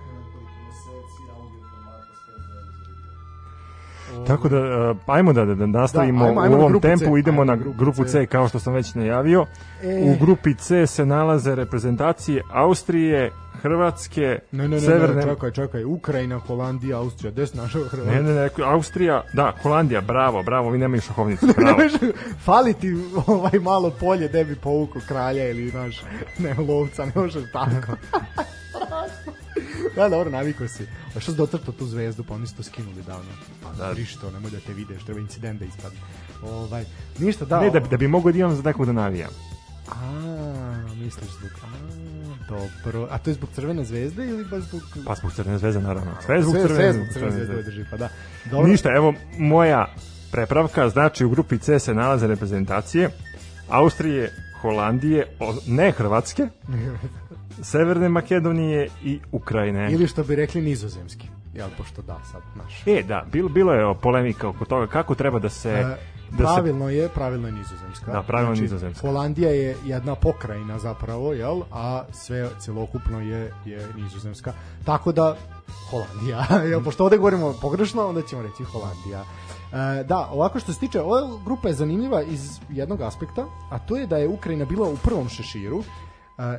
[SPEAKER 1] Tako da, uh, ajmo da, da, da nastavimo
[SPEAKER 2] Da, ajmo- ajmo
[SPEAKER 1] u ovom
[SPEAKER 2] grupu C,
[SPEAKER 1] tempu, idemo na
[SPEAKER 2] grupu
[SPEAKER 1] grupu
[SPEAKER 2] C.
[SPEAKER 1] C, kao što sam već najavio.
[SPEAKER 2] E.
[SPEAKER 1] U grupi C se nalaze reprezentacije Austrije, Hrvatske,
[SPEAKER 2] Ne, ne, ne,
[SPEAKER 1] Severne...
[SPEAKER 2] ne, čekaj, čekaj, Ukrajina, Holandija, Austrija, gde si našao Hrvatska?
[SPEAKER 1] Ne, ne, ne, Austrija, da, Holandija, bravo, bravo, vi nemaju šahovnicu, bravo.
[SPEAKER 2] Fali ti ovaj malo polje gde bi povukao kralja ili, znaš, ne, lovca, ne možeš tako. da, dobro, navikao si. A što si dotrtao tu zvezdu, pa oni su to skinuli davno. Pa
[SPEAKER 1] da.
[SPEAKER 2] Briši to, nemoj da te vidiš, treba incident da ispadne. Ovaj, ništa, da.
[SPEAKER 1] Ne, da, da bi mogo da imam za nekog da navijam.
[SPEAKER 2] A, misliš zbog... A, dobro. A to je zbog crvene zvezde ili baš zbog...
[SPEAKER 1] Pa zbog Crvene zvezde, naravno. Sve zbog
[SPEAKER 2] sve,
[SPEAKER 1] Crvene,
[SPEAKER 2] sve zbog crvene zvezde drži, pa da.
[SPEAKER 1] Dobro. Ništa, evo, moja prepravka, znači u grupi C se nalaze reprezentacije Austrije, Holandije, o- ne Hrvatske, Severne Makedonije i Ukrajine.
[SPEAKER 2] Ili što bi rekli nizozemski. Jel, pošto da, sad, naš.
[SPEAKER 1] E, da, bilo, bilo je polemika oko toga kako treba da se...
[SPEAKER 2] E,
[SPEAKER 1] da se
[SPEAKER 2] pravilno je, pravilno je nizozemska.
[SPEAKER 1] Da, pravilno je nizozemska.
[SPEAKER 2] Holandija je jedna pokrajina zapravo, jel? A sve celokupno je je nizozemska. Tako da Holandija, jel? Pošto ovde govorimo pogrešno, onda ćemo reći Holandija. E, da, ovako što se tiče, ova grupa je zanimljiva iz jednog aspekta, a to je da je Ukrajina bila u prvom šeširu,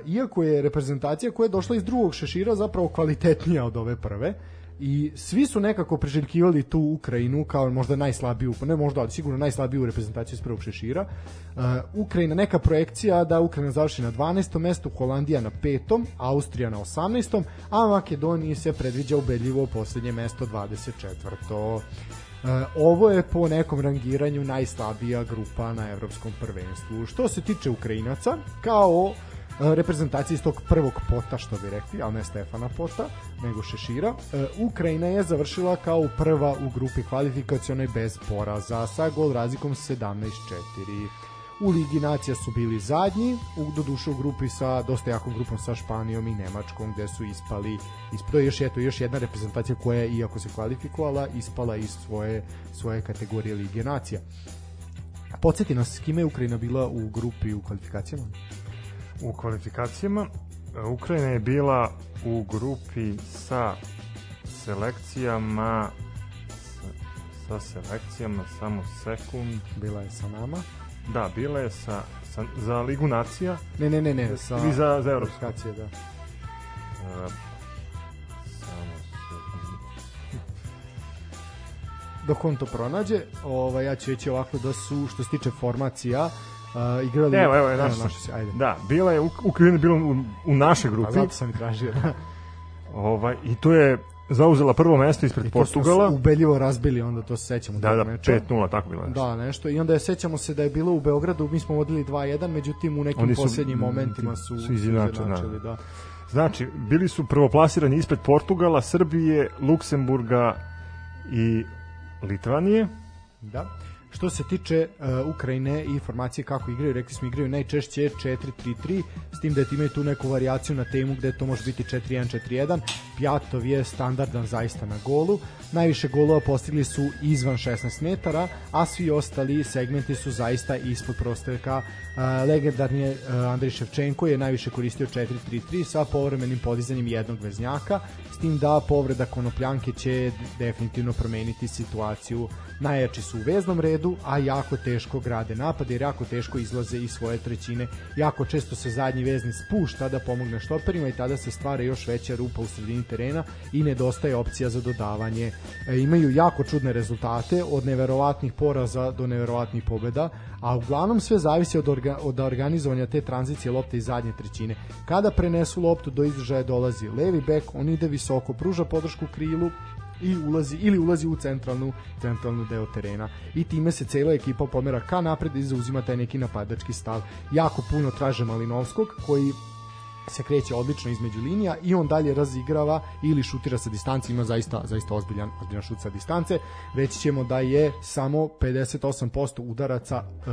[SPEAKER 2] iako je reprezentacija koja je došla iz drugog šešira zapravo kvalitetnija od ove prve, i svi su nekako priželjkivali tu Ukrajinu kao možda najslabiju, ne možda, ali sigurno najslabiju reprezentaciju iz prvog šešira. Ukrajina, neka projekcija da Ukrajina završi na 12. mestu, Holandija na 5. Austrija na 18. a Makedoniji se predviđa ubedljivo poslednje mesto 24. Uh, ovo je po nekom rangiranju najslabija grupa na evropskom prvenstvu. Što se tiče Ukrajinaca, kao reprezentacije iz tog prvog pota, što bi rekli, ali ne Stefana Pota, nego Šešira. E, Ukrajina je završila kao prva u grupi kvalifikacionoj bez poraza, sa gol razlikom 17-4. U Ligi nacija su bili zadnji, u doduše u grupi sa dosta jakom grupom sa Španijom i Nemačkom gde su ispali ispod to je još eto još jedna reprezentacija koja je iako se kvalifikovala ispala iz svoje svoje kategorije Lige nacija. Podsjeti nas s kime je Ukrajina bila u grupi u kvalifikacijama?
[SPEAKER 1] U kvalifikacijama Ukrajina je bila u grupi sa selekcijama sa, selekcijama samo sekund
[SPEAKER 2] Bila je sa nama.
[SPEAKER 1] da, bila je sa, sa za Ligu nacija
[SPEAKER 2] Ne, ne, ne, ne, sa
[SPEAKER 1] ili za, za Evropsku
[SPEAKER 2] da.
[SPEAKER 1] E, samo sekund.
[SPEAKER 2] Dok on to pronađe, ovaj, ja ću reći ovako da su, što se tiče formacija, uh, igrali...
[SPEAKER 1] Evo, evo, je
[SPEAKER 2] Evo,
[SPEAKER 1] naš
[SPEAKER 2] si, ajde.
[SPEAKER 1] Da, bila je Ukrajina je bila u, u našoj
[SPEAKER 2] Pa
[SPEAKER 1] grupi.
[SPEAKER 2] zato sam i tražio. Da.
[SPEAKER 1] Ovaj i tu je zauzela prvo mesto ispred
[SPEAKER 2] I to smo
[SPEAKER 1] Portugala.
[SPEAKER 2] se ubedljivo razbili, onda to se sećamo.
[SPEAKER 1] Da, da,
[SPEAKER 2] meča.
[SPEAKER 1] 5:0 tako bilo nešto.
[SPEAKER 2] Da, nešto. I onda je sećamo se da je bilo u Beogradu, mi smo vodili 2-1, međutim u nekim
[SPEAKER 1] Oni su-
[SPEAKER 2] poslednjim momentima su,
[SPEAKER 1] su izjednačili, da.
[SPEAKER 2] da.
[SPEAKER 1] Znači, bili su prvoplasirani ispred Portugala, Srbije, Luksemburga i Litvanije.
[SPEAKER 2] Da. Što se tiče uh, Ukrajine i informacije kako igraju, rekli smo igraju najčešće 4-3-3, s tim da imaju tu neku varijaciju na temu gde to može biti 4-1-4-1. Pjatov je standardan zaista na golu. Najviše golova postigli su izvan 16 metara, a svi ostali segmenti su zaista ispod prostorka. Uh, legendarni je uh, Andrej Ševčenko je najviše koristio 4-3-3 sa povremenim podizanjem jednog veznjaka, s tim da povreda konopljanke će definitivno promeniti situaciju. Najjači su u veznom redu, a jako teško grade napad jer jako teško izlaze iz svoje trećine. Jako često se zadnji vezni spušta da pomogne štoperima i tada se stvara još veća rupa u sredini terena i nedostaje opcija za dodavanje. E, imaju jako čudne rezultate od neverovatnih poraza do neverovatnih pobeda, a uglavnom sve zavisi od, orga, od organizovanja te tranzicije lopte iz zadnje trećine. Kada prenesu loptu do izražaja dolazi levi bek, on ide visoko, pruža podršku krilu, i ulazi ili ulazi u centralnu centralnu deo terena i time se cela ekipa pomera ka napred i zauzima taj neki napadački stav. Jako puno traže Malinovskog koji se kreće odlično između linija i on dalje razigrava ili šutira sa distance, ima zaista, zaista ozbiljan, ozbiljan šut sa distance. Reći ćemo da je samo 58% udaraca uh,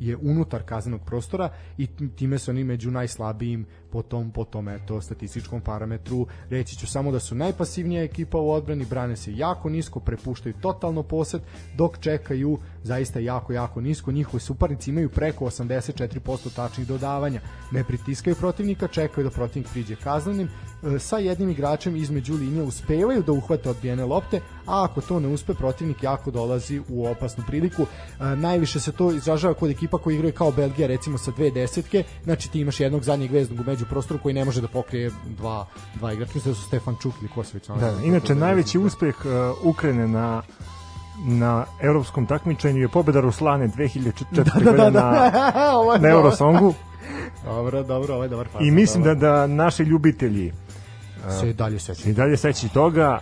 [SPEAKER 2] je unutar kaznenog prostora i time su oni među najslabijim po tom, po tom eto, statističkom parametru. Reći ću samo da su najpasivnija ekipa u odbrani, brane se jako nisko, prepuštaju totalno posed, dok čekaju zaista jako, jako nisko. Njihovi suparnici imaju preko 84% tačnih dodavanja. Ne pritiskaju protivnika, čekaju da protivnik priđe kaznenim, e, sa jednim igračem između linije uspevaju da uhvate odbijene lopte, a ako to ne uspe, protivnik jako dolazi u opasnu priliku. E, najviše se to izražava kod ekipa koji igraju kao Belgija, recimo sa dve desetke, znači ti imaš jednog zadnjeg veznog u među prostoru koji ne može da pokrije dva, dva igrača, mislim da su Stefan Čuk ili Kosović.
[SPEAKER 1] Da, inače, najveći uspeh uh, Ukrajine na na evropskom takmičenju je pobeda Ruslane 2004. da, da, da, da. na, na Eurosongu.
[SPEAKER 2] dobro, dobro, ovo je dobar
[SPEAKER 1] I mislim da, da naši ljubitelji
[SPEAKER 2] se dalje sećaju.
[SPEAKER 1] I dalje seći toga.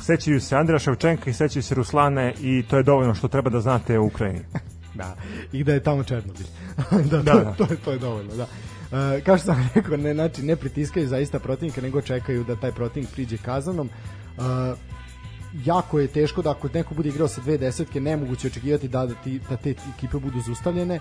[SPEAKER 1] Sećaju se Andreja Ševčenka i sećaju se Ruslane i to je dovoljno što treba da znate o Ukrajini.
[SPEAKER 2] da, i da je tamo Černobil. da, da, to, da. To, je, to je dovoljno, da. Uh, kao što sam rekao, ne, znači, ne pritiskaju zaista protivnika, nego čekaju da taj protivnik priđe kazanom. Uh, jako je teško da ako neko bude igrao sa dve desetke, nemoguće očekivati da, da, ti, da te ekipe budu zaustavljene. E,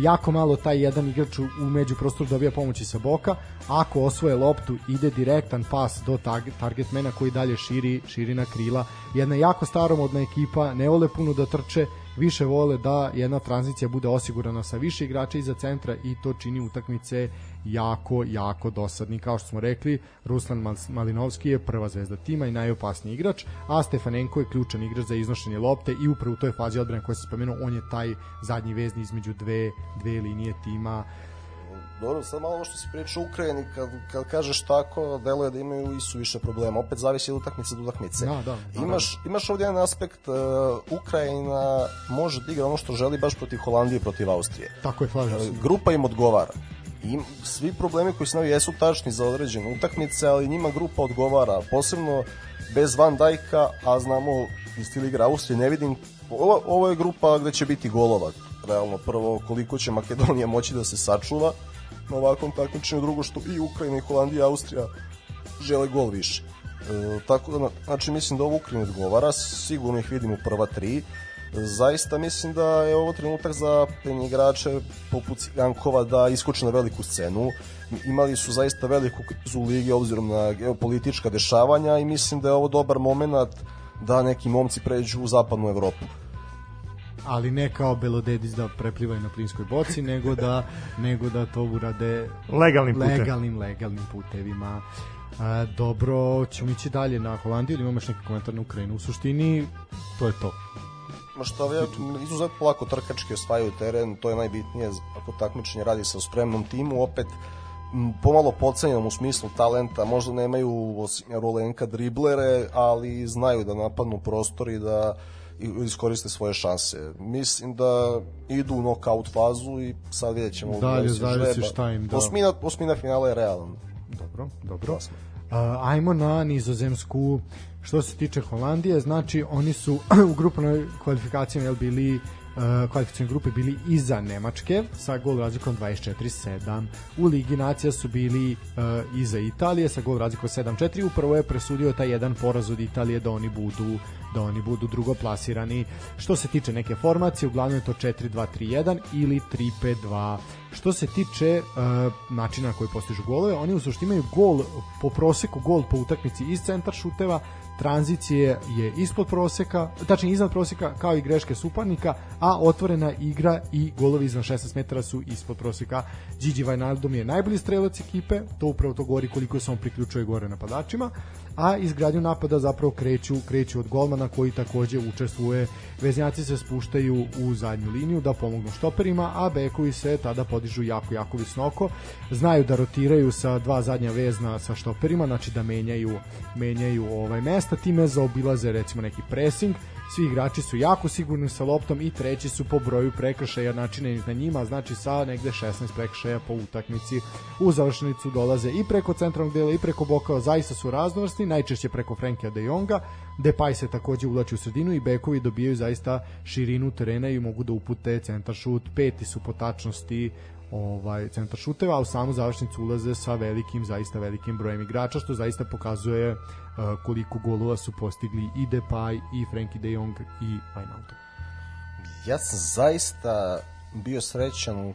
[SPEAKER 2] jako malo taj jedan igrač u, među prostoru dobija pomoći sa boka. Ako osvoje loptu, ide direktan pas do target, mena koji dalje širi, širi na krila. Jedna jako staromodna ekipa, ne vole puno da trče, više vole da jedna tranzicija bude osigurana sa više igrača iza centra i to čini utakmice jako, jako dosadni. Kao što smo rekli, Ruslan Malinovski je prva zvezda tima i najopasniji igrač, a Stefanenko je ključan igrač za iznošenje lopte i upravo u toj fazi odbrane koje se spomenuo, on je taj zadnji vezni između dve, dve linije tima
[SPEAKER 4] Dobro, sad malo što si pričao Ukrajini, kad, kad kažeš tako, deluje da imaju i su više problema. Opet zavisi od utakmice do utakmice.
[SPEAKER 2] Da, da,
[SPEAKER 4] imaš, imaš ovdje jedan aspekt, uh, Ukrajina može da igra ono što želi baš protiv Holandije i protiv Austrije.
[SPEAKER 2] Tako je, slažem
[SPEAKER 4] se. grupa im odgovara. I svi problemi koji se navi jesu tačni za određene utakmice, ali njima grupa odgovara, posebno bez Van Dajka, a znamo iz stil igra Austrije, ne vidim ovo, ovo je grupa gde će biti golova realno prvo koliko će Makedonija moći da se sačuva na ovakvom takmičenju, drugo što i Ukrajina i Holandija i Austrija žele gol više. E, tako da, znači mislim da ovo Ukrajina odgovara, sigurno ih vidimo prva tri, zaista mislim da je ovo trenutak za igrače poput Cigankova da iskoče na veliku scenu. Imali su zaista veliku krizu u ligi obzirom na geopolitička dešavanja i mislim da je ovo dobar moment da neki momci pređu u zapadnu Evropu
[SPEAKER 2] ali ne kao Belodedis da preplivaju na plinskoj boci, nego da nego da to urade
[SPEAKER 1] legalnim putem.
[SPEAKER 2] legalnim legalnim putevima. A, dobro, ćemo ići dalje na Holandiju ili imaš neki komentar na Ukrajinu? U suštini, to je to.
[SPEAKER 4] Ma što je izuzetno lako trkački osvajaju teren, to je najbitnije ako takmičenje radi sa spremnom timu, opet pomalo pocenjenom u smislu talenta, možda nemaju rolenka driblere, ali znaju da napadnu prostor i da iskoriste svoje šanse. Mislim da idu u knockout fazu i sad vidjet ćemo
[SPEAKER 2] dalje zavisi šta im
[SPEAKER 4] da. Osmina, osmina finala je realan.
[SPEAKER 2] Dobro, dobro. Uh, ajmo na nizozemsku što se tiče Holandije, znači oni su u grupnoj kvalifikacijama jel bili uh, kvalifikacijne grupe bili iza Nemačke sa gol razlikom 24-7. U Ligi nacija su bili uh, iza Italije sa gol razlikom 7-4. Upravo je presudio taj jedan poraz od Italije da oni budu da oni budu drugoplasirani. Što se tiče neke formacije, uglavnom je to 4-2-3-1 ili 3-5-2. Što se tiče uh, načina na koji postižu golove, oni u suštini imaju gol po proseku, gol po utakmici iz centar šuteva, tranzicije je ispod proseka, tačnije iznad proseka kao i greške suparnika, a otvorena igra i golovi iznad 16 metara su ispod proseka. Gigi Wijnaldum je najbolji strelac ekipe, to upravo to govori koliko se on priključuje gore napadačima a izgradnju napada zapravo kreću, kreću od golmana koji takođe učestvuje. Veznjaci se spuštaju u zadnju liniju da pomognu štoperima, a bekovi se tada podižu jako, jako visoko. Znaju da rotiraju sa dva zadnja vezna sa štoperima, znači da menjaju, menjaju ovaj mesta, time zaobilaze recimo neki pressing, Svi igrači su jako sigurni sa loptom i treći su po broju prekršaja načinjenih na njima, znači sa negde 16 prekršaja po utakmici. U završenicu dolaze i preko centralnog dela i preko boka, zaista su raznovrsni, najčešće preko Frenkija de Jonga. Depay se takođe ulači u sredinu i bekovi dobijaju zaista širinu terena i mogu da upute centar šut. Peti su po tačnosti ovaj centar šuteva, a u samu završnicu ulaze sa velikim, zaista velikim brojem igrača, što zaista pokazuje uh, koliko golova su postigli i Depay, i Frenkie de Jong, i Wijnaldum.
[SPEAKER 4] Ja sam zaista bio srećan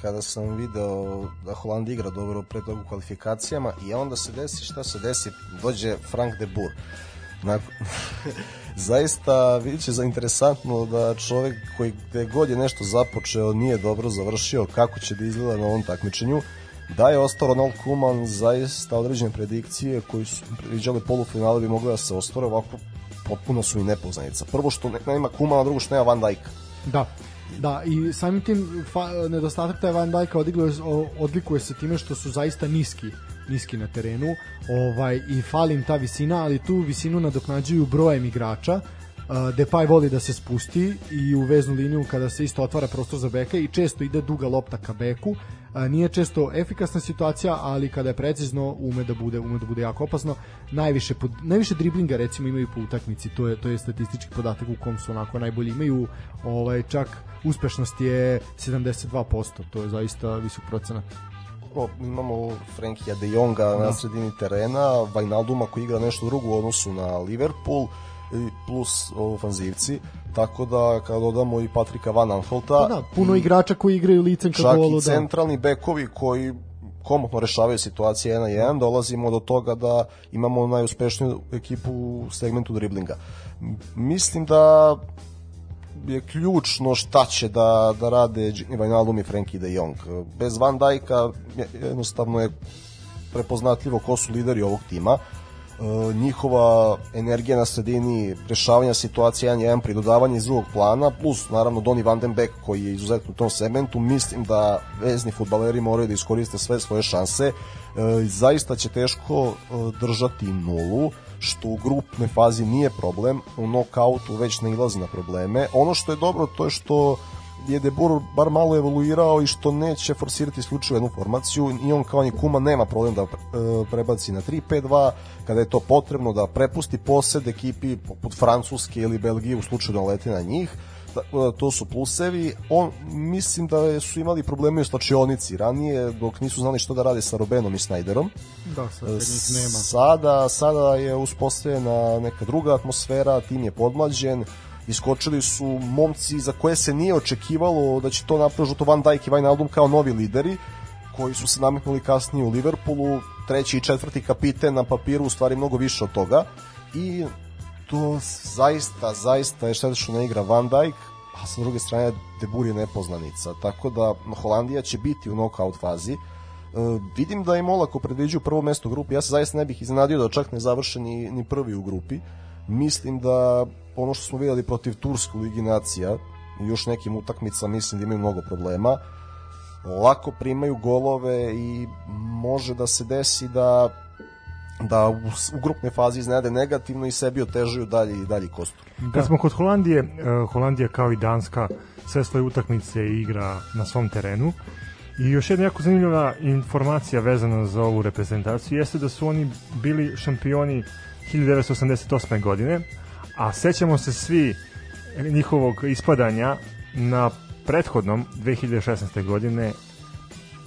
[SPEAKER 4] kada sam video da Holand igra dobro pre toga kvalifikacijama i onda se desi šta se desi, dođe Frank de Boer. Nakon, zaista biće za interesantno da čovek koji gde god je nešto započeo nije dobro završio kako će da izgleda na ovom takmičenju Da je ostao Ronald Koeman, zaista određene predikcije koji su predviđali polufinale bi mogli da se ostvore, ovako potpuno su i nepoznanica. Prvo što ne, nema Koemana, drugo što nema Van Dijk.
[SPEAKER 2] Da, Da, i samim tim fa, nedostatak taj Van Dijk odlikuje, odlikuje se time što su zaista niski niski na terenu ovaj i fali im ta visina, ali tu visinu nadoknađuju brojem igrača Uh, Depay voli da se spusti i u veznu liniju kada se isto otvara prostor za beka i često ide duga lopta ka beku. Uh, nije često efikasna situacija, ali kada je precizno ume da bude ume da bude jako opasno. Najviše pod, najviše driblinga recimo imaju po utakmici, to je to je statistički podatak u kom su onako najbolji imaju. Ovaj čak uspešnost je 72%, to je zaista visok procenat
[SPEAKER 4] o, imamo Frankija de Jonga na da. sredini terena, Vajnalduma koji igra nešto drugo u odnosu na Liverpool, plus ofanzivci tako da kada dodamo i Patrika Van Anholta
[SPEAKER 2] pa da, puno igrača koji igraju licem ka golu
[SPEAKER 4] čak i da. centralni da. bekovi koji komotno rešavaju situacije 1 na 1 dolazimo do toga da imamo najuspešniju ekipu u segmentu driblinga mislim da je ključno šta će da, da rade Gini Wijnaldum i Frenkie de Jong. Bez Van Dijka jednostavno je prepoznatljivo ko su lideri ovog tima. E, njihova energija na sredini, rešavanja situacije 1-1, pridodavanje iz drugog plana, plus naravno Donny Van den Beek koji je izuzetno u tom segmentu, mislim da vezni futbaleri moraju da iskoriste sve svoje šanse. E, zaista će teško e, držati nulu, što u grupnoj fazi nije problem, u knockoutu već ne ilazi na probleme. Ono što je dobro to je što je De Boer bar malo evoluirao i što neće forsirati isključivo jednu formaciju i on kao ni Kuma nema problem da e, prebaci na 3-5-2 kada je to potrebno da prepusti posed ekipi poput Francuske ili Belgije u slučaju da leti na njih to su plusevi. On, mislim da su imali probleme u slačionici ranije, dok nisu znali što da rade sa Robenom i Snajderom.
[SPEAKER 2] Da, sad nema.
[SPEAKER 4] Sada, sada je uspostavljena neka druga atmosfera, tim je podmlađen, iskočili su momci za koje se nije očekivalo da će to napraviti Van Dijk i Wijnaldum kao novi lideri koji su se nametnuli kasnije u Liverpoolu, treći i četvrti kapiten na papiru u stvari mnogo više od toga i to zaista, zaista je šteta što ne igra Van Dijk, a sa druge strane Debur je nepoznanica, tako da Holandija će biti u knockout fazi. Uh, vidim da je Molako predviđu prvo mesto u grupi, ja se zaista ne bih iznenadio da čak ne završe ni, ni prvi u grupi. Mislim da ono što smo videli protiv Tursku ligi nacija još nekim utakmicama mislim da imaju mnogo problema lako primaju golove i može da se desi da da u, u grupnoj fazi iznede negativno i sebi otežaju dalje i dalje kostur.
[SPEAKER 1] Da. Kad smo kod Holandije, uh, Holandija kao i Danska sve svoje utakmice igra na svom terenu i još jedna jako zanimljiva informacija vezana za ovu reprezentaciju jeste da su oni bili šampioni 1988. godine, a sećamo se svi njihovog ispadanja na prethodnom 2016. godine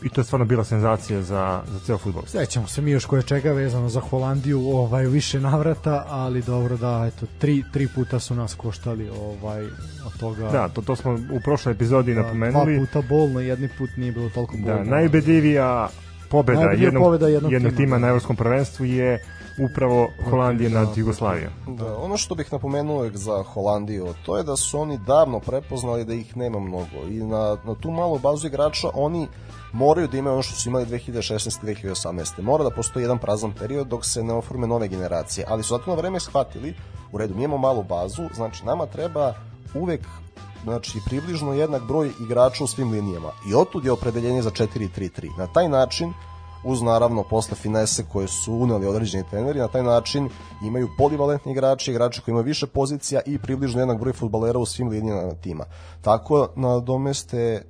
[SPEAKER 1] i to je stvarno bila senzacija za, za ceo futbol.
[SPEAKER 2] Sećamo se mi još koje čega vezano za Holandiju ovaj, više navrata, ali dobro da, eto, tri, tri puta su nas koštali ovaj, od toga.
[SPEAKER 1] Da, to, to smo u prošloj epizodi da, napomenuli.
[SPEAKER 2] Dva puta bolno, jedni put nije bilo toliko bolno.
[SPEAKER 1] Da, najbedljivija pobeda, jednog, pobeda jednog, jednog tima, tima na evropskom prvenstvu je upravo Holandije nad da. Jugoslavijom.
[SPEAKER 4] Da, ono što bih napomenuo za Holandiju, to je da su oni davno prepoznali da ih nema mnogo i na, na tu malu bazu igrača oni moraju da imaju ono što su imali 2016. 2018. Mora da postoji jedan prazan period dok se ne oforme nove generacije, ali su zato na vreme shvatili, u redu, mi imamo malu bazu, znači nama treba uvek znači približno jednak broj igrača u svim linijama i otud je opredeljenje za 4-3-3. Na taj način uz naravno posle finese koje su uneli određeni treneri, na taj način imaju polivalentni igrači, igrači koji imaju više pozicija i približno jednak broj futbalera u svim linijama tima. Tako nadomeste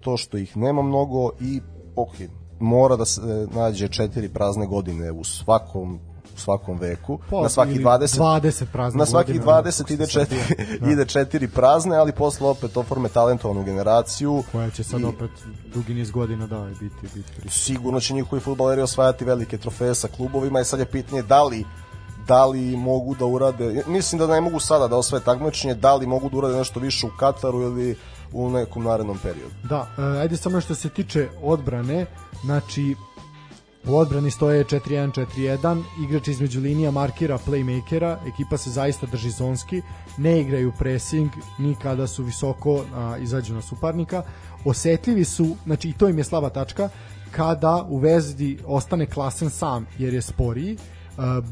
[SPEAKER 4] to što ih nema mnogo i ok, mora da se nađe četiri prazne godine u svakom svakom veku.
[SPEAKER 2] Pa, na svaki 20 20 prazne
[SPEAKER 4] Na svaki godine, 20 ide četiri da. ide četiri prazne, ali posle opet oforme talentovanu generaciju
[SPEAKER 2] koja će sad i, opet dugi niz godina da biti biti. biti.
[SPEAKER 4] Sigurno će njihovi fudbaleri osvajati velike trofeje sa klubovima i sad je pitanje da li da li mogu da urade, mislim da ne mogu sada da osvoje takmičenje, da li mogu da urade nešto više u Kataru ili u nekom narednom periodu.
[SPEAKER 2] Da, e, ajde samo što se tiče odbrane, znači U odbrani stoje 4-1-4-1, igrač između linija markira playmakera, ekipa se zaista drži zonski, ne igraju pressing ni kada su visoko a, izađu na suparnika. Osetljivi su, znači i to im je slaba tačka, kada u vezdi ostane klasen sam jer je sporiji.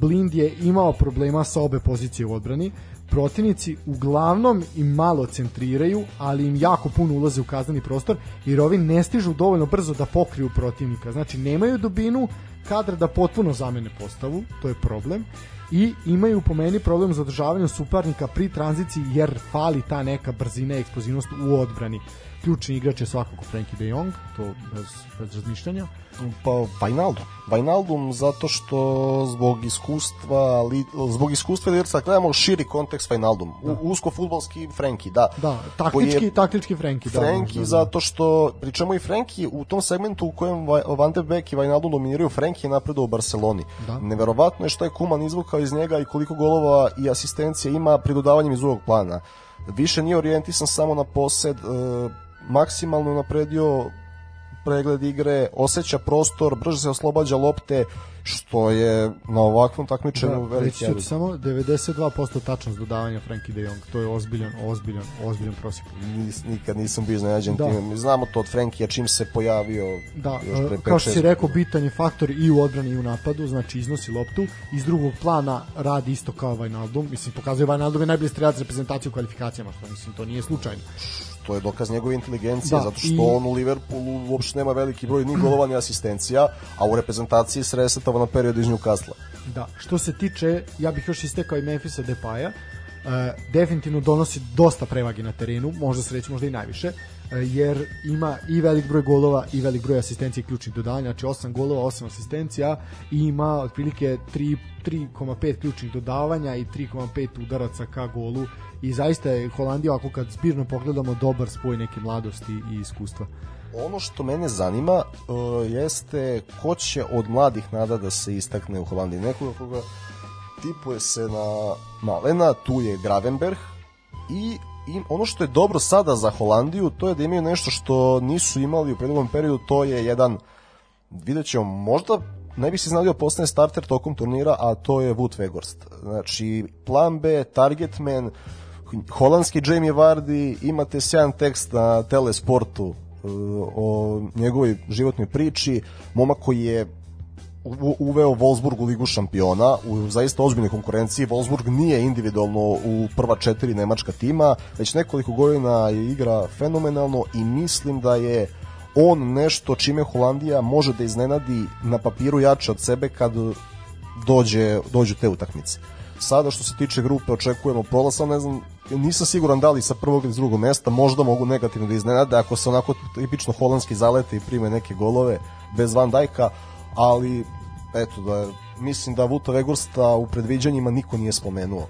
[SPEAKER 2] Blind je imao problema sa obe pozicije u odbrani, protivnici uglavnom im malo centriraju, ali im jako puno ulaze u kazneni prostor, jer ovi ne stižu dovoljno brzo da pokriju protivnika. Znači, nemaju dubinu kadra da potpuno zamene postavu, to je problem, i imaju po meni problem za održavanje suparnika pri tranziciji, jer fali ta neka brzina i eksplozivnost u odbrani ključni igrač je svakako Frankie de Jong, to bez, bez razmišljanja.
[SPEAKER 4] Pa Wijnaldum. Wijnaldum zato što zbog iskustva li, zbog iskustva liderca gledamo širi kontekst Wijnaldum. Da. Usko futbolski Frankie, da.
[SPEAKER 2] Da, taktički, je, taktički Frankie,
[SPEAKER 4] da. Frankie da, zato što pričamo i Frankie u tom segmentu u kojem Van de Beek i Wijnaldum dominiraju, Frankie je napredao u Barceloni. Da. Neverovatno je što je Kuman izvukao iz njega i koliko golova i asistencija ima pri dodavanjem iz drugog plana. Više nije orijentisan samo na posed, uh, maksimalno napredio pregled igre, osjeća prostor, brže se oslobađa lopte, što je na ovakvom takmičenju da, veliki
[SPEAKER 2] reći samo 92% tačnost dodavanja Frankie de Jong, to je ozbiljan, ozbiljan, ozbiljan prosjek.
[SPEAKER 4] Nis, nikad nisam bio iznenađen da. time. Znamo to od Frankija čim se pojavio
[SPEAKER 2] da, još pre kao što si rekao, bitan je faktor i u odbrani i u napadu, znači iznosi loptu, iz drugog plana radi isto kao Wijnaldum, mislim pokazuje Wijnaldum je najbolji strelac reprezentacije u kvalifikacijama, što mislim to nije slučajno
[SPEAKER 4] to je dokaz njegove inteligencije, da, zato što i... on u Liverpoolu uopšte nema veliki broj ni golova ni asistencija, a u reprezentaciji se resetava na period iz Newcastle.
[SPEAKER 2] Da, što se tiče, ja bih još istekao i Memphisa Depaja, Uh, definitivno donosi dosta prevagi na terenu, možda se reći možda i najviše, uh, jer ima i velik broj golova i velik broj asistencija i ključnih dodanja, znači 8 golova, 8 asistencija i ima otprilike 3,5 ključnih dodavanja i 3,5 udaraca ka golu i zaista je Holandija ako kad zbirno pogledamo dobar spoj neke mladosti i iskustva.
[SPEAKER 4] Ono što mene zanima uh, jeste ko će od mladih nada da se istakne u Holandiji. Nekoga koga tipuje se na Malena, tu je Gravenberg i i ono što je dobro sada za Holandiju, to je da imaju nešto što nisu imali u predlogom periodu, to je jedan, vidjet ćemo, možda ne bi se znali postane starter tokom turnira, a to je Wout Weghorst. Znači, plan B, target man, holandski Jamie Vardy, imate sjajan tekst na Telesportu uh, o njegovoj životnoj priči, momak koji je uveo Wolfsburg u ligu šampiona u zaista ozbiljnoj konkurenciji. Wolfsburg nije individualno u prva četiri nemačka tima, već nekoliko godina je igra fenomenalno i mislim da je on nešto čime Holandija može da iznenadi na papiru jače od sebe kad dođe, dođu te utakmice. Sada što se tiče grupe očekujemo prolaz, ne znam, nisam siguran da li sa prvog ili drugog mesta, možda mogu negativno da iznenade ako se onako tipično holandski zalete i prime neke golove bez Van Dajka, ali eto da mislim da Vuta Vegursta u predviđanjima niko nije spomenuo.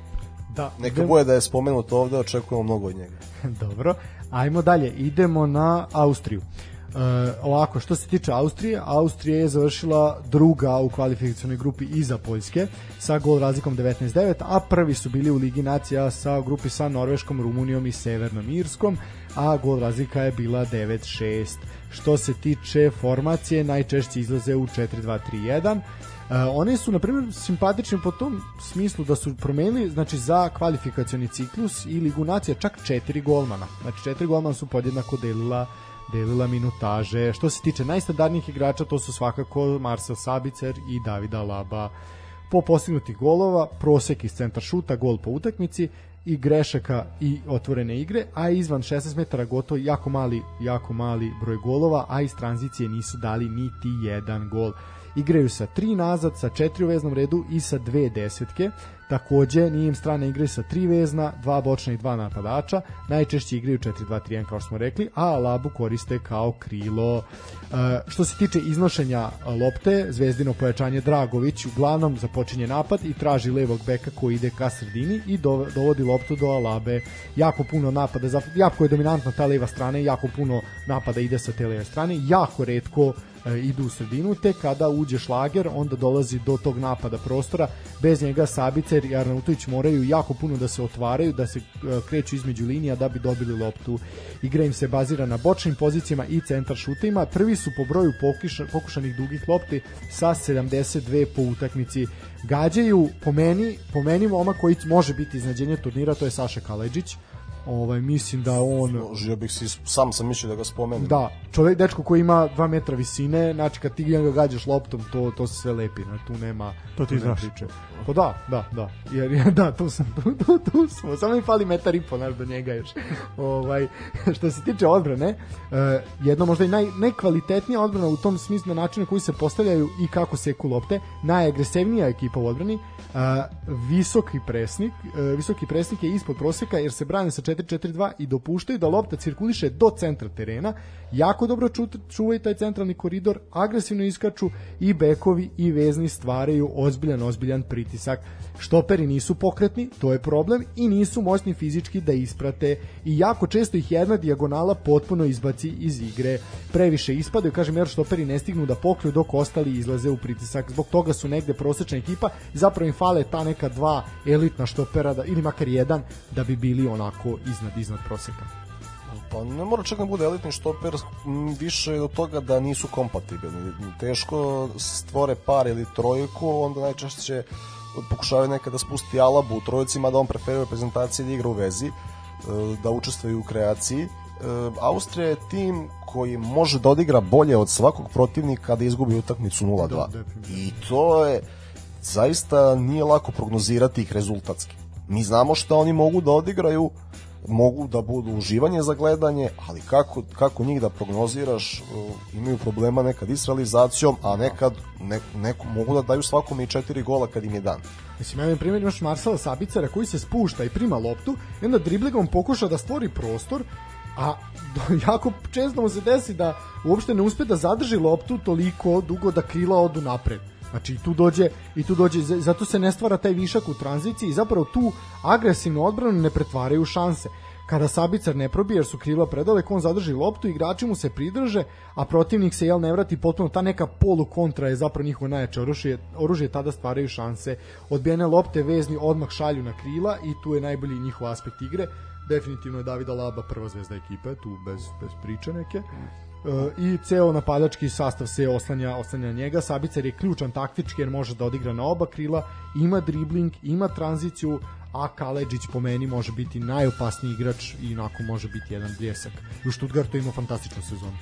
[SPEAKER 4] Da, Neka idemo... bude da je spomenuto ovde, očekujemo mnogo od njega.
[SPEAKER 2] Dobro, ajmo dalje, idemo na Austriju. Uh, ovako, što se tiče Austrije, Austrija je završila druga u kvalifikacionoj grupi iza Poljske sa gol razlikom 19-9, a prvi su bili u Ligi nacija sa grupi sa Norveškom, Rumunijom i Severnom Irskom, a gol razlika je bila 9-6. Što se tiče formacije, najčešće izlaze u 4-2-3-1. Uh, oni su, na primjer, simpatični po tom smislu da su promenili, znači, za kvalifikacioni ciklus i Ligu nacija čak četiri golmana. Znači, četiri golmana su podjednako delila delila minutaže. Što se tiče najstandardnijih igrača, to su svakako Marcel Sabicer i Davida Laba. Po postignutih golova, prosek iz centar šuta, gol po utakmici i grešaka i otvorene igre, a izvan 16 metara gotovo jako mali, jako mali broj golova, a iz tranzicije nisu dali niti jedan gol. Igraju sa tri nazad, sa četiri u veznom redu i sa dve desetke. Takođe, nije im strana igraju sa tri vezna, dva bočna i dva napadača. Najčešće igraju 4-2-3-1 kao što smo rekli, a Labu koriste kao krilo. Što se tiče iznošenja lopte, zvezdino pojačanje Dragović uglavnom započinje napad i traži levog beka koji ide ka sredini i dovodi loptu do Alabe. Jako puno napada, jako je dominantna ta leva strana, jako puno napada ide sa te leve strane, jako redko e, idu u sredinu, te kada uđe šlager, onda dolazi do tog napada prostora, bez njega Sabicer i Arnautović moraju jako puno da se otvaraju, da se e, kreću između linija da bi dobili loptu. Igra im se bazira na bočnim pozicijama i centar šutima. Prvi Prvi su po broju pokuša, pokušanih dugih lopti sa 72 po utakmici. Gađaju po meni, po meni moma koji može biti iznadženje turnira, to je Saša Kaleđić Ovaj mislim da on
[SPEAKER 4] Žio bih si sam sam mislio da ga spomenem.
[SPEAKER 2] Da, čovjek dečko koji ima 2 metra visine, znači kad ti ga gađaš loptom, to to se sve lepi, znači tu nema
[SPEAKER 1] to ti znaš.
[SPEAKER 2] Priče. Pa da, da, da. Jer ja da, tu sam tu, tu, tu smo. Samo mi fali metar i po naš do njega još. ovaj što se tiče odbrane, uh, jedno možda i naj najkvalitetnija odbrana u tom smislu na način na koji se postavljaju i kako seku lopte, najagresivnija ekipa u odbrani, uh, visoki presnik, uh, visoki presnik je ispod proseka jer se brane sa 4-4-2 i dopuštaju da lopta cirkuliše do centra terena, jako dobro ču, čuvaju taj centralni koridor, agresivno iskaču i bekovi i vezni stvaraju ozbiljan, ozbiljan pritisak. Štoperi nisu pokretni, to je problem, i nisu moćni fizički da isprate i jako često ih jedna dijagonala potpuno izbaci iz igre. Previše ispadaju, kažem, jer štoperi ne stignu da pokriju dok ostali izlaze u pritisak. Zbog toga su negde prosečna ekipa, zapravo im fale ta neka dva elitna štopera, da, ili makar jedan, da bi bili onako iznad, iznad proseka.
[SPEAKER 4] Pa ne mora čak da bude elitni štoper, više od toga da nisu kompatibilni. Teško stvore par ili trojku, onda najčešće pokušavaju nekada da spusti Alabu u trojicima, da on preferuje reprezentacije da igra u vezi, e, da učestvuje u kreaciji. E, Austrija je tim koji može da odigra bolje od svakog protivnika da izgubi utakmicu 0-2. Da, I to je zaista nije lako prognozirati ih rezultatski. Mi znamo šta oni mogu da odigraju, mogu da budu uživanje za gledanje, ali kako, kako njih da prognoziraš, uh, imaju problema nekad i s realizacijom, a nekad ne, neko, mogu da daju svakome i četiri gola kad im je dan.
[SPEAKER 2] Mislim, ja primjer imaš Marsala Sabicara koji se spušta i prima loptu i onda dribligom pokuša da stvori prostor a jako često mu se desi da uopšte ne uspe da zadrži loptu toliko dugo da krila odu napred Znači i tu dođe i tu dođe zato se ne stvara taj višak u tranziciji i zapravo tu agresivnu odbranu ne pretvaraju šanse. Kada Sabicar ne probije jer su krila predaleko, on zadrži loptu, igrači mu se pridrže, a protivnik se jel ne vrati potpuno ta neka polu kontra je zapravo njihovo najjače oružje, oružje tada stvaraju šanse. Odbijene lopte vezni odmah šalju na krila i tu je najbolji njihov aspekt igre. Definitivno je Davida Laba prva zvezda ekipe, tu bez, bez priče neke. E, i ceo napadački sastav se oslanja, oslanja njega. Sabicar je ključan taktički jer može da odigra na oba krila, ima dribling, ima tranziciju, a Kaleđić po meni može biti najopasniji igrač i onako može biti jedan bljesak. U Stuttgartu ima fantastičnu sezonu.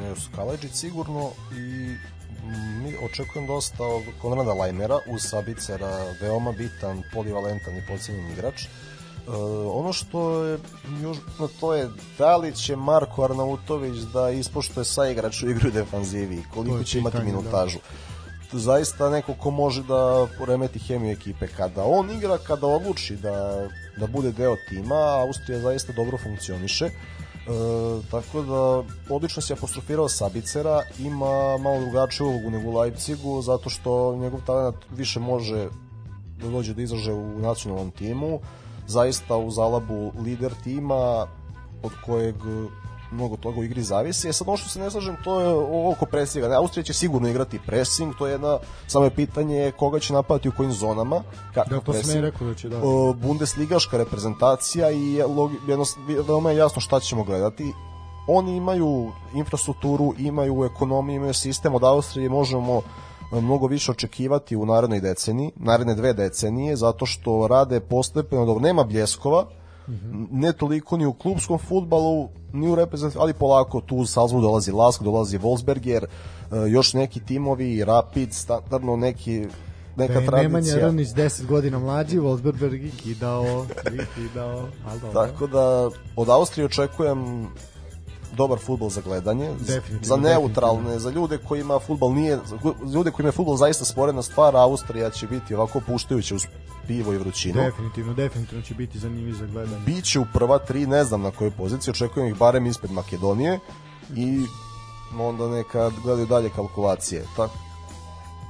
[SPEAKER 4] Ne, Kaleđić sigurno i mi očekujem dosta od Konrada Lajmera uz Sabicera, veoma bitan, polivalentan i pocenjen igrač. Uh, ono što je još no to je da li će Marko Arnautović da ispoštuje sa igrač u igru defanzivi, koliko će imati minutažu. Da. Zaista neko ko može da poremeti hemiju ekipe. Kada on igra, kada odluči da, da bude deo tima, Austrija zaista dobro funkcioniše. E, tako da odlično se apostrofirao Sabicera ima malo drugačiju ulogu nego u Leipzigu zato što njegov talent više može da dođe do izraže u nacionalnom timu zaista u Zalabu lider tima od kojeg mnogo toga u igri zavisi. E sad ono što se ne slažem, to je oko presinga. Austrija će sigurno igrati pressing, to je jedna, samo je pitanje koga će napadati u kojim zonama.
[SPEAKER 2] Kako da, to pressing. sam rekao da će da.
[SPEAKER 4] Bundesligaška reprezentacija i jedno, veoma je jasno šta ćemo gledati. Oni imaju infrastrukturu, imaju ekonomiju, imaju sistem od Austrije, možemo mnogo više očekivati u narednoj deceniji, naredne dve decenije, zato što rade postepeno, dobro, nema bljeskova, Mm -hmm. ne toliko ni u klubskom futbalu, ni u reprezentaciji, ali polako tu u Salzburg dolazi Lask, dolazi Wolfsberger, e, još neki timovi, Rapid, standardno neki neka da tradicija.
[SPEAKER 2] Nemanja Ranić 10 godina mlađi, Wolfsberger i kidao, kidao, ali dobro.
[SPEAKER 4] Tako da od Austrije očekujem dobar fudbal za gledanje, za neutralne, za ljude koji ima fudbal nije, za ljude koji ima fudbal zaista sporena stvar, Austrija će biti ovako puštajuća uz pivo i vrućinu.
[SPEAKER 2] Definitivno, definitivno će biti zanimljiv za gledanje.
[SPEAKER 4] Biće u prva tri, ne znam na kojoj poziciji, očekujem ih barem ispred Makedonije i onda neka gledaju dalje kalkulacije. Tako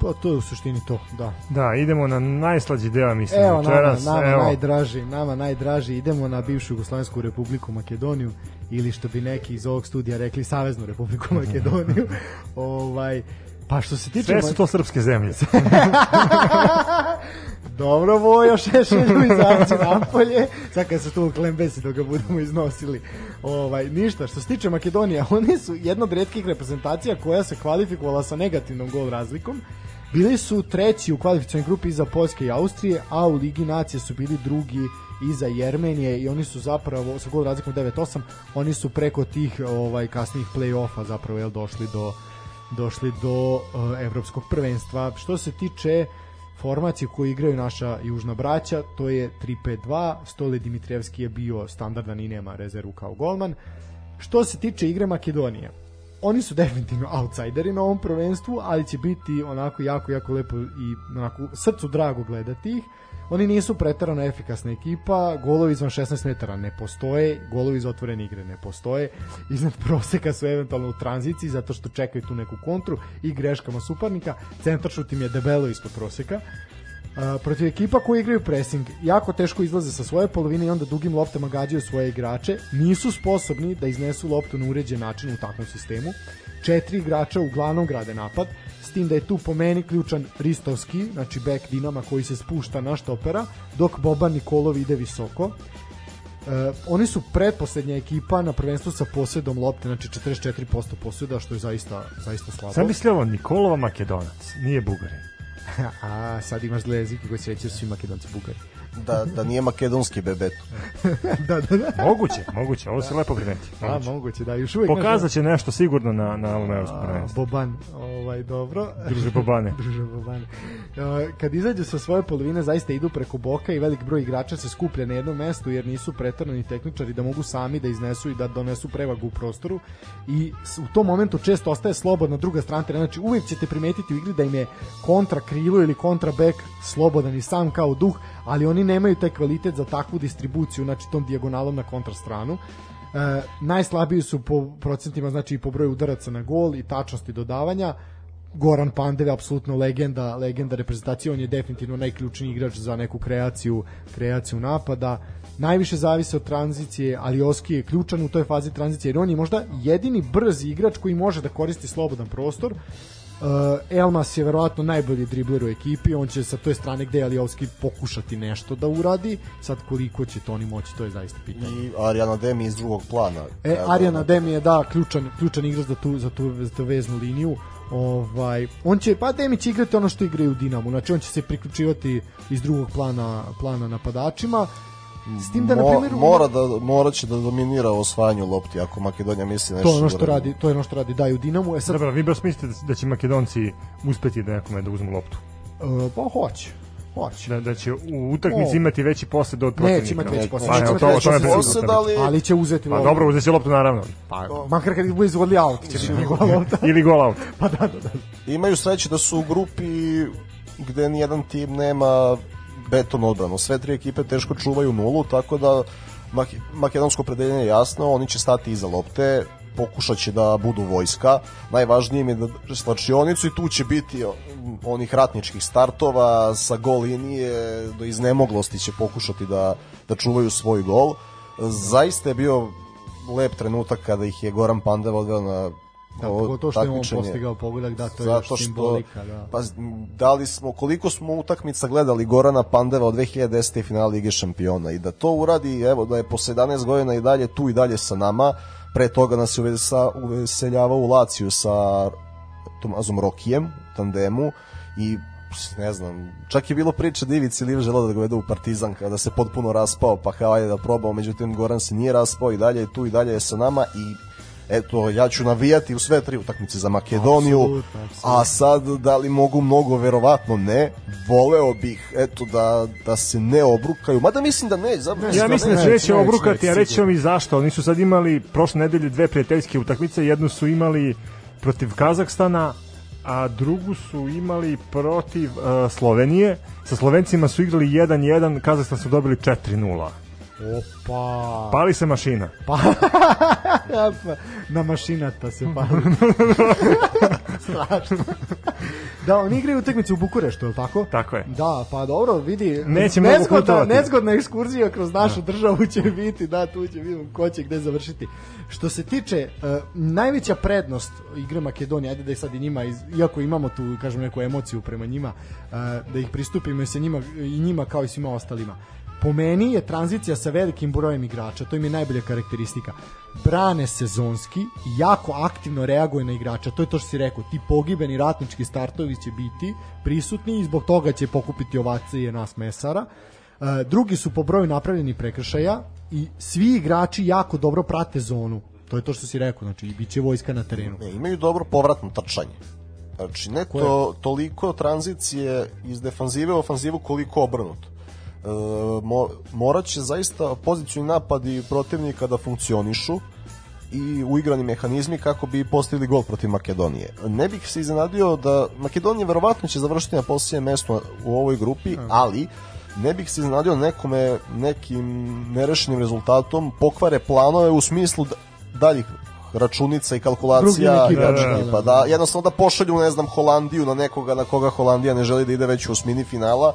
[SPEAKER 2] Pa to je u suštini to, da.
[SPEAKER 1] Da, idemo na najslađi deo, mislim.
[SPEAKER 2] Evo, večeras, nama, nama evo. najdraži, nama najdraži, idemo na bivšu Jugoslavensku republiku Makedoniju ili što bi neki iz ovog studija rekli Saveznu republiku Makedoniju. ovaj Pa što se tiče...
[SPEAKER 1] Sve su to srpske zemlje.
[SPEAKER 2] Dobro, Vojo, Šešelju izaći napolje. Sad kad se tu u klembesi da ga budemo iznosili. Ovaj, ništa, što se tiče Makedonija, oni su jedna od redkih reprezentacija koja se kvalifikovala sa negativnom gol razlikom. Bili su treći u kvalifikacijnoj grupi iza Poljske i Austrije, a u Ligi nacije su bili drugi iza Jermenije i oni su zapravo sa gol razlikom 9-8, oni su preko tih ovaj kasnijih play-offa zapravo jel došli do došli do uh, evropskog prvenstva. Što se tiče formacije koju igraju naša južna braća, to je 3-5-2, Stole Dimitrijevski je bio standardan i nema rezervu kao golman. Što se tiče igre Makedonije, oni su definitivno outsideri na ovom prvenstvu, ali će biti onako jako, jako lepo i onako srcu drago gledati ih. Oni nisu pretarano efikasna ekipa, golovi izvan 16 metara ne postoje, golovi iz otvorene igre ne postoje, iznad proseka su eventualno u tranziciji zato što čekaju tu neku kontru i greškama suparnika, centar šut im je debelo ispod proseka. Protiv ekipa koji igraju pressing jako teško izlaze sa svoje polovine i onda dugim loptama gađaju svoje igrače nisu sposobni da iznesu loptu na uređen način u takvom sistemu četiri igrača uglavnom grade napad s tim da je tu po meni ključan Ristovski, znači back Dinama koji se spušta na štopera, dok Boban Nikolov ide visoko. E, oni su pretposlednja ekipa na prvenstvu sa posjedom lopte, znači 44% posjeda, što je zaista, zaista slabo.
[SPEAKER 1] Sam mislio ovo Nikolova Makedonac, nije Bugarin.
[SPEAKER 2] A, sad imaš zle jezike koji se reći da svi makedonci bugari.
[SPEAKER 4] Da, da nije makedonski bebeto.
[SPEAKER 2] da, da, da.
[SPEAKER 1] Moguće, moguće, ovo se lepo primeti.
[SPEAKER 2] A,
[SPEAKER 1] Moguće.
[SPEAKER 2] moguće, da, još uvijek.
[SPEAKER 1] Pokazat će nešto sigurno na, na ovom evropskom
[SPEAKER 2] A,
[SPEAKER 1] prvenstvu.
[SPEAKER 2] Boban, ovaj, dobro.
[SPEAKER 1] Druže Bobane.
[SPEAKER 2] Druže Bobane. E, Kad izađu sa svoje polovine, zaista idu preko boka i velik broj igrača se skuplja na jednom mestu, jer nisu pretarani tehničari da mogu sami da iznesu i da donesu prevagu u prostoru. I u tom momentu često ostaje slobodna druga strana terena. Znači uvijek ćete primetiti u igri da im je kontra krilo ili kontra bek slobodan i sam kao duh, ali oni nemaju taj kvalitet za takvu distribuciju, znači tom dijagonalom na kontra stranu. E, najslabiji su po procentima, znači i po broju udaraca na gol i tačnosti dodavanja. Goran Pandev je apsolutno legenda, legenda reprezentacije, on je definitivno najključniji igrač za neku kreaciju, kreaciju napada. Najviše zavise od tranzicije, ali Oski je ključan u toj fazi tranzicije, jer on je možda jedini brzi igrač koji može da koristi slobodan prostor. Uh, Elmas je verovatno najbolji dribler u ekipi, on će sa toj strane gde je Alijovski pokušati nešto da uradi, sad koliko će to oni moći, to je zaista pitanje.
[SPEAKER 4] I Ariana Demi iz drugog plana.
[SPEAKER 2] E,
[SPEAKER 4] Evo,
[SPEAKER 2] Arijana Demi je da ključan, ključan igrač za tu, za tu, za tu veznu liniju. Ovaj, on će, pa Demi će igrati ono što igraju u Dinamu, znači on će se priključivati iz drugog plana, plana napadačima. S tim da, na
[SPEAKER 4] Mo-
[SPEAKER 2] primjer,
[SPEAKER 4] mora da mora će da dominira u osvajanju lopti ako Makedonija misli nešto.
[SPEAKER 2] to je ono što
[SPEAKER 4] da
[SPEAKER 2] radi, to je ono što radi da i u Dinamu. E sad,
[SPEAKER 1] Dobro, vi baš mislite da će Makedonci uspeti da nekome da uzmu loptu?
[SPEAKER 2] e, pa hoće. Hoće.
[SPEAKER 1] Da, da će u utakmici
[SPEAKER 2] O.
[SPEAKER 1] imati veći posed od protivnika?
[SPEAKER 2] Neće imati veći posed.
[SPEAKER 1] Pa,
[SPEAKER 2] Neće
[SPEAKER 1] to,
[SPEAKER 2] veći posed.
[SPEAKER 4] ali
[SPEAKER 2] Ali će uzeti
[SPEAKER 1] Pa
[SPEAKER 2] loptu.
[SPEAKER 1] dobro, uzet će loptu naravno.
[SPEAKER 2] Pa, makar kad ih bude izvodili out, će biti njegova lopta.
[SPEAKER 1] Ili gol out.
[SPEAKER 2] Pa da, da, da.
[SPEAKER 4] imaju sreće da su u grupi gde nijedan tim nema beton odbranu. Sve tri ekipe teško čuvaju nulu, tako da mak- makedonsko predeljenje je jasno, oni će stati iza lopte, pokušat će da budu vojska. Najvažnije im je da slačionicu i tu će biti onih ratničkih startova sa gol linije do iznemoglosti će pokušati da, da čuvaju svoj gol. Zaista je bio lep trenutak kada ih je Goran Pandev odveo na
[SPEAKER 2] Da,
[SPEAKER 4] ovo
[SPEAKER 2] pogotovo što je on postigao pogodak, da, to je
[SPEAKER 4] Zato
[SPEAKER 2] još
[SPEAKER 4] što,
[SPEAKER 2] simbolika. Da.
[SPEAKER 4] Pa, da li smo, koliko smo utakmica gledali Gorana Pandeva od 2010. finala Lige šampiona i da to uradi, evo, da je posle 11 godina i dalje tu i dalje sa nama, pre toga nas je uveseljavao u Laciju sa Tomazom Rokijem tandemu i ne znam, čak je bilo priče da Ivici Liv želeo da ga vede u Partizan kada se potpuno raspao, pa kao ajde da probao, međutim Goran se nije raspao i dalje je tu i dalje je sa nama i eto, ja ću navijati u sve tri utakmice za Makedoniju,
[SPEAKER 2] Apsolutno, apsolutno.
[SPEAKER 4] a sad da li mogu mnogo, verovatno ne, voleo bih eto da, da se ne obrukaju, mada mislim da ne, zapravo
[SPEAKER 1] Ja mislim da se
[SPEAKER 2] neće,
[SPEAKER 1] neće
[SPEAKER 2] neće,
[SPEAKER 1] obrukati, a reći ću vam i zašto. Oni su sad imali prošle nedelje dve prijateljske utakmice, jednu su imali protiv Kazahstana, a drugu su imali protiv uh, Slovenije. Sa Slovencima su igrali 1-1, Kazahstan su dobili 4-0.
[SPEAKER 2] Opa.
[SPEAKER 1] Pali se mašina.
[SPEAKER 2] Pa, na mašinata se pali. Strašno. da, oni igraju utakmicu u Bukureštu, je tako?
[SPEAKER 1] Tako je.
[SPEAKER 2] Da, pa dobro, vidi,
[SPEAKER 1] Neće
[SPEAKER 2] nezgodna, nezgodna ekskurzija kroz našu državu će biti, da, tu će vidimo ko će gde završiti. Što se tiče, uh, najveća prednost igre Makedonije, ajde da je sad i njima, iz, iako imamo tu, kažem, neku emociju prema njima, uh, da ih pristupimo i sa njima, i njima kao i svima ostalima. Po meni je tranzicija sa velikim brojem igrača, to im je najbolja karakteristika. Brane sezonski, jako aktivno reaguje na igrača, to je to što si rekao, ti pogibeni ratnički startovi će biti prisutni i zbog toga će pokupiti ovacije nas mesara. E, drugi su po broju napravljenih prekršaja i svi igrači jako dobro prate zonu. To je to što si rekao, znači bit će vojska na terenu.
[SPEAKER 4] Ne, imaju dobro povratno trčanje. Znači, ne to, toliko tranzicije iz defanzive u ofanzivu koliko obrnuto. E, mo, morat će zaista pozicijni napadi protivnika da funkcionišu i uigrani mehanizmi kako bi postigli gol protiv Makedonije. Ne bih se iznenadio da Makedonija verovatno će završiti na posljednjem mestu u ovoj grupi, ali ne bih se iznenadio nekome nekim nerešenim rezultatom pokvare planove u smislu da- daljih računica i kalkulacija
[SPEAKER 2] neki da, da, da.
[SPEAKER 4] pa da jednostavno da pošalju ne znam Holandiju na nekoga na koga Holandija ne želi da ide već u osmini finala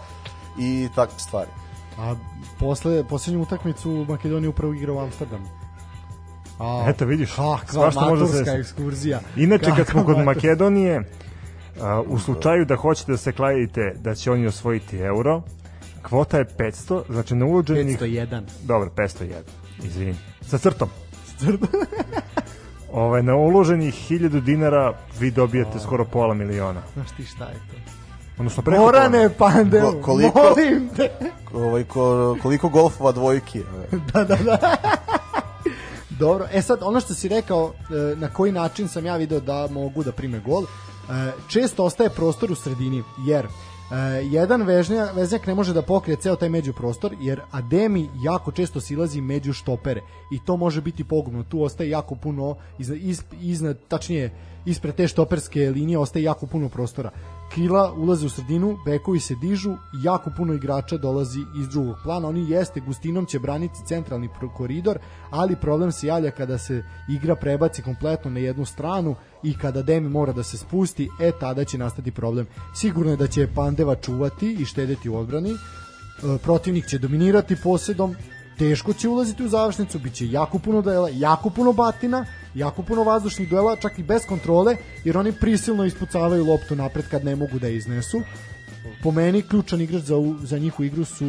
[SPEAKER 4] i takve stvari.
[SPEAKER 2] A posle, poslednju utakmicu Makedonija upravo igra u Amsterdamu. A,
[SPEAKER 1] Eto, vidiš,
[SPEAKER 2] kakva
[SPEAKER 1] svašta može da se
[SPEAKER 2] ekskurzija.
[SPEAKER 1] Inače, kad smo kod
[SPEAKER 2] matur-
[SPEAKER 1] Makedonije, a, u slučaju da hoćete da se kladite da će oni osvojiti euro, kvota je 500, znači na uloženih...
[SPEAKER 2] 501.
[SPEAKER 1] Dobro, 501, izvini. Sa crtom. Ovaj, na uloženih 1000 dinara vi dobijete skoro pola miliona.
[SPEAKER 2] Znaš ti šta je to?
[SPEAKER 1] Odnosno preko
[SPEAKER 2] Morane. Pandeu,
[SPEAKER 4] Ko- koliko-
[SPEAKER 2] molim te.
[SPEAKER 4] Ovaj, ko, koliko golfova dvojki.
[SPEAKER 2] Dobro, e sad ono što si rekao e, na koji način sam ja video da mogu da prime gol, e, često ostaje prostor u sredini, jer e, jedan vežnja, veznjak ne može da pokrije ceo taj međuprostor, jer Ademi jako često silazi među štopere i to može biti pogubno. Tu ostaje jako puno, iznad, iz, iznad, tačnije ispred te štoperske linije ostaje jako puno prostora. Krila ulaze u sredinu, bekovi se dižu, jako puno igrača dolazi iz drugog plana. Oni jeste, Gustinom će braniti centralni koridor, ali problem se javlja kada se igra prebaci kompletno na jednu stranu i kada Demi mora da se spusti, e tada će nastati problem. Sigurno je da će Pandeva čuvati i štedeti u odbrani, E, protivnik će dominirati posedom, teško će ulaziti u završnicu, bit će jako puno duela, jako puno batina, jako puno vazdušnih duela, čak i bez kontrole, jer oni prisilno ispucavaju loptu napred kad ne mogu da je iznesu. Po meni, ključan igrač za, u- za njihovu igru su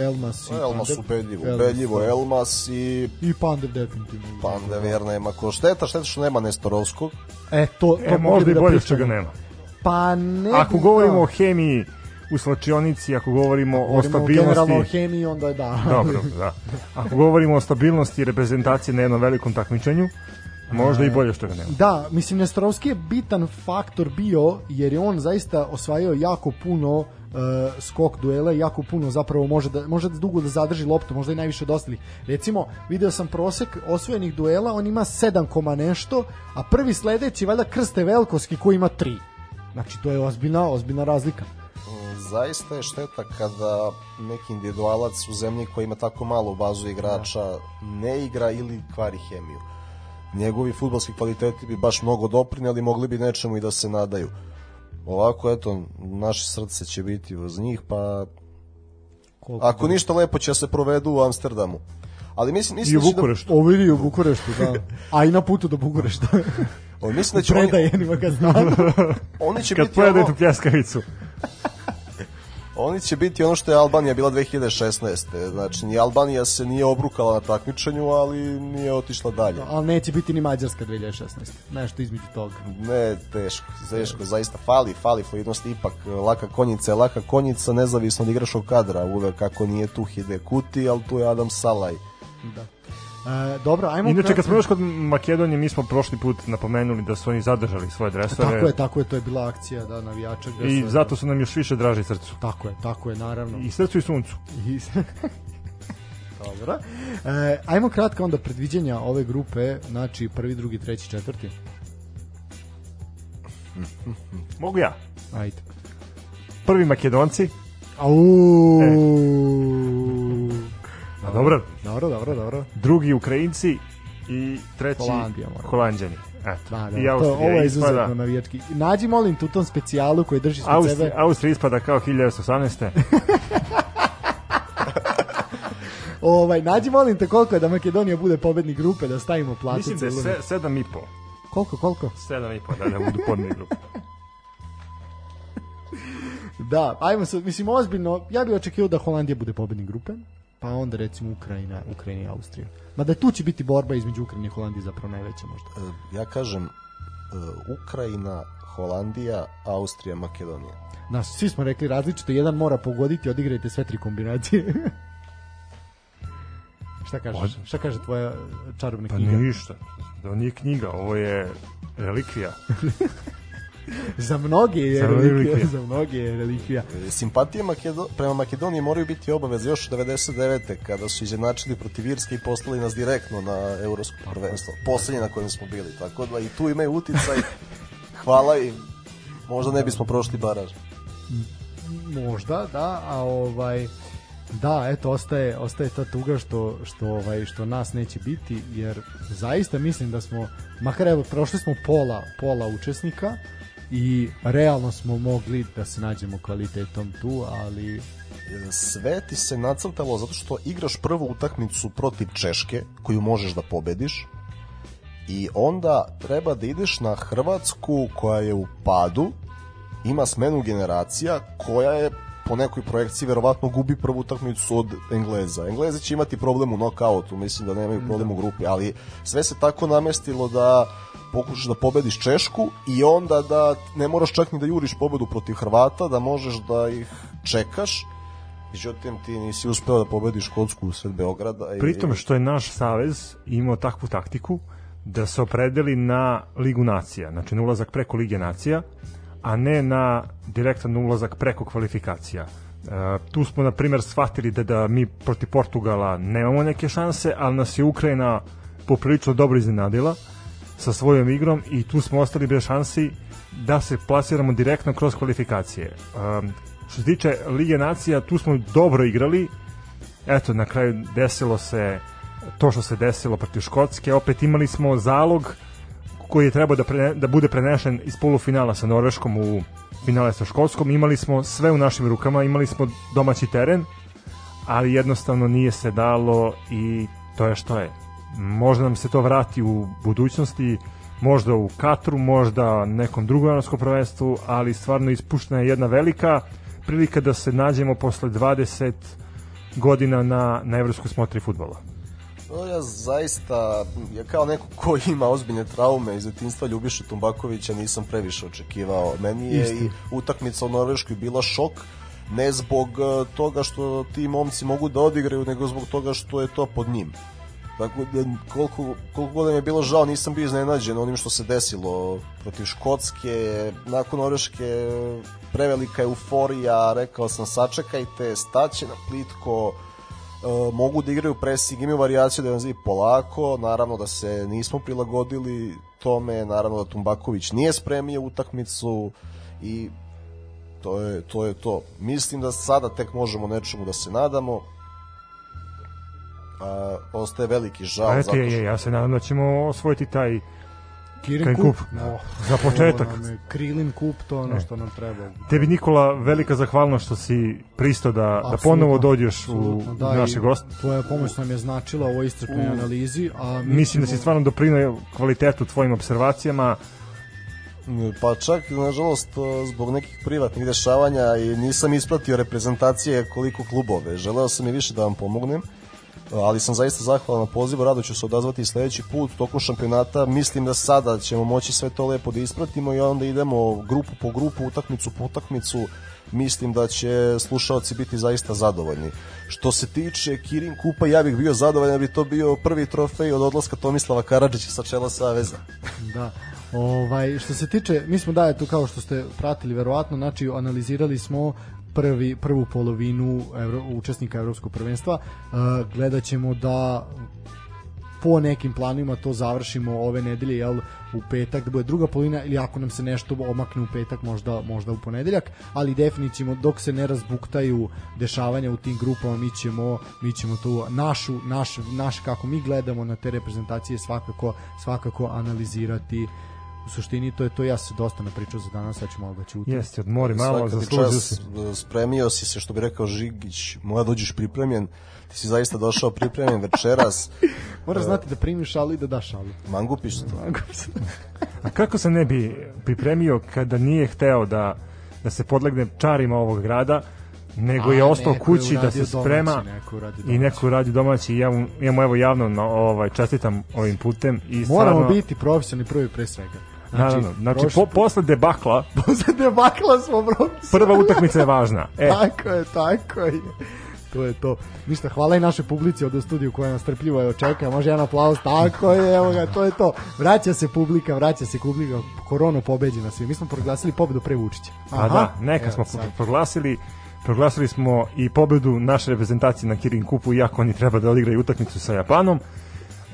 [SPEAKER 2] Elmas i
[SPEAKER 4] Elmas
[SPEAKER 2] Pandev.
[SPEAKER 4] ubedljivo,
[SPEAKER 2] Elmas,
[SPEAKER 4] ubedljivo
[SPEAKER 2] da.
[SPEAKER 4] Elmas i
[SPEAKER 2] I Pandev definitivno.
[SPEAKER 4] Pandever nema ko šteta, šteta što nema Nestorovskog.
[SPEAKER 2] E, to, to
[SPEAKER 1] E, možda i
[SPEAKER 2] da
[SPEAKER 1] bolje što ga nema.
[SPEAKER 2] Pa ne
[SPEAKER 1] Ako govorimo
[SPEAKER 2] da.
[SPEAKER 1] o hemiji u slačionici, ako govorimo o
[SPEAKER 2] Govorimo generalno o
[SPEAKER 1] stabilnosti...
[SPEAKER 2] hemiji, onda je da.
[SPEAKER 1] Dobro, da. Ako govorimo o stabilnosti reprezentacije na jednom velikom takmičenju, možda i bolje što ga nema.
[SPEAKER 2] Da, mislim Nestorovski je bitan faktor bio jer je on zaista osvajao jako puno uh, skok duela jako puno zapravo može da može da dugo da zadrži loptu, možda i najviše od ostalih. Recimo, video sam prosek osvojenih duela, on ima 7 koma nešto, a prvi sledeći valjda Krste Velkovski koji ima 3. Znači to je ozbiljna, ozbiljna razlika.
[SPEAKER 4] Zaista je šteta kada neki individualac u zemlji koja ima tako malu bazu igrača ne igra ili kvari hemiju. Njegovi futbalski kvaliteti bi baš mnogo doprinjali, mogli bi nečemu i da se nadaju. Ovako, eto, naše srce će biti uz njih, pa
[SPEAKER 2] Koliko
[SPEAKER 4] ako ništa lepo će se provedu u Amsterdamu. Ali mislim,
[SPEAKER 1] I
[SPEAKER 4] mislim
[SPEAKER 1] u
[SPEAKER 4] da će
[SPEAKER 1] Bukureštu.
[SPEAKER 2] O vidi u Bukureštu, da. A i na putu do Bukurešta.
[SPEAKER 4] Da, o, mislim da će oni,
[SPEAKER 2] Predaje nima ga znamo.
[SPEAKER 4] oni će
[SPEAKER 1] Kad
[SPEAKER 4] biti
[SPEAKER 1] pojede
[SPEAKER 4] ono,
[SPEAKER 1] tu pljeskavicu.
[SPEAKER 4] Oni će biti ono što je Albanija bila 2016. Znači, ni Albanija se nije obrukala na takmičenju, ali nije otišla dalje.
[SPEAKER 2] Ali neće biti ni Mađarska 2016. Nešto između toga.
[SPEAKER 4] Ne, teško, teško, zaista fali, fali fluidnost, ipak laka konjica je laka konjica, nezavisno od igračkog kadra, uvek kako nije tu Hide Kuti, ali tu je Adam Salaj.
[SPEAKER 2] Da. E, dobro, ajmo
[SPEAKER 1] Inače, kad smo još kod Makedonije, mi smo prošli put napomenuli da su oni zadržali svoje dresove.
[SPEAKER 2] Tako je, tako je, to je bila akcija da navijača gde
[SPEAKER 1] I zato su nam još više draži srcu.
[SPEAKER 2] Tako je, tako je, naravno.
[SPEAKER 1] I srcu i suncu.
[SPEAKER 2] I... Dobro. E, ajmo kratko onda predviđenja ove grupe, znači prvi, drugi, treći, četvrti.
[SPEAKER 1] Mogu ja.
[SPEAKER 2] Ajde.
[SPEAKER 1] Prvi Makedonci.
[SPEAKER 2] Au.
[SPEAKER 1] A dobro.
[SPEAKER 2] Dobro, dobro, dobro.
[SPEAKER 1] Drugi Ukrajinci. I treći
[SPEAKER 2] Holandija.
[SPEAKER 1] Holandjani. Eto.
[SPEAKER 2] Da, da,
[SPEAKER 1] I
[SPEAKER 2] to,
[SPEAKER 1] Austrija
[SPEAKER 2] ovo je
[SPEAKER 1] ispada-
[SPEAKER 2] izuzetno navijački. Nađi, molim, tu tom specijalu koji držiš kod
[SPEAKER 1] Austrija,
[SPEAKER 2] sebe.
[SPEAKER 1] Austrija ispada kao 1918.
[SPEAKER 2] Ovaj, nađi, molim te, koliko je da Makedonija bude pobednik grupe, da stavimo platice.
[SPEAKER 1] Mislim da je se, sedam i po.
[SPEAKER 2] Koliko, koliko?
[SPEAKER 1] Sedam i po, da, da budu podne grupe.
[SPEAKER 2] Da, ajmo sad, mislim, ozbiljno, ja bih očekivao da Holandija bude pobednik grupe, pa onda recimo Ukrajina, Ukrajina i Austrija. Mada tu će biti borba između Ukrajine i Holandije zapravo najveća možda.
[SPEAKER 4] E, Ja kažem e, Ukrajina, Holandija, Austrija, Makedonija.
[SPEAKER 2] Da, svi smo rekli različito, jedan mora pogoditi, odigrajte sve tri kombinacije. Šta kažeš? Šta kaže tvoja čarobna
[SPEAKER 1] Pa
[SPEAKER 2] knjiga?
[SPEAKER 1] ništa. To nije knjiga, ovo je relikvija.
[SPEAKER 2] Za mnoge je
[SPEAKER 1] Za
[SPEAKER 2] relikvija,
[SPEAKER 1] relikvija.
[SPEAKER 2] za mnoge je relikvija.
[SPEAKER 4] Simpatije Makedo, prema Makedoniji moraju biti obaveze još 99. kada su izjednačili protiv Irske i poslali nas direktno na evropsko prvenstvo. Poslednje na kojem smo bili. Tako da i tu imaju uticaj. Hvala im. Možda ne bismo prošli baraž.
[SPEAKER 2] Možda, da, a ovaj da, eto ostaje ostaje ta tuga što što ovaj što nas neće biti jer zaista mislim da smo makar evo prošli smo pola pola učesnika i realno smo mogli da se nađemo kvalitetom tu, ali
[SPEAKER 4] Sve ti se nacrtalo zato što igraš prvu utakmicu protiv Češke, koju možeš da pobediš, i onda treba da ideš na Hrvatsku koja je u padu, ima smenu generacija koja je po nekoj projekciji verovatno gubi prvu utakmicu od Engleza. Englezi će imati problem u nokautu, mislim da nemaju problem u grupi, ali sve se tako namestilo da pokušaš da pobediš Češku i onda da ne moraš čak ni da juriš pobedu protiv Hrvata, da možeš da ih čekaš, međutim ti nisi uspeo da pobediš Škotsku u sred Beograda. i-
[SPEAKER 1] Pritom što je naš savez imao takvu taktiku da se opredeli na Ligu nacija, znači na ulazak preko Lige nacija, a ne na direktan ulazak preko kvalifikacija. E, tu smo, na primjer, shvatili da, da mi protiv Portugala nemamo neke šanse, ali nas je Ukrajina poprilično dobro iznenadila sa svojom igrom i tu smo ostali bez šansi da se plasiramo direktno kroz kvalifikacije. Um, što se tiče Lige nacija, tu smo dobro igrali, eto, na kraju desilo se to što se desilo protiv Škotske, opet imali smo zalog koji je trebao da, pre, da bude prenešen iz polufinala sa Norveškom u finale sa Škotskom, imali smo sve u našim rukama, imali smo domaći teren, ali jednostavno nije se dalo i to je što je. Možda nam se to vrati u budućnosti, možda u Katru, možda nekom drugom evropskom prvenstvu, ali stvarno ispuštena je jedna velika prilika da se nađemo posle 20 godina na, na evropskoj smotri futbola.
[SPEAKER 4] No, ja zaista, ja kao neko ko ima ozbiljne traume iz detinstva Ljubiša Tumbakovića nisam previše očekivao. Meni je
[SPEAKER 2] Isti.
[SPEAKER 4] i utakmica u Norveškoj bila šok, ne zbog eh, toga što ti momci mogu da odigraju, nego zbog toga što je to pod njim. Tako da koliko, koliko god mi je bilo žao, nisam bio iznenađen onim što se desilo protiv Škotske, nakon Norveške prevelika euforija, rekao sam sačekajte, staće na plitko, e, mogu da igraju pressing, imaju variaciju da je polako, naravno da se nismo prilagodili tome, naravno da Tumbaković nije spremio utakmicu i to je to. Je to. Mislim da sada tek možemo nečemu da se nadamo, a, ostaje veliki žal.
[SPEAKER 1] A
[SPEAKER 4] zato
[SPEAKER 1] eto je,
[SPEAKER 4] što-
[SPEAKER 1] je, ja se nadam da ćemo osvojiti taj
[SPEAKER 2] Kirin kup,
[SPEAKER 1] kup.
[SPEAKER 2] no,
[SPEAKER 1] za početak.
[SPEAKER 2] je Krilin kup, to ono
[SPEAKER 1] Ne.
[SPEAKER 2] što nam treba.
[SPEAKER 1] Tebi Nikola, velika zahvalnost što si pristo da, da
[SPEAKER 2] Apsolutno,
[SPEAKER 1] ponovo dođeš u
[SPEAKER 2] da,
[SPEAKER 1] naše goste.
[SPEAKER 2] Tvoja pomoć nam je značila u ovoj istrpnoj
[SPEAKER 4] U.
[SPEAKER 2] analizi, a mi
[SPEAKER 1] Mislim da si
[SPEAKER 2] ćemo-
[SPEAKER 1] stvarno doprinao kvalitetu tvojim observacijama.
[SPEAKER 4] Pa čak, nažalost, zbog nekih privatnih dešavanja i nisam ispratio reprezentacije koliko klubove. Želeo sam i više da vam pomognem, ali sam zaista zahvalan na pozivu, rado ću se odazvati sledeći put tokom šampionata. Mislim da sada ćemo moći sve to lepo da ispratimo i onda idemo grupu po grupu, utakmicu po utakmicu. Mislim da će slušalci biti zaista zadovoljni. Što se tiče Kirin Kupa, ja bih bio zadovoljan da bi to bio prvi trofej od odlaska Tomislava Karadžića sa čela Saveza.
[SPEAKER 2] Da. Ovaj, što se tiče, mi smo da tu kao što ste pratili verovatno, znači analizirali smo prvi prvu polovinu evro, učesnika evropskog prvenstva. Uh, gledat ćemo da po nekim planovima to završimo ove nedelje jel u petak da bude druga polovina ili ako nam se nešto omakne u petak možda možda u ponedeljak ali definitivno dok se ne razbuktaju dešavanja u tim grupama mi ćemo mi ćemo tu našu naš naš kako mi gledamo na te reprezentacije svakako svakako analizirati u suštini to je to ja se dosta napričao za danas sad ću malo da ćutim
[SPEAKER 1] Jeste, odmori malo, zaslužio si.
[SPEAKER 4] Spremio si se, što bi rekao Žigić, moja dođeš pripremljen, ti si zaista došao pripremljen večeras.
[SPEAKER 2] Moraš uh, znati da primiš šalu i da daš šalu.
[SPEAKER 4] Mangupiš to.
[SPEAKER 2] Mangupiš.
[SPEAKER 1] A kako se ne bi pripremio kada nije hteo da, da se podlegne čarima ovog grada, nego A, je ostao kući da se sprema domaći, neko i neko radi domaći i ja mu, ja mu evo javno na, ovaj, čestitam ovim putem i
[SPEAKER 2] moramo stvarno, biti profesionalni prvi pre svega
[SPEAKER 1] Znači, Naravno, znači prošli... po, posle debakla
[SPEAKER 2] posle debakla smo bro
[SPEAKER 1] prva utakmica je važna
[SPEAKER 2] e. tako je, tako je to je to. Ništa, hvala i naše publici od studiju koja nas strpljivo je očeka. Može jedan aplauz, tako je, evo ga, to je to. Vraća se publika, vraća se publika, koronu pobeđena svi. Mi smo proglasili pobedu pre Vučića.
[SPEAKER 1] Aha, A da, neka evo, smo sad. proglasili proglasili smo i pobedu naše reprezentacije na Kirin Kupu, iako oni treba da odigraju utakmicu sa Japanom.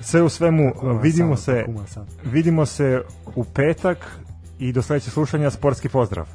[SPEAKER 1] Sve u svemu, kuma vidimo sam, se vidimo se u petak i do sledećeg slušanja sportski pozdrav.